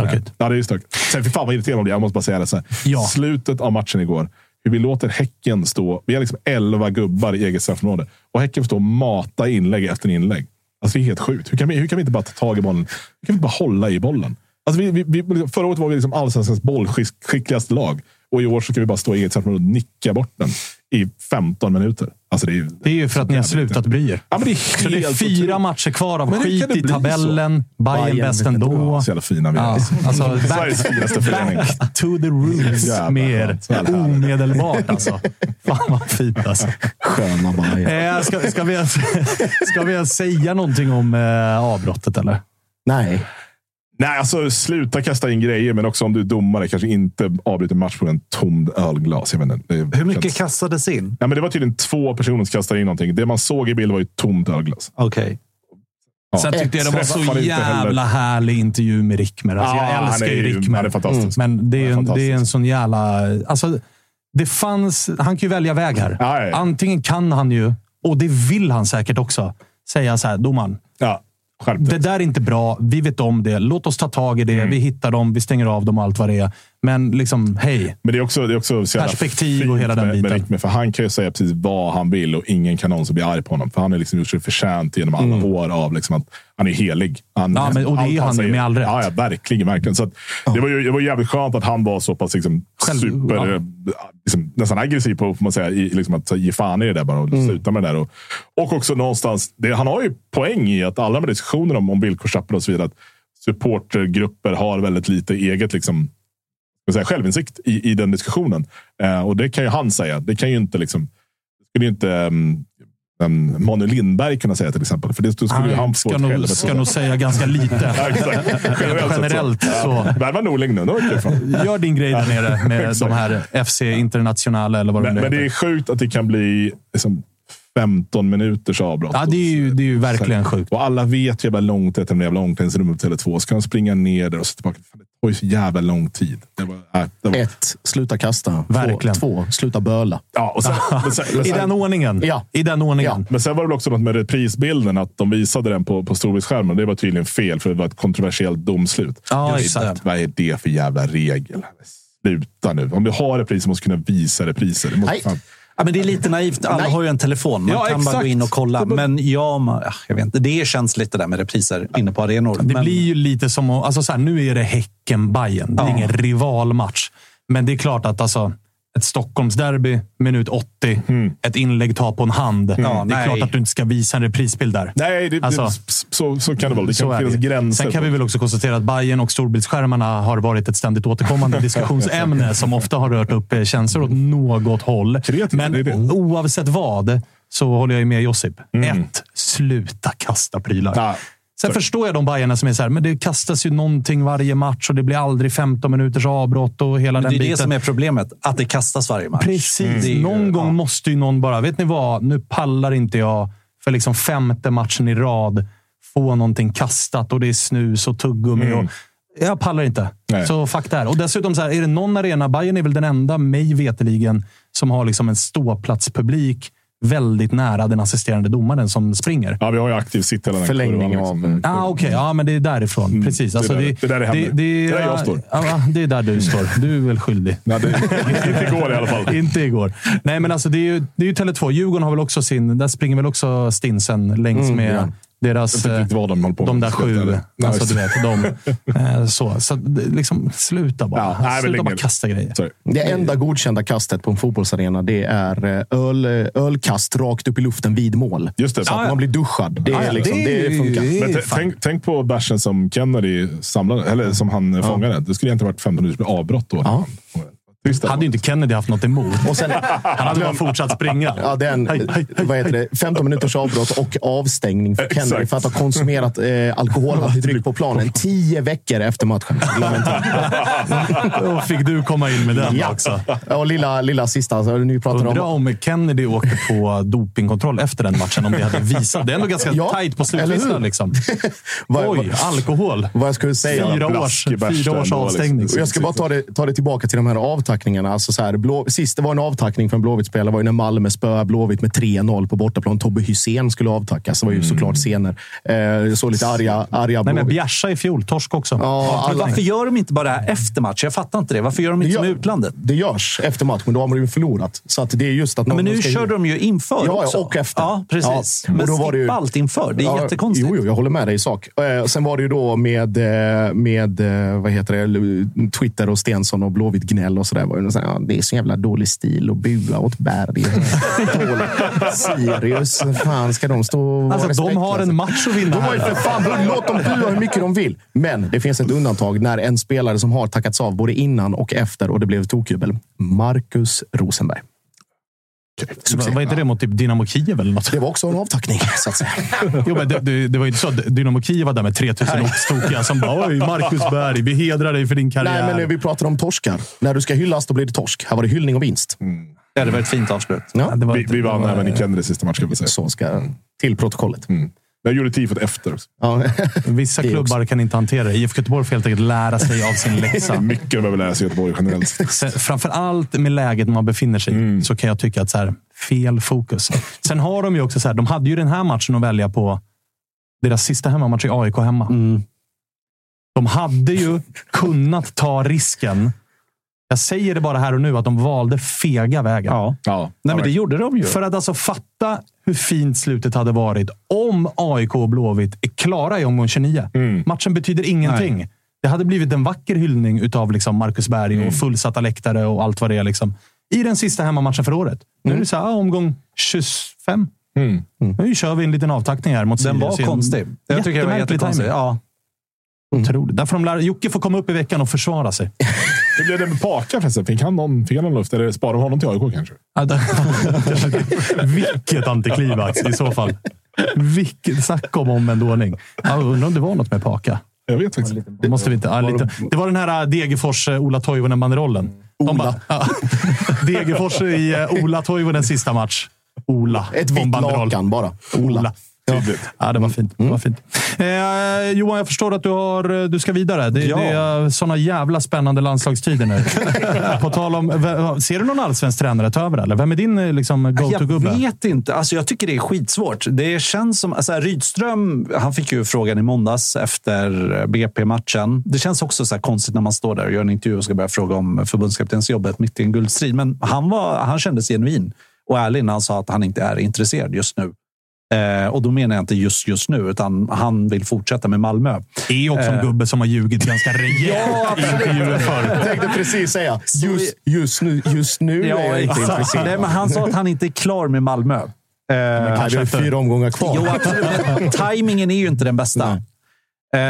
Stökigt. Ja, det är ju stökigt. Sen fy fan vad irriterande jag blir. Jag måste bara säga det. Så här. Ja. Slutet av matchen igår. Hur vi låter Häcken stå. Vi har liksom 11 gubbar i eget straffområde. Och Häcken får stå och mata inlägg efter inlägg. Alltså det är helt sjukt. Hur kan vi, hur kan vi inte bara ta tag i bollen? Hur kan vi inte bara hålla i bollen? Alltså vi, vi, vi, förra året var vi liksom allsvenskans bollskickligaste lag. Och i år så ska vi bara stå i eget straffområde och nicka bort den i 15 minuter. Alltså det, är, Det är ju för att ni har slutat bry er. Ja, men det är Så det är fyra otroligt. matcher kvar av Men skit i tabellen. Bayern Bayern bäst ändå. Så jävla fina vi är. Ja, alltså. alltså, back, Sveriges finaste förening. back to the roots Jävlar, med er. så. Omedelbart alltså. Fan vad fint alltså. Sköna Bayern. Eh, ska, ska, vi, ens- ska vi ens säga någonting om eh, avbrottet eller? Nej. Nej, alltså sluta kasta in grejer, men också om du är domare, kanske inte avbryter match på en tom ölglas. Jag det Hur mycket känns- kastades in? Ja, men det var tydligen två personer som kastade in någonting. Det man såg i bild var ju ett tomt ölglas. Okej. Ja. Sen tyckte jag det var så jävla härlig intervju med Rickmer. Alltså, Ja, jag älskar han är ju Rickmer. han är fantastisk. Men det är, är en, det är en sån jävla... Alltså, det fanns, han kan ju välja väg här. Ja. Antingen kan han ju, och det vill han säkert också, säga så här. Domaren, Ja, det där är inte bra. Vi vet om det. Låt oss ta tag i det. Mm. Vi hittar dem. Vi stänger av dem och allt vad det är. Men liksom, hej. Men det är också, det är också Perspektiv och hela den med, med biten. Rickmer, för han kan ju säga precis vad han vill och ingen kan någonsin bli arg på honom. För han har liksom gjort sig förtjänt genom alla år av liksom att han är helig. Han, Ja, men- och det är han ju säger- med all rätt. Ja, ja verkligen. verkligen. Så att, det, var ju, det var jävligt skönt att han var så pass liksom, Själv- super, ja. liksom, nästan aggressiv på får man säga, i, liksom, att ge fan i det där bara och Mm. sluta med det där. Och, och också någonstans, det, han har ju poäng i att alla de här diskussionerna om, om villkorstrappor och så vidare, att supportergrupper har väldigt lite eget liksom, säga, självinsikt i, i den diskussionen. Eh, och det kan ju han säga. Det kan ju inte liksom, det skulle ju inte um, um, Manuel Lindberg kunna säga till exempel. För det skulle ju han få ska, nog, ska nog säga ganska lite. Ja. Generellt, så. Ja. Värva Norling nu. Det. Gör din grej där nere med de här FC Internationale eller vad Men, de men det är sjukt att det kan bli liksom, 15 minuters avbrott. Ja, det är ju, det är ju verkligen sjukt. Och alla vet ju hur jävla långt det är till jävla omklädningsrummet på Tele2. Ska de springa ner där och så tillbaka? Det tar ju så jävla lång tid. Det var, äh, det var, Ett, sluta kasta. Verkligen. Två, två sluta böla. ja, och sen, men sen, men I sen, den ordningen. Ja. I den ordningen. Men sen var det väl också något med reprisbilden, att de visade den på, på storbildsskärmen. Det var tydligen fel, för det var ett kontroversiellt domslut. Ja, exakt. Vad är det för jävla regel? Sluta nu. Om du har repriser måste du kunna visa repriser. Det måste Nej. fan, Ja, men det är lite naivt. Alla Nej. har ju en telefon. Man Ja, kan bara exakt. gå in och kolla. Men ja, man, ja, jag vet inte. Det är känsligt det där med repriser inne på arenor. Det men, blir ju lite som att, alltså så här, nu är det Häcken-Bajen. Det är Ja. ingen rivalmatch. Men det är klart att alltså, ett Stockholmsderby, minut 80, ett inlägg tar på en hand. Ja, det är nej. klart att du inte ska visa en reprisbild där. Nej, det, Alltså, det, så, så kan det vara. Det kan finnas det. gränser. Sen kan vi väl också konstatera att Bayern och storbildsskärmarna har varit ett ständigt återkommande diskussionsämne som ofta har rört upp eh, känslor åt något håll. Men det det. oavsett vad så håller jag med Josip. Ett, sluta kasta prylar. Ja, Sen förstår jag de Bajarna som är så här, men det kastas ju någonting varje match och det blir aldrig 15 minuters avbrott och hela men den det är biten. det som är problemet. Att det kastas varje match. Precis. Ju- Någon gång ja. måste ju någon bara, vet ni vad? Nu pallar inte jag för liksom femte matchen i rad få någonting kastat och det är snus och tuggummi. Och, jag pallar inte. Nej. Så fuck det här. Och dessutom, så här, är det någon arena, Bayern är väl den enda, mig veteligen, som har liksom en ståplatspublik väldigt nära den assisterande domaren som springer. Ja, vi har ju aktiv sitt hela den Förlängning kurvan, liksom. av... Ah, Okej, ja, men det är därifrån. Precis. Alltså, Mm. det är där- det där det händer. Det är där jag står. Ja, det är där du står. Du är väl skyldig. Nej, det, inte igår i alla fall. Inte igår. Nej, men alltså det är ju, det är ju Tele2. Djurgården har väl också sin... Där springer väl också Stinsen längs Mm, med, ja. Deras, Jag inte vad de håller på med. de där sju. ärlig. Nej, Alltså, du vet, de, eh, så. så liksom, sluta bara. Ja, nej, sluta bara kasta grejer. Sorry. Det enda godkända kastet på en fotbollsarena det är eh, öl, ölkast rakt upp i luften vid mål. Just det. Så att man blir duschad. Det, Ja, är ja, liksom, det det, funkar. Men tänk, tänk på bärsen som Kennedy samlade, eller som han fångade. Det skulle egentligen varit 15 minuters avbrott då. Ja. Hade ju inte Kennedy haft något emot. Och sen, Han hade bara fortsatt springa. Ja, det är en, Hej, hej, vad heter det, 15 minuters avbrott och avstängning för Kennedy Exakt. för att ha konsumerat eh, alkoholhaltigt dryck på planen tio veckor efter matchen. Då fick du komma in med den Ja. också. Och lilla, lilla sista. Så nu pratar Undrar om... om Kennedy åkte på dopingkontroll efter den matchen. Om det hade visat. Det är ändå ganska Ja, tajt på slutlistan. Liksom. Vad- Oj, alkohol. Vad jag skulle säga. Fyra års, fyra års avstängning. jag ska bara ta det, ta det tillbaka till de här avtackningarna. Alltså så här, blå, sist det var en avtackning för en Blåvitt-spelare var ju när Malmö spöade Blåvitt med 3-0 på bortaplan. Tobbe Hysén skulle avtackas. Det var ju såklart scener. Eh, så lite arga, arga Nej, men. Bjärsa i fjol. Torsk också. Ja, alla, varför gör de inte bara det här efter match? Jag fattar inte det. Varför gör de inte Det som i gör- utlandet? det görs efter match, men då har man ju förlorat. Så att det är just att Ja, men nu ska- körde de ju inför Ja, också. ja, och efter. Ja, precis. Ja, Men det ju- skippa allt inför. Det är Ja, jättekonstigt. Jo, jo, jag håller med dig i sak. Eh, sen var det ju då med, eh, med eh, vad heter det, Twitter och Stensson och Blåvitt gnäll och sådär. Var det, någon sån här, ja, det är så jävla dålig stil att bua åt Berg. Sirius, fan ska de stå och Alltså, de har en match att vinna De har ju för fan, låt dem bua hur mycket de vill. Men det finns ett undantag när en spelare som har tackats av både innan och efter och det blev tokjubel. Marcus Rosenberg. Var, var inte det mot typ Dynamo Kiev eller något? Det var också en avtackning, så att säga. Jo, men det, det, det var inte så att Dynamo Kiev var där med 3000 oxtokiga som bara “Oj, Marcus Berg, vi hedrar dig för din karriär”. Nej, men när vi pratar om torskar. När du ska hyllas, då blir det torsk. Här var det hyllning och vinst. Det hade varit ett fint avslut. Ja, det var Vi, vi vann det var- även i Kennedys sista match, kan vi säga. så ska till protokollet. Jag gjorde tifot efter också. Ja. Vissa klubbar kan inte hantera det. IFK Göteborg får helt enkelt lära sig av sin läxa. Mycket behöver lära sig i Göteborg generellt. Framför allt med läget man befinner sig i, så kan jag tycka att så här, fel fokus. Sen har de ju också så här, de hade ju den här matchen att välja på. Deras sista hemmamatch i AIK hemma. De hade ju kunnat ta risken. Jag säger det bara här och nu, att de valde fega vägen. Ja. Ja, Nej, men det gjorde de ju. För att alltså fatta hur fint slutet hade varit om AIK och Blåvitt är klara i omgång 29. Matchen betyder ingenting. Det hade blivit en vacker hyllning utav liksom Marcus Berg och fullsatta läktare och allt vad det är. Liksom. I den sista hemmamatchen för året. Nu är det så här, ah, omgång 25. Nu kör vi en liten avtackning här mot Den var konstig. Jag tycker det var jättekonstig. Ja. Otroligt. Där får de lära, Jocke får komma upp i veckan och försvara sig. Hur blev det med Paka förresten? Fick han någon, fick han någon luft? Eller sparar de honom till AIK kanske? Vilket antiklimax i så fall. Vilket, snacka om omvänd ordning. Jag undrar om det var något med Paka. Jag vet faktiskt inte. Det, måste vi inte, ja, lite. det var den här äh, Degerfors-Ola Toivonen-banderollen. De Ola. Ja. Degerfors i äh, Ola Toivonens sista match. Ola. Ett vitt lakan bara. Ola. Ola. Tydligt. Ja, det var fint. Det var fint. Eh, Johan, jag förstår att du, har, du ska vidare. Det, Ja. det är såna jävla spännande landslagstider nu. På tal om, ser du någon allsvensk tränare ta över? Eller? Vem är din eh, liksom, Jag go-to-gubbe? vet inte. Alltså, jag tycker det är skitsvårt. Det känns som... Alltså, Rydström, han fick ju frågan i måndags efter BP-matchen. Det känns också så konstigt när man står där och gör en intervju och ska börja fråga om förbundskaptensjobbet mitt i en guldstrid. Men han, var, han kändes genuin och ärlig när han sa att han inte är intresserad just nu. Eh, och då menar jag inte just just nu, utan han vill fortsätta med Malmö. Det är också en Eh. gubbe som har ljugit ganska rejält i intervjuer förr. Jag tänkte precis säga, just, just nu, just nu Ja, är jag inte intresserad. Nej, men han sa att han inte är klar med Malmö. Eh, Nej, det är fyra omgångar kvar. Jo, absolut. Timingen är ju inte den bästa. Eh,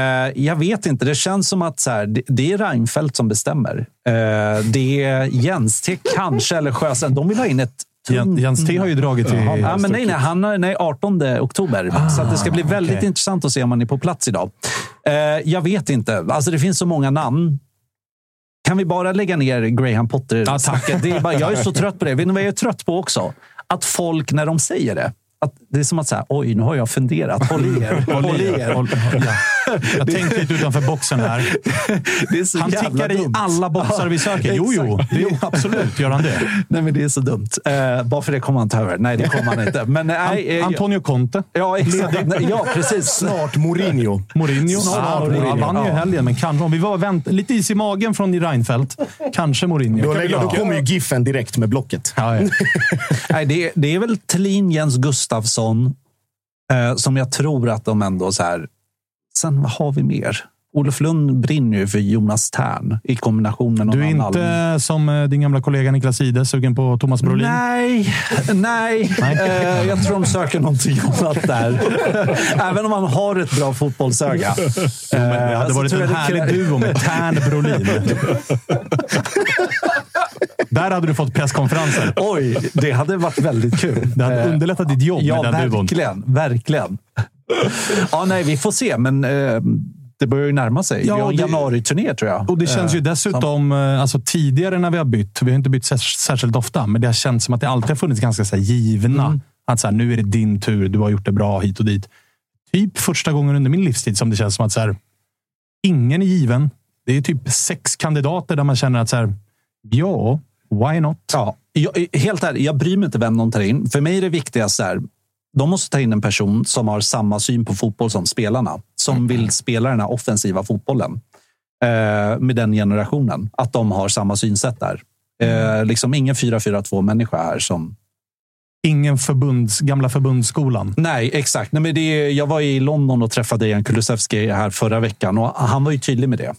jag vet inte. Det känns som att så här, det, det är Reinfeldt som bestämmer. Eh, det är Jens T kanske, eller Sjöstrand. De vill ha in ett Jens, Jens T har ju dragit till... Ja, men nej, nej, han har, nej, 18 oktober. så att det ska bli väldigt okej. intressant att se om han är på plats idag. Eh, jag vet inte. Alltså, det finns så många namn. Kan vi bara lägga ner Graham Potter-snacket? Bara- jag är så trött på det. Vet ni vad jag är trött på också? Att folk, när de säger det, att det är som att säga, oj, nu har jag funderat. Håll i er. Håll i er. Håll- ja. Jag tänkte lite utanför boxen här. Det är så Han tickar i dumt. alla boxar vi söker. Jo, jo. är, absolut gör han det. Nej, men det är så dumt. Eh, bara för det kommer han ta över. Nej, det kommer han inte. Men, nej, eh, Antonio Conte. Ja, exakt. Ja, precis. Snart Mourinho. Mourinho. Snart Ja, Mourinho. Han vann ju i Ja. helgen, men kanske, om vi var vänt, lite is i magen från Reinfeldt, kanske Mourinho. Då, lägger, då kommer ju Giffen direkt med blocket. Ja, ja. Nej, det, är, det är väl Thelin, Jens Gustafsson, Eh, som jag tror att de ändå så här. Sen vad har vi mer? Olof Lund brinner ju för Jonas Tern i kombination med någon Du är inte som eh, din gamla kollega Niklas Ide sugen på Thomas Brolin? Nej, nej. Eh, jag tror de söker någonting annat där. Även om han har ett bra fotbollsöga. Jo, men det Eh, hade så varit tror en härlig duo med Tern Brolin. Där hade du fått presskonferenser. Oj, det hade varit väldigt kul. Det hade Eh, underlättat ditt jobb Ja, med den duon. verkligen. Ja, nej, vi får se, men eh, det börjar ju närma sig. Ja, vi har en januari-turné, tror jag. Och det känns ju Eh, dessutom, eh, alltså tidigare när vi har bytt, vi har inte bytt särs- särskilt ofta, men det har känts som att det alltid har funnits ganska så givna. Mm. Att så här, nu är det din tur, du har gjort det bra hit och dit. Typ första gången under min livstid som det känns som att så här, ingen är given. Det är typ sex kandidater där man känner att så här, ja, why not? Ja, jag, helt ärligt, jag bryr mig inte vem de tar in. För mig är det viktigast så här, de måste ta in en person som har samma syn på fotboll som spelarna. Som vill spela den här offensiva fotbollen. Eh, med den generationen. Att de har samma synsätt där. Eh, liksom ingen 4-4-2-människa här som... Ingen förbunds, gamla förbundsskolan. Nej, exakt. Nej, men det, jag var i London och träffade Jan Kulusevski här förra veckan och han var ju tydlig med det.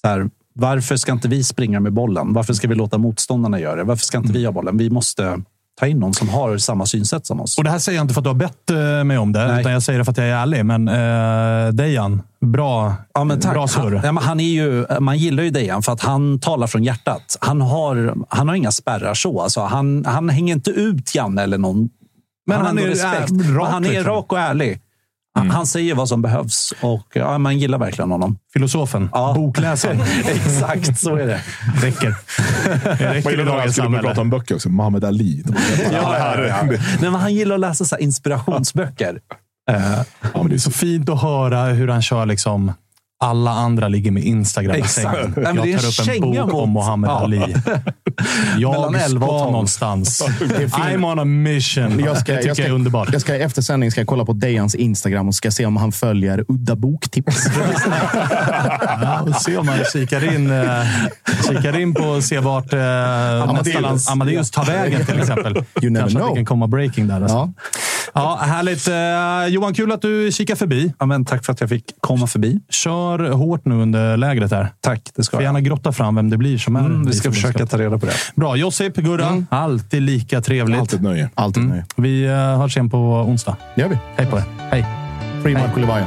Så här, varför ska inte vi springa med bollen? Varför ska vi låta motståndarna göra det? Varför ska inte vi ha bollen? Vi måste ta in någon som har samma synsätt som oss. Och det här säger jag inte för att du har bett eh, mig om det, Nej. utan jag säger det för att jag är ärlig. Men uh, Dejan, bra, Ja, men tack. bra surr. Han, ja, han är ju, man gillar ju Dejan för att han talar från hjärtat. Han har, han har inga spärrar så. Alltså, han, han hänger inte ut Janne eller någon. Men han ändå är respekt. rak, han är rak och ärlig. Han, han säger vad som behövs och ja, man gillar verkligen honom. Filosofen, Ja. bokläsaren. Exakt, så är det. räcker. Det räcker i dagens samhälle. prata om böcker också. Muhammad Ali. Ja. Nej, men han gillar att läsa så här inspirationsböcker. Eh, Ja, men det är så fint att höra hur han kör liksom alla andra ligger med Instagram i sängen. Nej, Jag tar upp en bok mot- om Muhammad Ja. Ali. Mellan Jag 11 och ska 12. någonstans. I'm on a mission. Jag ska, det tycker jag, ska, jag är underbart. jag ska efter sändning ska jag kolla på Dejans Instagram och ska se om han följer udda boktips. Ja, se om man kikar in, eh, kikar in på och ser vart eh, nästa lands Amadeus tar vägen till exempel. You never Kanske att know. det kan komma breaking där. Alltså. Ja. Ja. härligt. Eh, Johan, kul att du kikar förbi. ja, men tack för att jag fick komma förbi. Kör hårt nu under lägret här. Tack, det ska Får jag. gärna grotta fram vem det blir som är Mm, vi ska försöka ta reda på det. Bra. Josip, Gurra. Alltid lika trevligt. Alltid nöje. Alltid Mm. nöje. Vi eh, hörs igen på onsdag. Det gör vi. Hej på er. Hej. Free Marco Levaja.